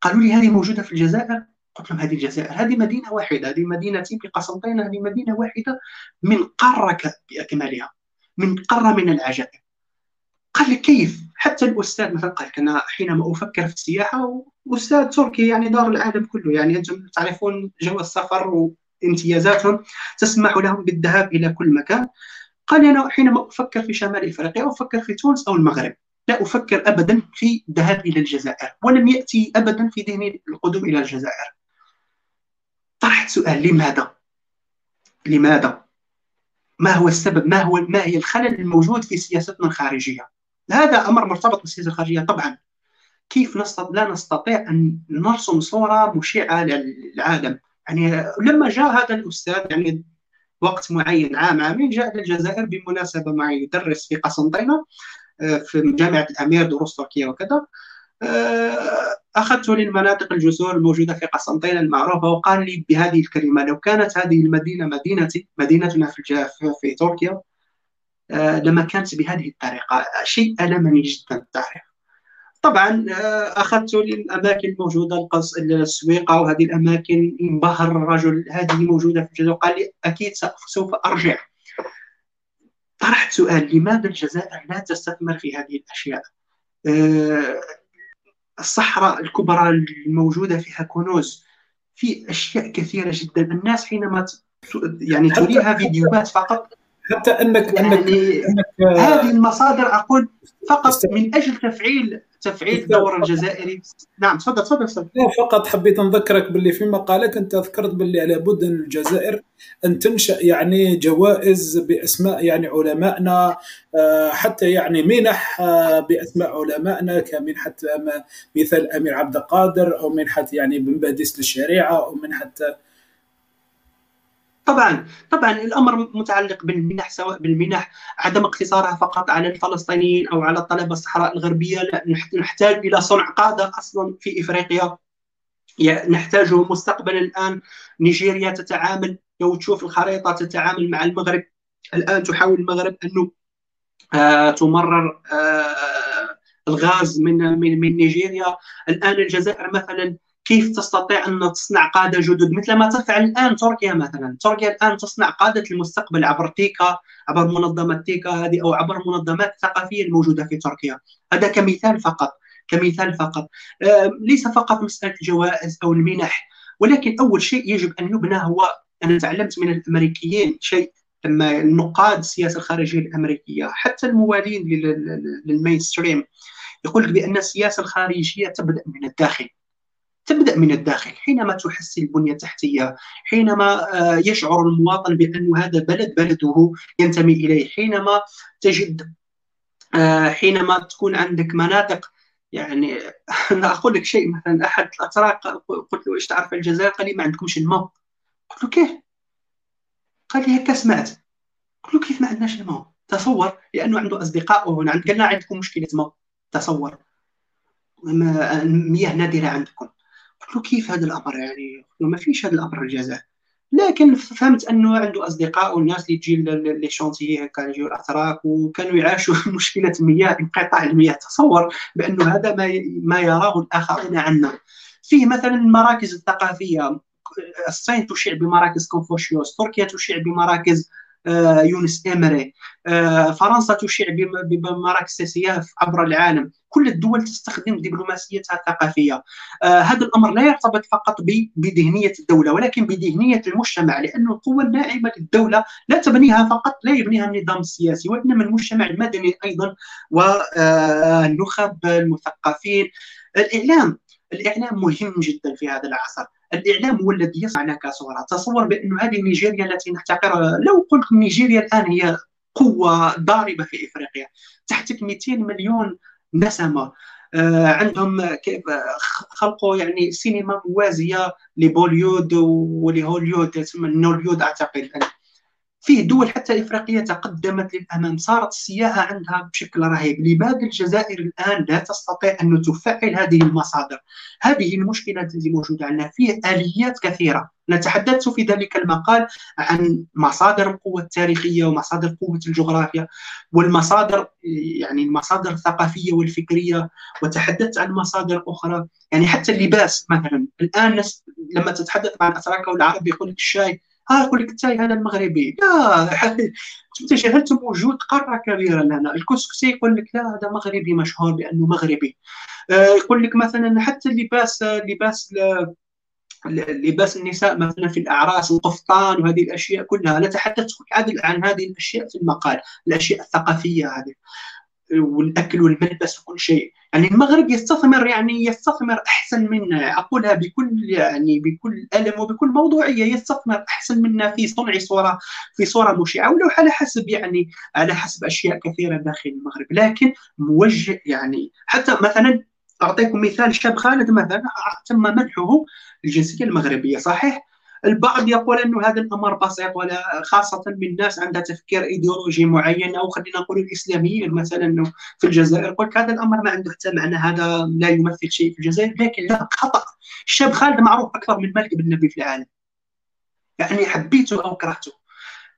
قالوا لي هذه موجودة في الجزائر؟ قلت لهم هذه الجزائر هذه مدينة واحدة هذه مدينتي بقسنطينه هذه مدينة واحدة من قارة باكملها من قارة من العجائب. قال لي كيف؟ حتى الأستاذ مثلا قال لك أنا حينما أفكر في السياحة أستاذ تركي يعني دار العالم كله يعني أنتم تعرفون جو السفر وامتيازاتهم تسمح لهم بالذهاب إلى كل مكان. قال أنا حينما أفكر في شمال إفريقيا أفكر في تونس أو المغرب. لا أفكر ابدا في الذهاب إلى الجزائر ولم يأتي ابدا في ذهني القدوم إلى الجزائر. طرحت سؤال لماذا؟ لماذا؟ ما هو السبب؟ ما هو ما هي الخلل الموجود في سياستنا الخارجية؟ هذا أمر مرتبط بالسياسة الخارجية. طبعا كيف نستطيع لا نستطيع أن نرسم صورة مشعة للعالم. يعني لما جاء هذا الأستاذ يعني وقت معين عام عامين جاء للجزائر بمناسبة معي يدرس في قسنطينة آه، في جامعة الأمير دروس تركية وكذا. آه، اخذته للمناطق الجسور الموجودة في قسنطينة المعروفة وقال لي بهذه الكلمة لو كانت هذه المدينة مدينتي مدينتنا في في تركيا لما كانت بهذه الطريقة شيء ألمني جدا تعرف طبعا آه، اخذته للأماكن الموجودة القص السويقة وهذه الأماكن انبهر الرجل هذه موجودة في الجزائر قال لي أكيد سوف أرجع. طرحت سؤال لماذا الجزائر لا تستثمر في هذه الأشياء؟ آه، الصحراء الكبرى الموجودة فيها كنوز في أشياء كثيرة جدا. الناس حينما يعني تريها فيديوهات فقط حتى انك يعني انك, إنك هذه المصادر أقول فقط من أجل تفعيل تفعيل الدور الجزائري. نعم تفضل تفضل تفضل فقط حبيت نذكرك باللي في مقالك أنت ذكرت باللي لابد أن الجزائر أن تنشأ يعني جوائز بأسماء يعني علمائنا آه، حتى يعني منح آه، بأسماء علمائنا كمنحة مثال الامير عبد القادر أو منحة يعني بن باديس للشريعة أو منحة طبعا طبعا الأمر متعلق بالمنح سواء بالمنح عدم اقتصارها فقط على الفلسطينيين أو على الطلبة الصحراء الغربية لا نحتاج إلى صنع قادة أصلا في إفريقيا. نحتاجه مستقبلا الآن. نيجيريا تتعامل لو تشوف الخريطة تتعامل مع المغرب. الآن تحاول المغرب انه آه تمرر آه الغاز من من من نيجيريا. الآن الجزائر مثلا كيف تستطيع أن تصنع قادة جدد؟ مثل ما تفعل الآن تركيا مثلا. تركيا الآن تصنع قادة المستقبل عبر تيكا عبر منظمة تيكا هذه أو عبر منظمات ثقافية الموجودة في تركيا. هذا كمثال فقط كمثال فقط. ليس فقط مسألة الجوائز أو المنح ولكن أول شيء يجب أن يبنى هو أنا تعلمت من الأمريكيين شيء لما النقاد السياسة الخارجية الأمريكية. حتى الموالين للمين ستريم يقول لك بأن السياسة الخارجية تبدأ من الداخل. تبدأ من الداخل حينما تحسن البنية التحتيه حينما آه، يشعر المواطن بأن هذا بلد بلده ينتمي إليه حينما تجد آه، حينما تكون عندك مناطق يعني أنا أقول لك شيء مثلا أحد الأتراك قلت له إيش تعرف الجزائر؟ قال لي ما عندكمش الماء. قلت له كيف؟ قال لي هكا سمعت قلت له كيف ما عندناش الماء؟ تصور لأنه عنده أصدقاء هنا قال عندكم مشكلة ماء. تصور. مياه نادرة عندكم. قلت له كيف هذا الأمر يعني؟ ما فيش هذا الأمر الجزائر لكن فهمت أنه عنده أصدقاء والناس اللي تجي لي شونتيي هكا يجيو الأتراك وكانوا يعاشوا مشكلة المياه انقطاع المياه. تصور بانه هذا ما ما يراه الآخرين عنا. فيه مثلا المراكز الثقافية الصين تشيع بمراكز كونفوشيوس تركيا تشيع بمراكز يونس إيمري. آه، فرنسا تشيع بمراكز سياسية عبر العالم. كل الدول تستخدم دبلوماسيتها الثقافية آه، هذا الأمر لا يرتبط فقط بذهنية الدولة ولكن بذهنية المجتمع لأن القوة الناعمة للدولة لا تبنيها فقط لا يبنيها النظام السياسي وإنما المجتمع المدني أيضا والنخب المثقفين. الإعلام الإعلام مهم جدا في هذا العصر. الإعلام هو الذي يصنع لك صوره تصور بأن هذه نيجيريا التي نحتقرها لو قلت نيجيريا الآن هي قوة ضاربة في إفريقيا تحتك 200 مليون نسمة آه عندهم كيف خلقوا يعني سينما موازية لبوليود ولهوليود تسمى نوليود أعتقد. فيه دول حتى إفريقية تقدمت للأمام صارت السياحة عندها بشكل رهيب. لماذا الجزائر الآن لا تستطيع أن تفعل هذه المصادر. هذه المشكلة التي موجودة عندنا. فيه آليات كثيرة. نتحدث في ذلك المقال عن مصادر القوة التاريخية ومصادر قوة الجغرافيا والمصادر يعني المصادر الثقافية والفكرية وتحدثت عن مصادر أخرى. يعني حتى اللباس مثلا. الآن لما تتحدث مع الأتراك والعرب يقول لك الشاي ها يقول لك التاي هذا المغربي. لا تجاهلتم وجود قارة كبيرة لنا الكسكسي يقول لك لا هذا مغربي مشهور بأنه مغربي. آه، يقول لك مثلا حتى اللباس لباس لباس النساء مثلا في الأعراس القفطان وهذه الأشياء كلها. نتحدث عن هذه الأشياء في المقال الأشياء الثقافية هذه والأكل والملبس وكل شيء. يعني المغرب يستثمر يعني يستثمر أحسن منا أقولها بكل يعني بكل ألم وبكل موضوعية يستثمر أحسن منا في صنع صورة في صورة مشعة ولو على حسب يعني على حسب أشياء كثيرة داخل المغرب. لكن موجه يعني حتى مثلا أعطيكم مثال شاب خالد مثلا تم منحه الجنسية المغربية صحيح؟ البعض يقول إنه هذا الأمر بسيط ولا خاصة من ناس عندها تفكير إيديولوجي معين أو خلينا نقول الإسلاميين مثلا في الجزائر قلت هذا الأمر ما عنده حتى معنى هذا لا يمثل شيء في الجزائر لكن لا خطأ. الشاب خالد معروف أكثر من ملك بن نبي في العالم. يعني حبيته أو كرهته.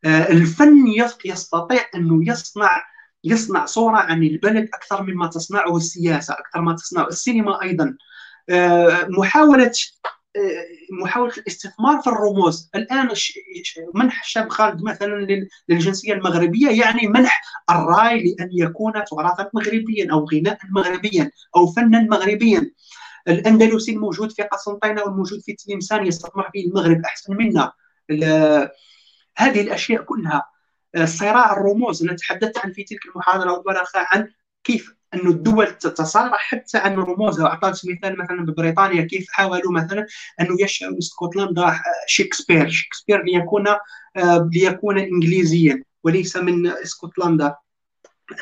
آه، الفن يستطيع إنه يصنع يصنع صورة عن البلد أكثر مما تصنعه السياسة أكثر ما تصنعه السينما أيضا. آه، محاوله محاولة الاستثمار في الرموز. الآن منح الشاب خالد مثلا للجنسية المغربية يعني منح الرأي لأن يكون تراثا مغربيا أو غناء مغربيا أو فنا مغربيا. الأندلسي الموجود في قسنطينة والموجود في تلمسان يستثمر فيه المغرب أحسن منا. هذه الأشياء كلها صراع الرموز أنا تحدثت عن في تلك المحاضرة عن كيف انه الدول تتصارع حتى عن رموزها واعطيت مثال مثلا ببريطانيا كيف حاولوا مثلا انه يشعروا اسكتلندا شكسبير شكسبير ليكون آه، ليكون انجليزيا وليس من اسكتلندا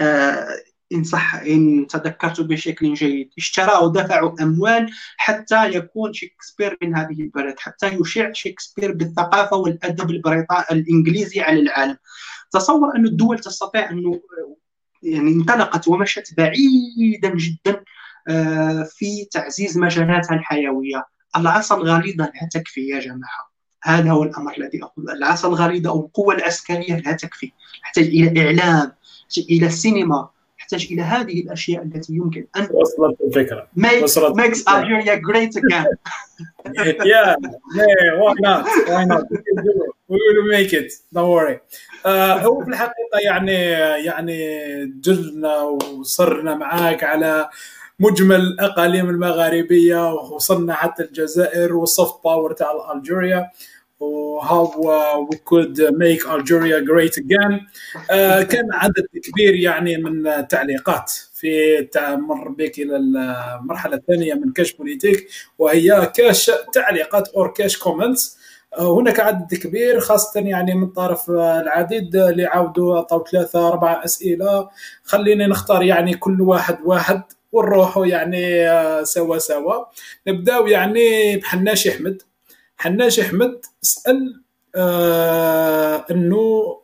آه، إن صح إن تذكرت بشكل جيد. اشتروا ودفعوا أموال حتى يكون شكسبير من هذه البلد حتى يشع شكسبير بالثقافة والأدب البريطاني الإنجليزي على العالم. تصور أن الدول تستطيع انه يعني انطلقت ومشت بعيدا جدا آه، في تعزيز مجالاتها الحيوية. العصا الغليظة لا تكفي يا جماعة. هذا هو الأمر الذي أقول. العصا الغليظة أو القوة العسكريه لا تكفي. تحتاج إلى إعلام إلى السينما تحتاج إلى هذه الأشياء التي يمكن أن وصلت الفكرة. Make, وصلت makes Algeria great again. Yeah. Yeah why not? Why not? will make it. Don't worry. uh, هو في الحقيقة يعني يعني جرنا وصرنا معاك على مجمل الاقاليم المغاربية ووصلنا حتى الجزائر وال soft power تاع Algeria و how we could make Algeria great again كان عدد كبير يعني من التعليقات في مر بك إلى المرحلة الثانية من كاش بوليتيك وهي كاش تعليقات or كاش comments هناك عدد كبير خاصة يعني من طرف العديد اللي عاودوا عطوا ثلاثة أربعة أسئلة. خليني نختار يعني كل واحد واحد ونروحوا يعني سوا سوا. نبداو يعني بحناش أحمد. حناش أحمد سال آه إنه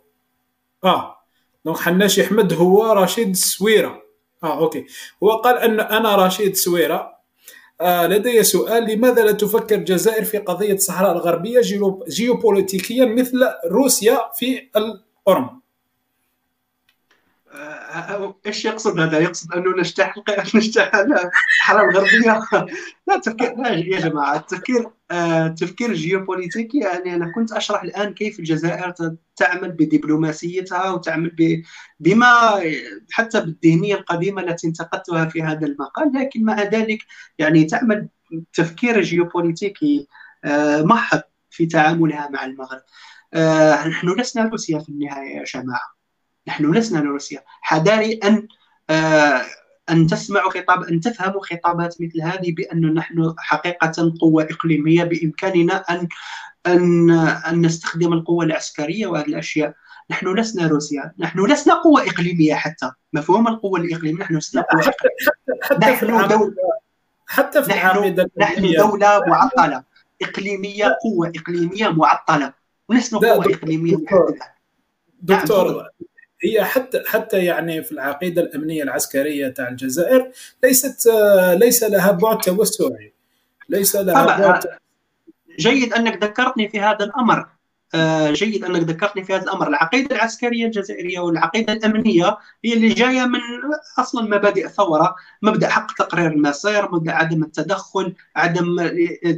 آه donc حناش أحمد هو رشيد سويرة. آه okay. هو قال أن أنا رشيد سويرة. آه لدي سؤال لماذا لا تفكر الجزائر في قضية الصحراء الغربية جيوبوليتيكيا مثل روسيا في القرم إيش يقصد هذا؟ يقصد أنه نجتاح نجتاح الصحراء الغربية؟ لا تفكير لا يا جماعة التفكير التفكير الجيوبوليتيكي يعني أنا كنت أشرح الآن كيف الجزائر تعمل بدبلوماسيتها وتعمل بما حتى بالذهنية القديمة التي انتقدتها في هذا المقال لكن مع ذلك يعني تعمل تفكير جيوبوليتيكي آه، محض في تعاملها مع المغرب. آه، نحن لسنا روسيا في النهاية يا جماعة. نحن لسنا روسيا حذاري أن آه أن تسمعوا خطاب أن تفهموا خطابات مثل هذه بأن نحن حقيقة قوة إقليمية بإمكاننا أن أن أن نستخدم القوة العسكرية وهذه الأشياء. نحن لسنا روسيا. نحن لسنا قوة إقليمية حتى. مفهوم القوة الإقليمية؟ نحن لسنا حتى, حتى نحن دولة حتى في نحن, نحن دولة معطلة. إقليمية قوة إقليمية معطلة. ولسنا قوة إقليمية محدده دكتور هي حتى حتى يعني في العقيدة الأمنية العسكرية تاع الجزائر ليست ليس لها بعد توسعي. ليس لها بعد جيد أنك ذكرتني في هذا الأمر. آه، جيد أنك ذكرتني في هذا الأمر، العقيدة العسكرية الجزائرية والعقيدة الأمنية هي اللي جاية من أصلا مبادئ الثورة، مبدأ حق تقرير المصير، مبدأ عدم التدخل، عدم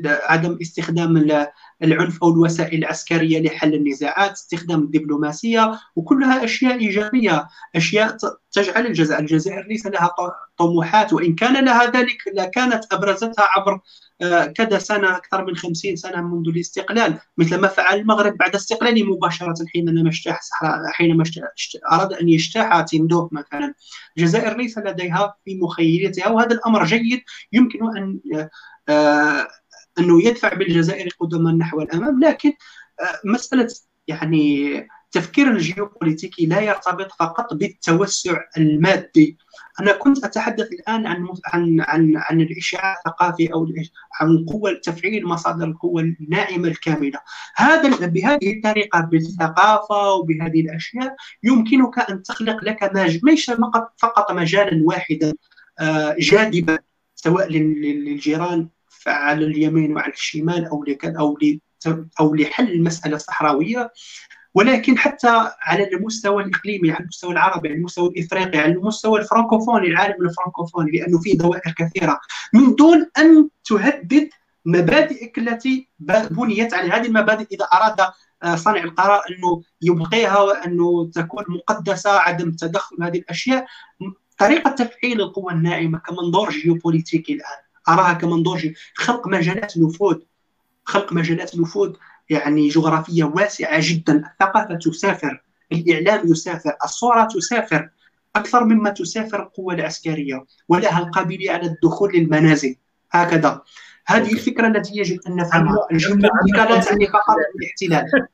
عدم استخدام العنف أو الوسائل العسكرية لحل النزاعات، استخدام الدبلوماسية وكلها أشياء إيجابية، أشياء تجعل الجزائر، الجزائر ليس لها طموحات وإن كان لها ذلك لكانت أبرزتها عبر آه، كذا سنة أكثر من 50 سنة منذ الاستقلال، مثل ما فعل المغرب بعد استقلاله مباشرة حينما اجتاح حينما أراد أن يجتاح تيمدوك مثلا. الجزائر ليس لديها في مخيلتها وهذا الأمر جيد يمكن أن آه، أنه يدفع بالجزائر قدما نحو الأمام لكن آه، مسألة يعني التفكير الجيوبوليتيكي لا يرتبط فقط بالتوسع المادي. أنا كنت أتحدث الآن عن عن عن عن الإشعاع الثقافي أو عن قوه تفعيل مصادر القوة الناعمة الكاملة. هذا بهذه الطريقة بالثقافة وبهذه الأشياء يمكنك أن تخلق لك ليس فقط مجالا واحدا آه، جاذبا سواء للجيران على اليمين وعلى الشمال أو أو أو لحل المساله الصحراويه ولكن حتى على المستوى الإقليمي على المستوى العربي على المستوى الإفريقي على المستوى الفرنكوفوني العالم الفرنكوفوني لأنه فيه دوائر كثيرة. من دون أن تهدد مبادئك التي بنيت على هذه المبادئ إذا أراد آه، صانع القرار أنه يبقيها وأنه تكون مقدسة عدم التدخل هذه الأشياء طريقة تفعيل القوى الناعمة كمنظور جيوبوليتيكي الآن. أراها كمنظور خلق مجالات نفوذ خلق مجالات نفوذ يعني جغرافية واسعة جدا. الثقافة تسافر الإعلام يسافر الصورة تسافر. أكثر مما تسافر القوه العسكرية ولها القابلية على الدخول للمنازل. هكذا. هذه الفكرة التي يجب أن نفهمها. الجيوبوليتيكا لا تعني فقط الاحتلال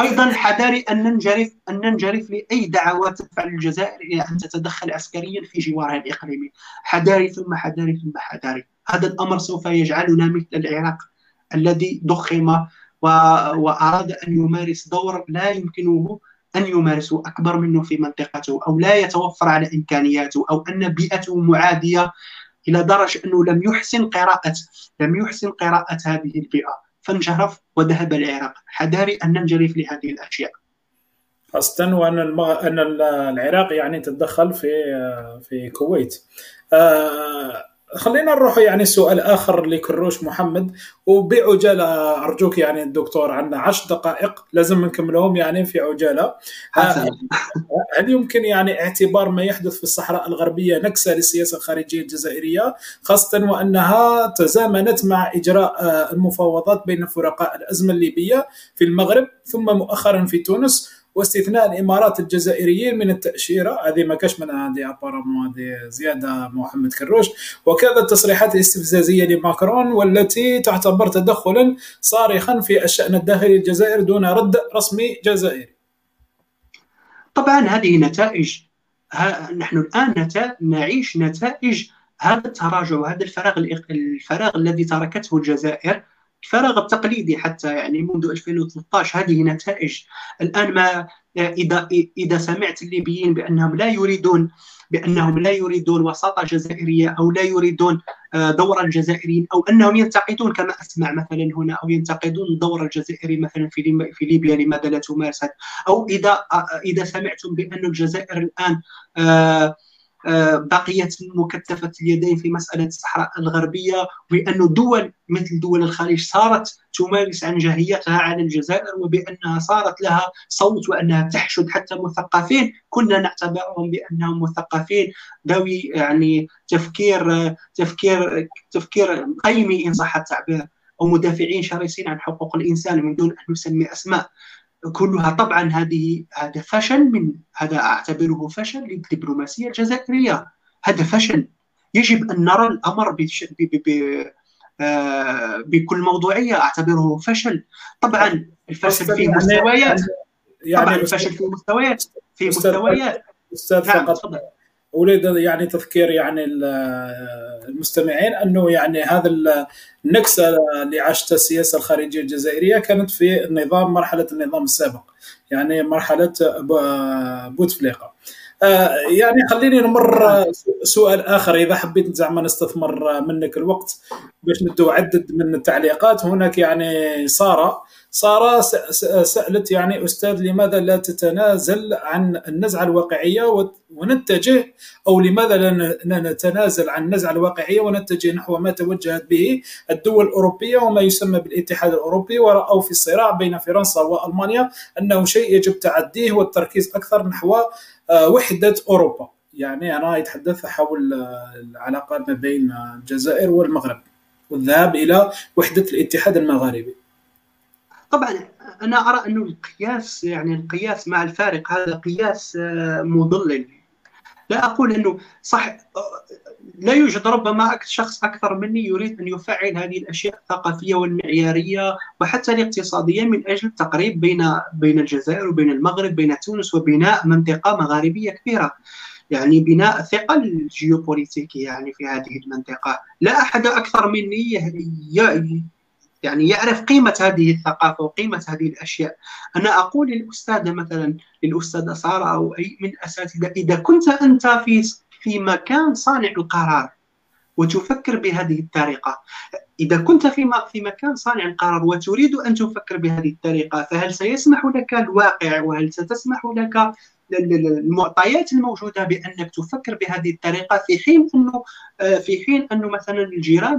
أيضا حذاري أن ننجرف أن ننجرف لأي دعوات تدفع الجزائر إلى أن تتدخل عسكريا في جوارها الإقليمي حذاري ثم حذاري ثم حذاري. هذا الأمر سوف يجعلنا مثل العراق الذي ضخم وأراد أن يمارس دور لا يمكنه أن يمارسه أكبر منه في منطقته أو لا يتوفر على إمكانياته أو أن بيئته معادية إلى درجة أنه لم يحسن قراءة لم يحسن قراءة هذه البيئة. فانجرف وذهب العراق. حذاري أن ننجرف لهذه الأشياء. خاصة وأن المغ... أن العراق يعني تتدخل في في الكويت. آه خلينا نروح يعني سؤال آخر لكروش محمد وبعجالة أرجوك يعني الدكتور عندنا 10 دقائق لازم نكملهم يعني في عجالة. هل يمكن يعني اعتبار ما يحدث في الصحراء الغربية نكسة للسياسه الخارجيه الجزائريه خاصة وأنها تزامنت مع إجراء آه، المفاوضات بين فرقاء الأزمة الليبية في المغرب ثم مؤخرا في تونس واستثناء الإمارات الجزائريين من التأشيرة هذه ما كاش من هذه ابارامون زيادة محمد كروش وكذا التصريحات الاستفزازية لماكرون والتي تعتبر تدخلا صارخا في الشأن الداخلي الجزائر دون رد رسمي جزائري. طبعا هذه نتائج نحن الآن نعيش نتائج هذا التراجع وهذا الفراغ الفراغ الذي تركته الجزائر الفراغ التقليدي حتى يعني منذ 2013 هذه نتائج الآن ما إذا إذا سمعت الليبيين بأنهم لا يريدون بأنهم لا يريدون وساطة جزائرية أو لا يريدون آه، دور الجزائريين أو أنهم ينتقدون كما أسمع مثلا هنا أو ينتقدون الدور الجزائري مثلا في في ليبيا لماذا لا تمارست أو إذا آه، إذا سمعتم بأن الجزائر الآن آه، بقيت مكتفة اليدين في مسألة الصحراء الغربية وأن دول مثل دول الخليج صارت تمارس عنجهيتها على الجزائر وبأنها صارت لها صوت وأنها تحشد حتى مثقفين. كنا نعتبرهم بأنهم مثقفين. ذوي يعني تفكير تفكير تفكير قيمي إن صح التعبير أو مدافعين شرسين عن حقوق الإنسان من دون أن نسمي أسماء. كلها. طبعا هذه هذا فشل من هذا أعتبره فشل للدبلوماسية الجزائرية. هذا فشل. يجب أن نرى الأمر بش... ب... ب... ب... آه... بكل موضوعية. أعتبره فشل. طبعا الفشل في مستويات. يعني طبعا الفشل في مستويات. في مستويات. أستاذ نعم، فقط. أريد يعني تذكير يعني المستمعين أنه يعني هذا النكسة اللي عاشتها السياسة الخارجية الجزائرية كانت في النظام مرحلة النظام السابق يعني مرحلة بوتفليقه آه، يعني خليني نمر سؤال آخر إذا حبيت زعما نستثمر منك الوقت باش ندو عدد من التعليقات. هناك يعني سارة سارة سألت يعني أستاذ لماذا لا تتنازل عن النزعة الواقعية ونتجه أو لماذا لا نتنازل عن النزعة الواقعية ونتجه نحو ما توجهت به الدول الأوروبية وما يسمى بالاتحاد الأوروبي. ورأوا في الصراع بين فرنسا وألمانيا أنه شيء يجب تعديه والتركيز أكثر نحو آه، وحدة أوروبا. يعني أنا يتحدث حول العلاقات ما بين الجزائر والمغرب والذهاب إلى وحدة الاتحاد المغاربي. طبعا أنا أرى انه القياس يعني القياس مع الفارق هذا قياس آه، مضلل لا أقول أنه صح آه، لا يوجد ربما شخص أكثر مني يريد أن يفعل هذه الأشياء الثقافية والمعيارية وحتى الاقتصادية من أجل التقريب بين بين الجزائر وبين المغرب بين تونس وبناء منطقة مغاربية كبيرة. يعني بناء ثقل جيوبوليتيكي يعني في هذه المنطقة. لا أحد أكثر مني يعني يعرف قيمة هذه الثقافة وقيمة هذه الأشياء. أنا أقول للأستاذة مثلا للأستاذة سارة أو أي من الأساتذة إذا كنت أنت في في مكان صانع القرار وتفكر بهذه الطريقة إذا كنت في في مكان صانع القرار وتريد أن تفكر بهذه الطريقة فهل سيسمح لك الواقع وهل ستسمح لك المعطيات الموجودة بأنك تفكر بهذه الطريقة في حين أنه آه، في حين أنه مثلا الجيران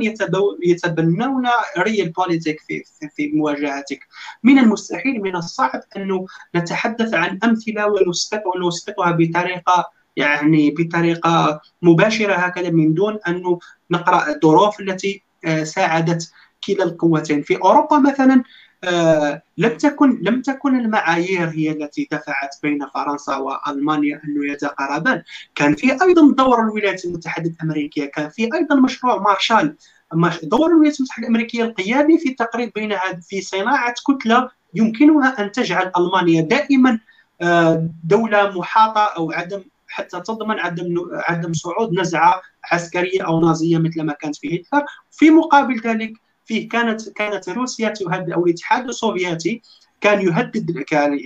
يتبنون ريال بوليتيك في, في, مواجهتك. من المستحيل من الصعب أنه نتحدث عن أمثلة ونسقط ونسقطها بطريقة يعني بطريقة مباشرة هكذا من دون انه نقرأ الظروف التي آه، ساعدت كلا القوتين. في أوروبا مثلا آه، لم تكن لم تكن المعايير هي التي دفعت بين فرنسا وألمانيا انه يتقاربان كان في أيضا دور الولايات المتحدة الأمريكية. كان في أيضا مشروع مارشال دور الولايات المتحدة الأمريكية القيادي في التقريب بين في صناعة كتلة يمكنها أن تجعل ألمانيا دائما آه، دولة محاطة أو عدم حتى تضمن عدم عدم صعود نزعة عسكرية أو نازية مثل ما كانت في هتلر. في مقابل ذلك فيه كانت كانت روسيا تهدد أو الاتحاد السوفيتي كان يهدد كان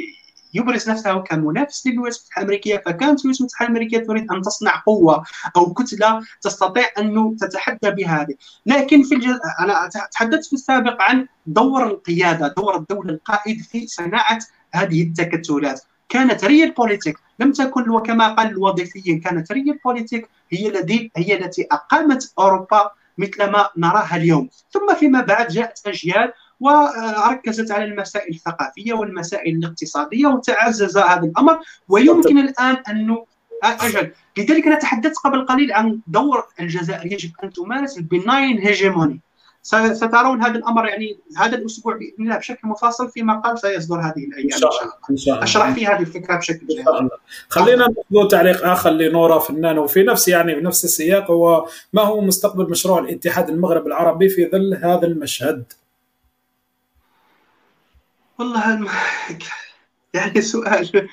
يبرز نفسه كمنافس للولايات المتحدة الأمريكية فكانت الولايات المتحدة الأمريكية تريد أن تصنع قوة أو كتلة تستطيع أن تتحدى بهذه لكن في الجز... أنا تحدثت في السابق عن دور القيادة دور الدولة القائد في صناعة هذه التكتلات. كانت realpolitik لم تكن وكما قال الوظيفيين كانت realpolitik هي التي هي التي أقامت أوروبا مثل ما نراها اليوم. ثم فيما بعد جاءت أجيال وركزت على المسائل الثقافية والمسائل الاقتصادية وتعزز هذا الأمر. ويمكن الآن أنه أجل. لذلك أنا تحدثت قبل قليل عن دور الجزائر يجب أن تمارس البناين هيجيموني سترون هذا الأمر يعني هذا الأسبوع بإذن الله بشكل مفصل في مقال سيصدر هذه الأيام إن شاء الله, إن شاء الله. أشرح في هذه الفكرة بشكل جيد. خلينا ناخذ تعليق آخر لنورا فنان وفي نفس يعني بنفس السياق هو ما هو مستقبل مشروع الاتحاد المغرب العربي في ظل هذا المشهد؟ والله يعني سؤال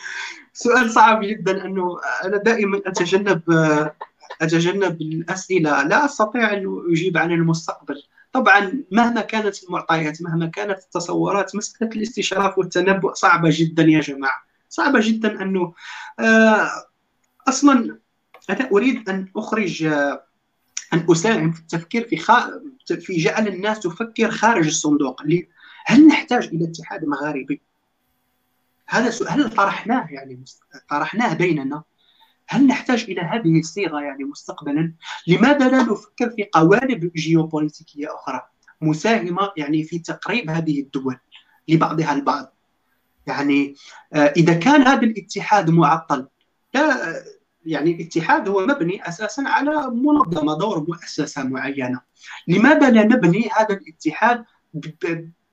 سؤال صعب جدا أنه أنا دائما اتجنب أتجنب الأسئلة. لا أستطيع أن أجيب عن المستقبل. طبعا مهما كانت المعطيات مهما كانت التصورات مسألة الاستشراف والتنبؤ صعبة جدا يا جماعة. صعبة جدا أنه آه، أصلا أنا أريد أن أخرج آه، أن أساهم في التفكير في في جعل الناس تفكر خارج الصندوق. هل نحتاج إلى اتحاد مغاربي؟ هذا سؤال طرحناه يعني طرحناه بيننا؟ هل نحتاج إلى هذه الصيغة يعني مستقبلا؟ لماذا لا نفكر في قوالب جيوبوليتيكية أخرى مساهمة يعني في تقريب هذه الدول لبعضها البعض؟ يعني آه، إذا كان هذا الاتحاد معطل لا يعني الاتحاد هو مبني أساسا على منظمة دور مؤسسة معينة لماذا لا نبني هذا الاتحاد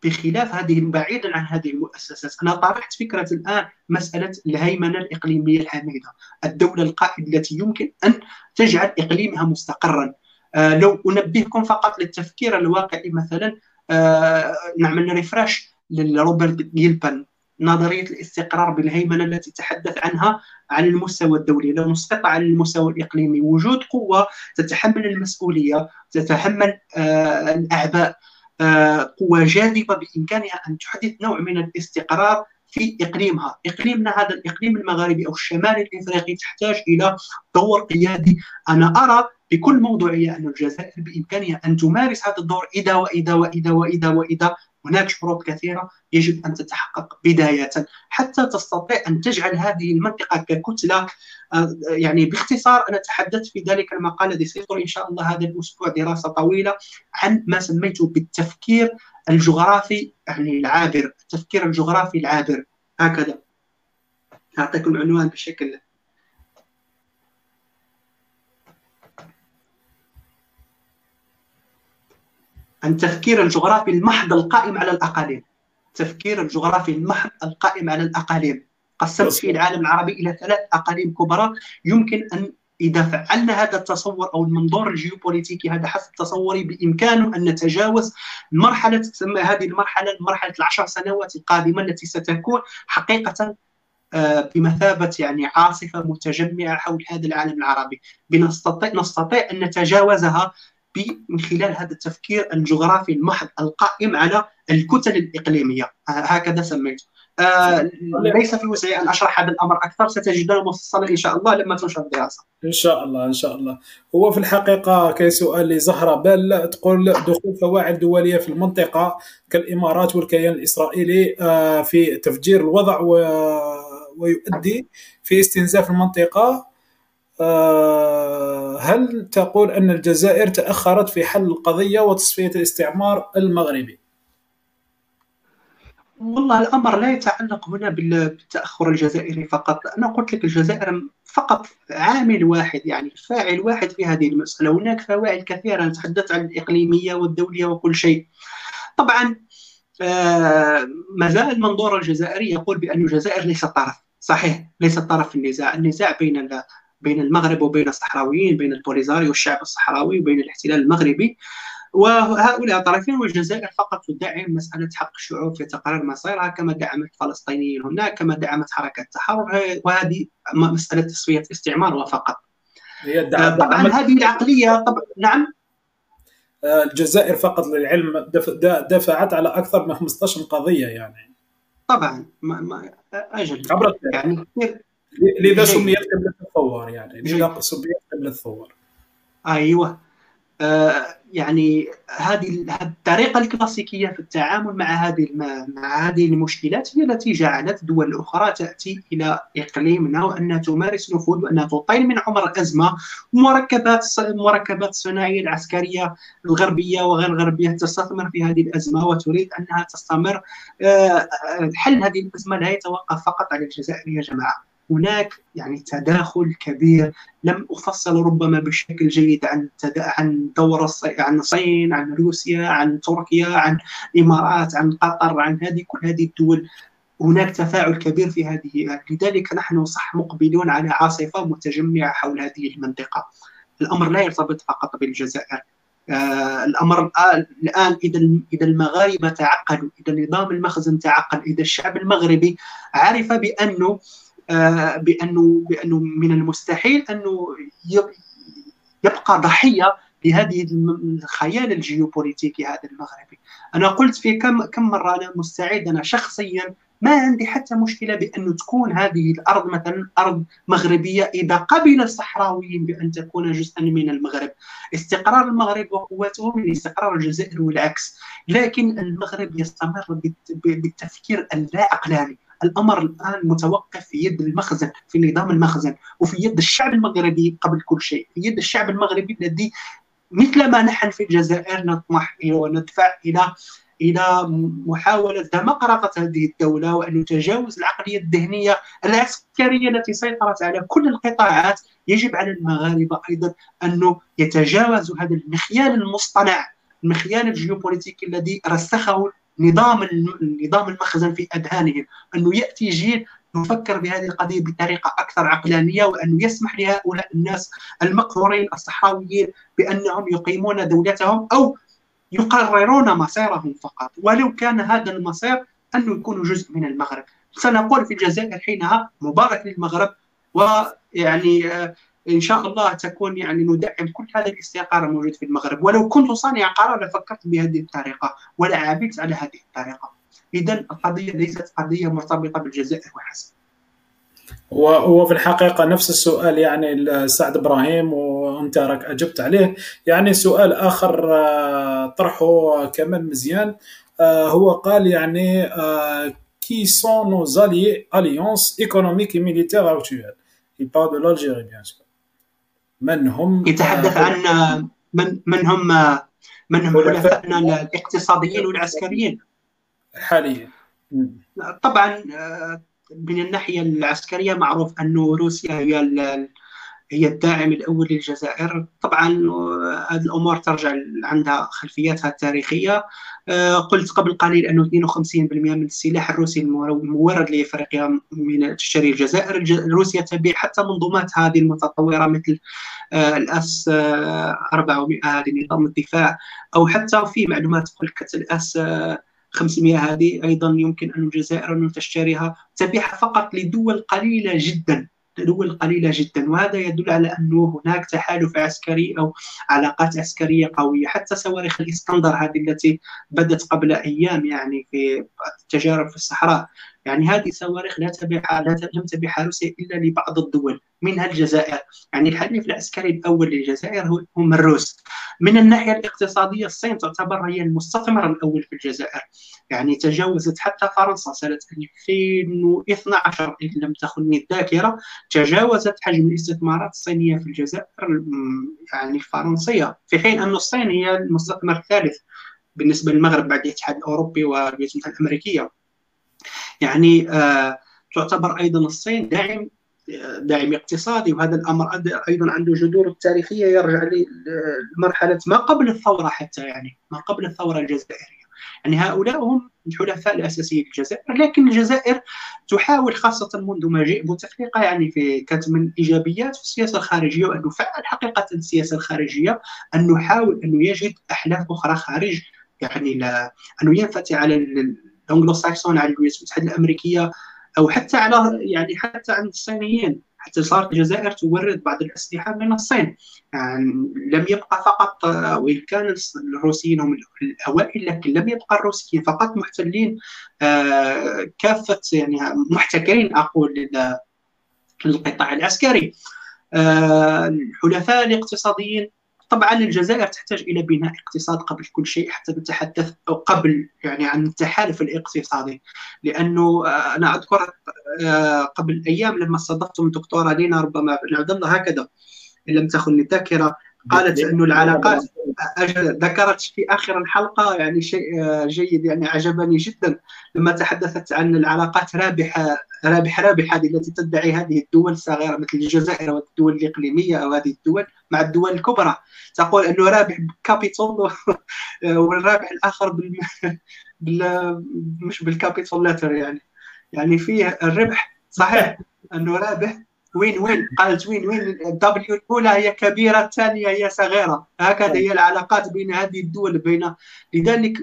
بخلاف هذه بعيدا عن هذه المؤسسات. أنا طرحت فكرة الآن مسألة الهيمنة الإقليمية الحميده الدولة القائده التي يمكن أن تجعل إقليمها مستقرا. آه لو أنبهكم فقط للتفكير الواقعي مثلا آه نعمل ريفرش لروبرت جيلبان نظرية الاستقرار بالهيمنة التي تحدث عنها على المستوى الدولي. لو نسقط على المستوى الإقليمي وجود قوة تتحمل المسؤولية تتحمل آه الأعباء قوه جاذبه بإمكانها أن تحدث نوع من الاستقرار في إقليمها، إقليمنا هذا الإقليم المغاربي أو الشمال الإفريقي تحتاج إلى دور قيادي، أنا أرى بكل موضوعية أن الجزائر بإمكانها أن تمارس هذا الدور إذا وإذا وإذا وإذا وإذا هناك شروط كثيرة يجب أن تتحقق بداية حتى تستطيع أن تجعل هذه المنطقة ككتلة. آه، يعني باختصار أنا تحدثت في ذلك المقال الذي سيصدر إن شاء الله هذا الأسبوع دراسة طويلة عن ما سميته بالتفكير الجغرافي يعني العابر التفكير الجغرافي العابر. هكذا. أعطيكم عنوان بشكل التفكير الجغرافي المحض القائم على الأقاليم. التفكير الجغرافي المحض القائم على الأقاليم. قسمت فيه العالم العربي إلى ثلاث أقاليم كبرى يمكن أن إذا فعلنا هذا التصور أو المنظور الجيوبوليتيكي هذا حسب تصوري بإمكانه أن نتجاوز مرحلة تسمى هذه المرحلة مرحلة العشر سنوات القادمة التي ستكون حقيقة آه، بمثابة يعني عاصفة متجمعة حول هذا العالم العربي. بنستطيع نستطيع أن نتجاوزها من خلال هذا التفكير الجغرافي المحض القائم على الكتل الإقليمية هكذا سميته آه ليس في وسعي أن أشرح هذا الأمر أكثر ستجدونه مفصلا إن شاء الله لما تنشر الدراسة. إن شاء الله إن شاء الله. هو في الحقيقة كاين سؤال لزهرة بال تقول دخول فواعل دولية في المنطقة كالإمارات والكيان الإسرائيلي آه في تفجير الوضع ويؤدي في استنزاف المنطقة آه، هل تقول أن الجزائر تأخرت في حل القضية وتصفية الاستعمار المغربي؟ والله الأمر لا يتعلق هنا بالتأخر الجزائري فقط. أنا قلت لك الجزائر فقط عامل واحد يعني فاعل واحد في هذه المسألة. هناك فواعل كثيرة نتحدث عن الإقليمية والدولية وكل شيء. طبعا آه ما زال المنظور الجزائري يقول بأن الجزائر ليست طرف. صحيح ليست طرف في النزاع. النزاع بين بين المغرب وبين الصحراويين بين البوليزاري والشعب الصحراوي وبين الاحتلال المغربي. وهؤلاء الطرفين والجزائر فقط تدعم مسألة حق الشعوب في تقرير مصيرها كما دعمت الفلسطينيين هناك كما دعمت حركة التحرر. وهذه مسألة تصفية استعمار وفقط. هي آه، طبعا هذه العقلية طبعا نعم؟ آه، الجزائر فقط للعلم دفعت على أكثر من 15 قضية يعني. طبعا. ما ما أجل. يعني لذا سميت قبلة الثوار يعني لذا سميت قبلة الثوار أيوه. آه يعني هذه الطريقة الكلاسيكية في التعامل مع هذه مع هذه المشكلات هي التي جعلت دول أخرى تأتي إلى إقليمنا وأنها تمارس نفوذ وأنها تطيل من عمر الأزمة مركبات مركبات الصناعية العسكرية الغربية وغير الغربية تستثمر في هذه الأزمة وتريد أنها تستمر. آه حل هذه الأزمة لا يتوقف فقط على الجزائر يا جماعة. هناك يعني تداخل كبير. لم أفصل ربما بشكل جيد عن عن دور عن الصين عن روسيا عن تركيا عن الإمارات عن قطر عن هذه كل هذه الدول. هناك تفاعل كبير في هذه لذلك نحن صح مقبلون على عاصفة متجمعة حول هذه المنطقة. الأمر لا يرتبط فقط بالجزائر. آه الأمر الآن إذا إذا المغاربة تعقلوا إذا نظام المخزن تعقل إذا الشعب المغربي عرف بأنه بانه بأنه من المستحيل أنه يبقى ضحية لهذه الخيال الجيوبوليتيكي هذا المغربي. أنا قلت في كم كم مرة أنا مستعد أنا شخصيا ما عندي حتى مشكلة بأن تكون هذه الأرض مثلا أرض مغربية إذا قبل الصحراويين بأن تكون جزءا من المغرب. استقرار المغرب وقوته من استقرار الجزائر والعكس. لكن المغرب يستمر بالتفكير اللا عقلاني الأمر الآن متوقف في يد المخزن في نظام المخزن وفي يد الشعب المغربي قبل كل شيء في يد الشعب المغربي الذي مثل ما نحن في الجزائر نطمح وندفع إلى إلى محاولة دمقرطه هذه الدولة وأن نتجاوز العقلية الذهنية العسكرية التي سيطرت على كل القطاعات. يجب على المغاربة أيضا انه يتجاوزوا هذا المخيال المصطنع المخيال الجيوبوليتيكي الذي رسخه نظام نظام المخزن في أذهانهم أنه يأتي جيل يفكر بهذه القضية بطريقة أكثر عقلانية وأنه يسمح لهؤلاء الناس المقهورين الصحراويين بأنهم يقيمون دولتهم أو يقررون مصيرهم فقط. ولو كان هذا المصير أنه يكونوا جزء من المغرب. سنقول في الجزائر حينها مبارك للمغرب ويعني إن شاء الله تكون يعني ندعم كل هذا الاستقرار الموجود في المغرب. ولو كنت صانع قرار لفكرت بهذه الطريقة ولا عملت على هذه الطريقة. اذا القضية ليست قضية مرتبطة بالجزائر وحسب. وهو في الحقيقة نفس السؤال يعني سعد إبراهيم وأنت راك أجبت عليه. يعني سؤال آخر آه، طرحه كمان مزيان. آه، هو قال يعني Qui sont nos alliés économiques et militaire actuelle Il parle de l'Algérie. من هم يتحدث آه، عن من من هم من هم حلفائنا الاقتصاديين والعسكريين. حاليا. طبعا من الناحية العسكرية معروف انه روسيا هي هي الداعم الأول للجزائر. طبعا هذه الأمور ترجع عندها خلفياتها التاريخية. آه، قلت قبل قليل أنه 52% من السلاح الروسي المورد لإفريقيا من تشتري الجزائر. روسيا تبيع حتى منظومات هذه المتطورة مثل آه، الأس 400 آه، هذه نظام الدفاع أو حتى في معلومات تقول الأس 500 هذه أيضا يمكن أن الجزائر أن تشتريها. تبيعها فقط لدول قليلة جدا. دول قليلة جدا وهذا يدل على أنه هناك تحالف عسكري أو علاقات عسكرية قوية. حتى صواريخ الإسكندر هذه التي بدت قبل أيام يعني في التجارب في الصحراء. يعني هذه الصواريخ لا تبيعها لا لم تبيعها روسيا إلا لبعض الدول منها الجزائر. يعني الحليف العسكري الأول للجزائر هو هم الروس. من الناحية الاقتصادية الصين تعتبر هي المستثمر الأول في الجزائر. يعني تجاوزت حتى فرنسا سنة 2012 ان لم تخني الذاكرة. تجاوزت حجم الاستثمارات الصينية في الجزائر يعني الفرنسيه في حين أن الصين هي المستثمر الثالث بالنسبة للمغرب بعد الاتحاد الأوروبي والولايات المتحدة الأمريكية. يعني آه، تعتبر أيضا الصين داعم داعم اقتصادي وهذا الأمر أيضا عنده جذور تاريخيه يرجع لمرحلة ما قبل الثورة حتى يعني ما قبل الثورة الجزائرية. يعني هؤلاء هم الحلفاء الأساسيين للجزائر لكن الجزائر تحاول خاصة منذ مجيء بوتفليقه يعني في من الإيجابيات في السياسة الخارجية وأن نفعل حقيقة السياسة الخارجية أن نحاول أن يجد احلاف أخرى خارج يعني لا انه ينفتح على الانجلو ساكسون على الولايات المتحده الأمريكية أو حتى على يعني حتى عند الصينيين حتى صارت الجزائر تورد بعض الأسلحة من الصين. يعني لم يبقى فقط وإن كان الروسيين هم الأوائل لكن لم يبقى الروسيين فقط محتلين آه، كافة يعني محتكرين أقول للقطاع العسكري. آه، الحلفاء الاقتصاديين طبعا الجزائر تحتاج إلى بناء اقتصاد قبل كل شيء حتى نتحدث أو قبل يعني عن التحالف الاقتصادي. لأنه آه، أنا أذكر آه، قبل أيام لما استضفتم الدكتوره لينا ربما بن عبد الله هكذا إن لم تخن الذاكره قالت انه العلاقات ذكرت في آخر الحلقة يعني شيء آه، جيد يعني عجبني جدا لما تحدثت عن العلاقات رابحة رابح رابح هذه التي تدعي هذه الدول الصغيرة مثل الجزائر والدول الإقليمية أو هذه الدول مع الدول الكبرى. تقول أنه رابح ب capital والرابح الآخر بال... بال... مش بال capital letter يعني. يعني فيه الربح صحيح أنه رابح وين وين؟ قالت وين وين؟ الدبليو الأولى هي كبيرة الثانية هي صغيرة. هكذا هي العلاقات بين هذه الدول بين لذلك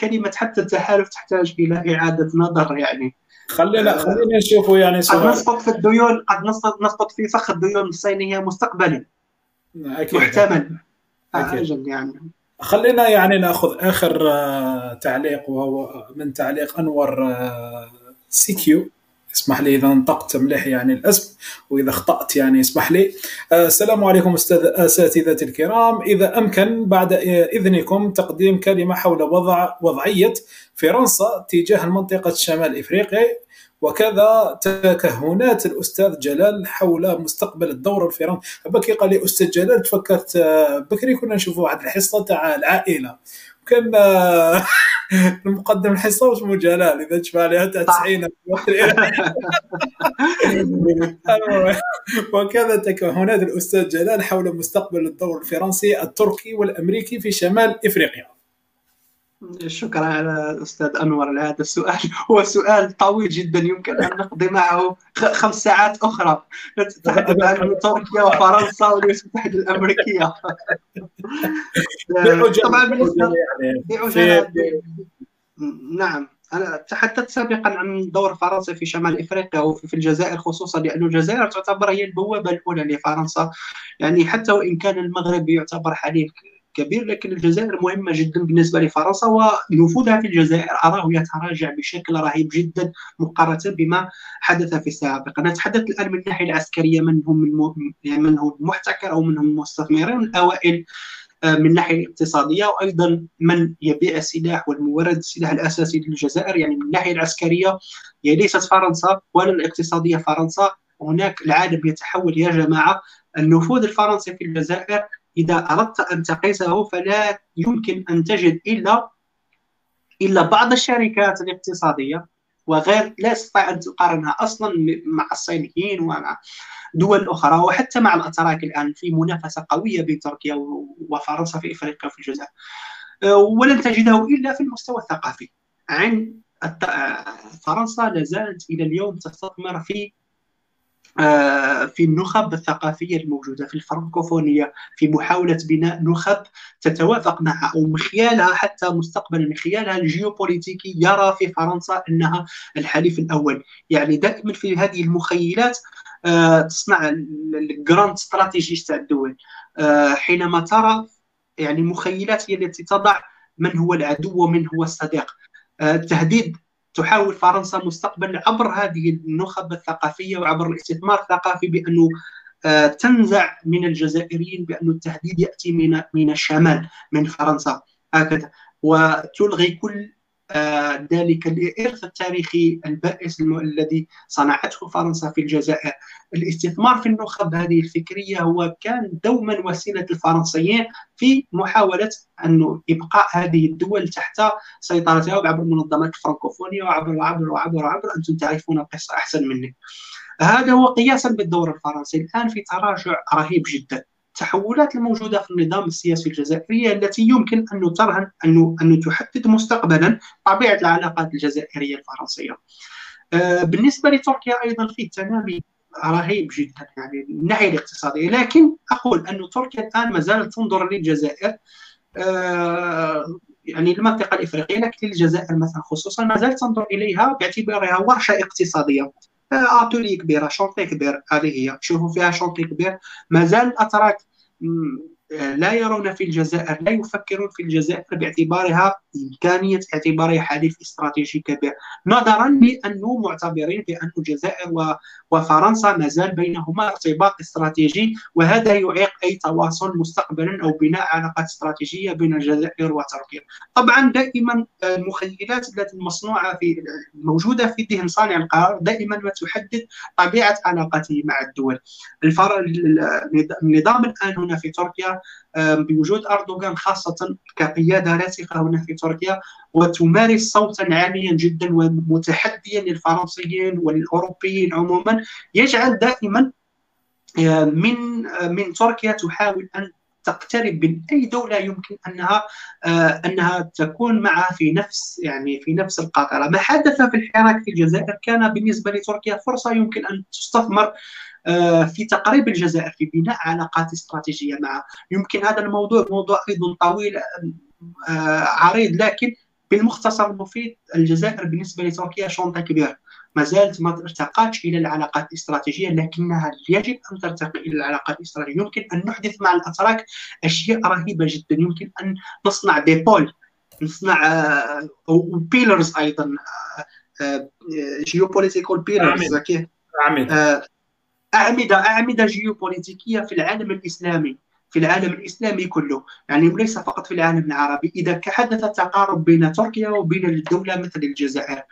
كلمة حتى التحالف تحتاج إلى إعادة نظر يعني. خلينا آه، خلينا نشوفوا يعني قد نسقط في الديون قد نسقط في فخ الديون الصينية مستقبلا. أكيد. محتمل أكيد. يعني. خلينا يعني نأخذ آخر آه، تعليق وهو من تعليق أنور آه، سي كيو. اسمح لي إذا نطقت مليح يعني الاسم وإذا اخطات يعني اسمح لي. آه، السلام عليكم أستاذ اساتذتي الكرام. إذا أمكن بعد إذنكم تقديم كلمة حول وضع وضعية فرنسا تجاه منطقه شمال إفريقيا. وكذا تكهنات الأستاذ جلال حول مستقبل الدور الفرنسي بكي قال لي أستاذ جلال تفكرت آه، بكري كنا نشوفوا واحد الحصة تاع العائلة. كان المقدم الحصة واسمه جلال؟ إذا تشبه عليها تاع 90 وكذا تكهنات الأستاذ جلال حول مستقبل الدور الفرنسي التركي والأمريكي في شمال إفريقيا. شكرا على الاستاذ أنور على هذا السؤال. هو سؤال طويل جدا يمكن أن نقضي معه خمس ساعات أخرى. نتحدث عن تركيا وفرنسا والولايات المتحده الامريكيه طبعا بالنسبة يعني نعم. أنا تحدثت سابقا عن دور فرنسا في شمال إفريقيا وفي الجزائر خصوصا لأن الجزائر تعتبر هي البوابة الأولى لفرنسا. يعني حتى وإن كان المغرب يعتبر حليف. كبير لكن الجزائر مهمة جدا بالنسبة لفرنسا ونفوذها في الجزائر أراه يتراجع بشكل رهيب جدا مقارنة بما حدث في السابق. نتحدث الآن من الناحية العسكرية من هم يعني من هو المحتكر أو من هم المستثمرين؟ الأوائل آه، من الناحية الاقتصادية وأيضا من يبيع السلاح والمورد السلاح الأساسي للجزائر. يعني من الناحية العسكرية هي ليست فرنسا ولا الاقتصادية فرنسا. هناك العالم يتحول يا جماعة. النفوذ الفرنسي في الجزائر إذا أردت أن تقيسه فلا يمكن أن تجد إلا إلا بعض الشركات الاقتصادية وغير لا تستطيع أن تقارنها أصلا مع الصينيين ومع دول أخرى وحتى مع الأتراك الآن في منافسة قوية بين تركيا وفرنسا في إفريقيا وفي الجزائر. أه، ولن تجده إلا في المستوى الثقافي. عن فرنسا لا زالت إلى اليوم تستثمر في آه، في النخب الثقافية الموجودة في الفرنكوفونية في محاولة بناء نخب تتوافق معها أو من خلالها حتى مستقبلا من خلالها الجيوبوليتيكي يرى في فرنسا أنها الحليف الأول. يعني دائما في هذه المخيلات آه، تصنع الجراند استراتيجي تاع الدول. آه، حينما ترى يعني المخيلات هي التي تضع من هو العدو ومن هو الصديق. التهديد تحاول فرنسا مستقبلا عبر هذه النخب الثقافية وعبر الاستثمار الثقافي بأنه آه، تنزع من الجزائريين بأن التهديد يأتي من من الشمال من فرنسا. هكذا. وتلغي كل ذلك الإرث التاريخي البائس الذي صنعته فرنسا في الجزائر. الاستثمار في النخب هذه الفكرية هو كان دوما وسيلة الفرنسيين في محاولة أن إبقاء هذه الدول تحت سيطرتها عبر المنظمات الفرنكوفونية وعبر وعبر وعبر وعبر. أنتم تعرفون القصة أحسن مني. هذا هو قياسا بالدور الفرنسي. الآن في تراجع رهيب جدا. التحولات الموجودة في النظام السياسي الجزائري التي يمكن أن ترهن أن أن تحدد مستقبلا طبيعة العلاقات الجزائرية الفرنسية. آه، بالنسبة لتركيا أيضا في تنامي رهيب جدا يعني من الناحية الاقتصادية لكن أقول أن تركيا الآن ما زالت تنظر للجزائر آه، يعني المنطقة الإفريقية لكن الجزائر مثلا خصوصا ما زالت تنظر إليها باعتبارها ورشة اقتصادية اتولي كبيره شونطي كبير. هذه هي. شوفوا فيها شونطي كبير. مازال الاتراك لا يرون في الجزائر لا يفكرون في الجزائر باعتبارها إمكانية اعتبارها حليف استراتيجي كبير نظرا لأنه معتبرين بأن الجزائر وفرنسا ما زال بينهما ارتباط استراتيجي وهذا يعيق أي تواصل مستقبلا أو بناء علاقات استراتيجية بين الجزائر وتركيا. طبعا دائما المخيلات التي المصنوعة في الموجودة في ذهن صانع القرار دائما ما تحدد طبيعة علاقته مع الدول. النظام الآن هنا في تركيا بوجود أردوغان خاصة كقيادة راسخة هنا في تركيا وتمارس صوتا عاليا جدا ومتحديا للفرنسيين والأوروبيين عموما يجعل دائما من من تركيا تحاول أن تقترب من أي دولة يمكن أنها أنها تكون معها في نفس يعني في نفس القاطرة، ما حدث في الحراك في الجزائر؟ كان بالنسبة لتركيا فرصة يمكن أن تستثمر في تقريب الجزائر في بناء علاقات استراتيجية معها يمكن هذا الموضوع موضوع أيضا طويل آه، عريض لكن بالمختصر المفيد الجزائر بالنسبة لتركيا شنطه كبيرة. ما زالت ما ارتقتش إلى العلاقات الاستراتيجيه لكنها يجب أن ترتقي إلى العلاقات الاستراتيجيه يمكن أن نحدث مع الأتراك أشياء رهيبة جدا. يمكن أن نصنع des pôles نصنع أو آه، pillars أيضا geopolitical pillars أعمدة أعمدة جيوبوليتيكية في العالم الإسلامي في العالم الإسلامي كله. يعني ليس فقط في العالم العربي. إذا حدث تقارب بين تركيا وبين الدولة مثل الجزائر.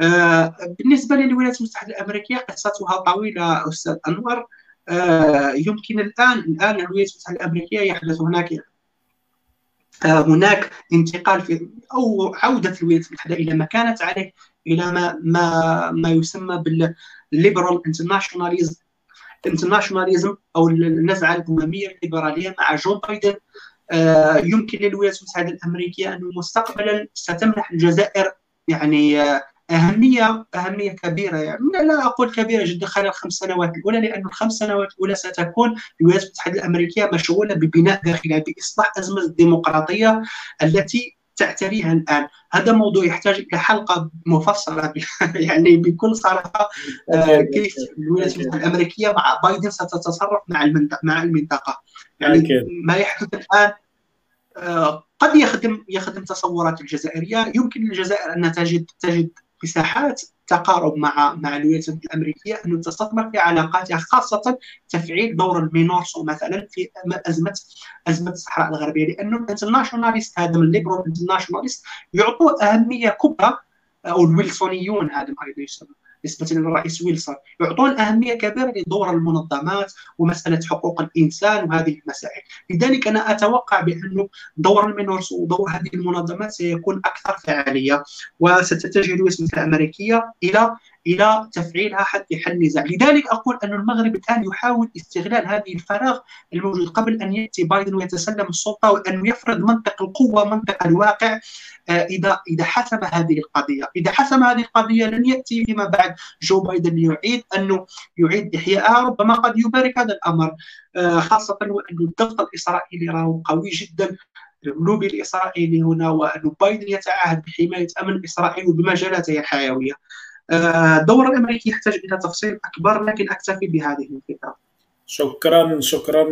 آه بالنسبة للولايات المتحدة الأمريكية قصتها طويلة أستاذ أنور. آه يمكن الآن الآن الولايات المتحدة الأمريكية يحدث هناك آه هناك انتقال في أو عودة الولايات المتحدة إلى ما كانت عليه إلى ما ما ما يسمى بال liberal internationalism ال internationalism أو النزعة الأممية الليبرالية مع جون بايدن آه، يمكن للولايات المتحده الأمريكية أن مستقبلا ستمنح الجزائر يعني آه، أهمية أهمية كبيرة يعني. لا أقول كبيرة جدا خلال الخمس سنوات الأولى لأن الخمس سنوات الأولى ستكون الولايات المتحده الأمريكية مشغولة ببناء داخلها بإصلاح أزمة الديمقراطية التي تعتريها الآن. هذا موضوع يحتاج إلى حلقة مفصلة يعني بكل صراحة آه، كيف الولايات المتحده الأمريكية مع بايدن ستتصرف مع المنطقة مع المنطقة. يعني ما يحدث الآن آه، قد يخدم يخدم تصورات الجزائرية. يمكن للجزائر أن تجد تجد مساحات تقارب مع مع الولايات المتحده الأمريكية أنه تستثمر في علاقاتها خاصة تفعيل دور المينورسو مثلا في ازمه أزمة الصحراء الغربية. لأنه ال internationalist هذا من ال liberal internationalist يعطوا أهمية كبرى أو الويلسونيون هذا أيضا يسمى نسبة للرئيس ويلسون. يعطون أهمية كبيرة لدور المنظمات ومسألة حقوق الإنسان وهذه المسائل. لذلك أنا أتوقع بأنه دور المينورسو ودور هذه المنظمات سيكون أكثر فعالية وستتجه الولايات المتحدة الأمريكية إلى إلى تفعيلها حتى يحل النزاع، لذلك أقول أن المغرب الآن يحاول استغلال هذه الفراغ الموجود قبل أن يأتي بايدن ويتسلم السلطة وأن يفرض منطق القوة منطق الواقع آه، إذا إذا حسم هذه القضية، إذا حسم هذه القضية لن يأتي فيما بعد. جو بايدن ليعيد أنه يعيد احيائها ربما قد يبارك هذا الأمر آه، خاصة وأن الضغط الإسرائيلي راه قوي جدا. اللوبي الإسرائيلي هنا وأن بايدن يتعهد بحماية أمن إسرائيل وبمجالاته الحيوية. الدور آه، الأمريكي يحتاج إلى تفصيل أكبر لكن أكتفي بهذه الفكرة. شكرا شكرا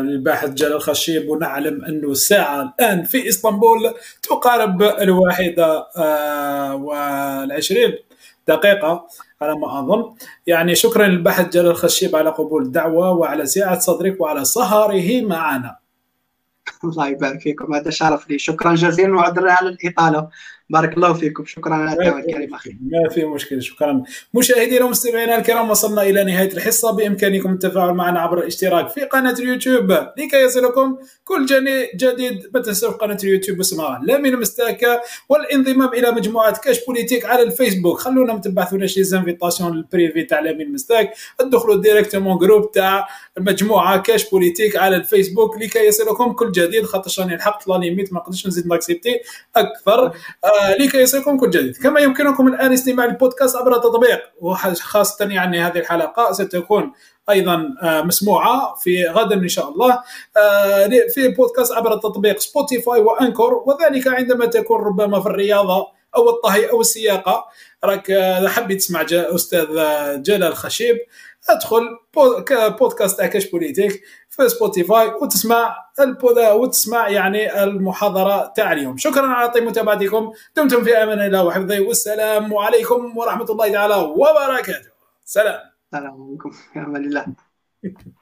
للباحث جلال خشيب ونعلم أن الساعة الآن في إسطنبول تقارب الواحدة آه، والعشرين دقيقة على ما أظن. يعني شكرا للباحث جلال خشيب على قبول الدعوة وعلى سعة صدرك وعلى سهره معنا. الله يبارك فيكم هذا شرف لي. شكرا جزيلا وعذرا على الإطالة. بارك الله فيكم. شكرا على الدعوه الكريمه أخي. ما في مشكلة شكرا. مشاهدينا ومستمعينا الكرام وصلنا إلى نهاية الحصة. بإمكانكم التفاعل معنا عبر الاشتراك في قناة اليوتيوب لكي يصلكم كل جديد ما تنسوا قناة اليوتيوب اسمها لامين مستاكا والانضمام إلى مجموعة كاش بوليتيك على الفيسبوك. خلونا ما تبعثوناش les invitations ال privé تاع لامين مستاك. ادخلوا directement groupe تاع المجموعه كاش بوليتيك على الفيسبوك لكي يصلكم كل جديد. خاطر راني لحقت la limite ما نقدرش نزيد ن accepter أكثر. آه لكي يصلكم كل جديد. كما يمكنكم الآن استماع البودكاست عبر التطبيق وخاصة يعني هذه الحلقة ستكون أيضا آه، مسموعة في غدا إن شاء الله آه، في بودكاست عبر التطبيق Spotify و Anchor وذلك عندما تكون ربما في الرياضة أو الطهي أو السياقة. راك آه، حبيت تسمع أستاذ جلال خشيب ادخل بودكاست تاع كاش بوليتيك في Spotify وتسمع البودا وتسمع يعني المحاضرة تاع اليوم. شكرا على طيب متابعتكم. دمتم في أمان الله وحفظه والسلام عليكم ورحمة الله تعالى وبركاته. سلام. السلام عليكم. في أمان الله.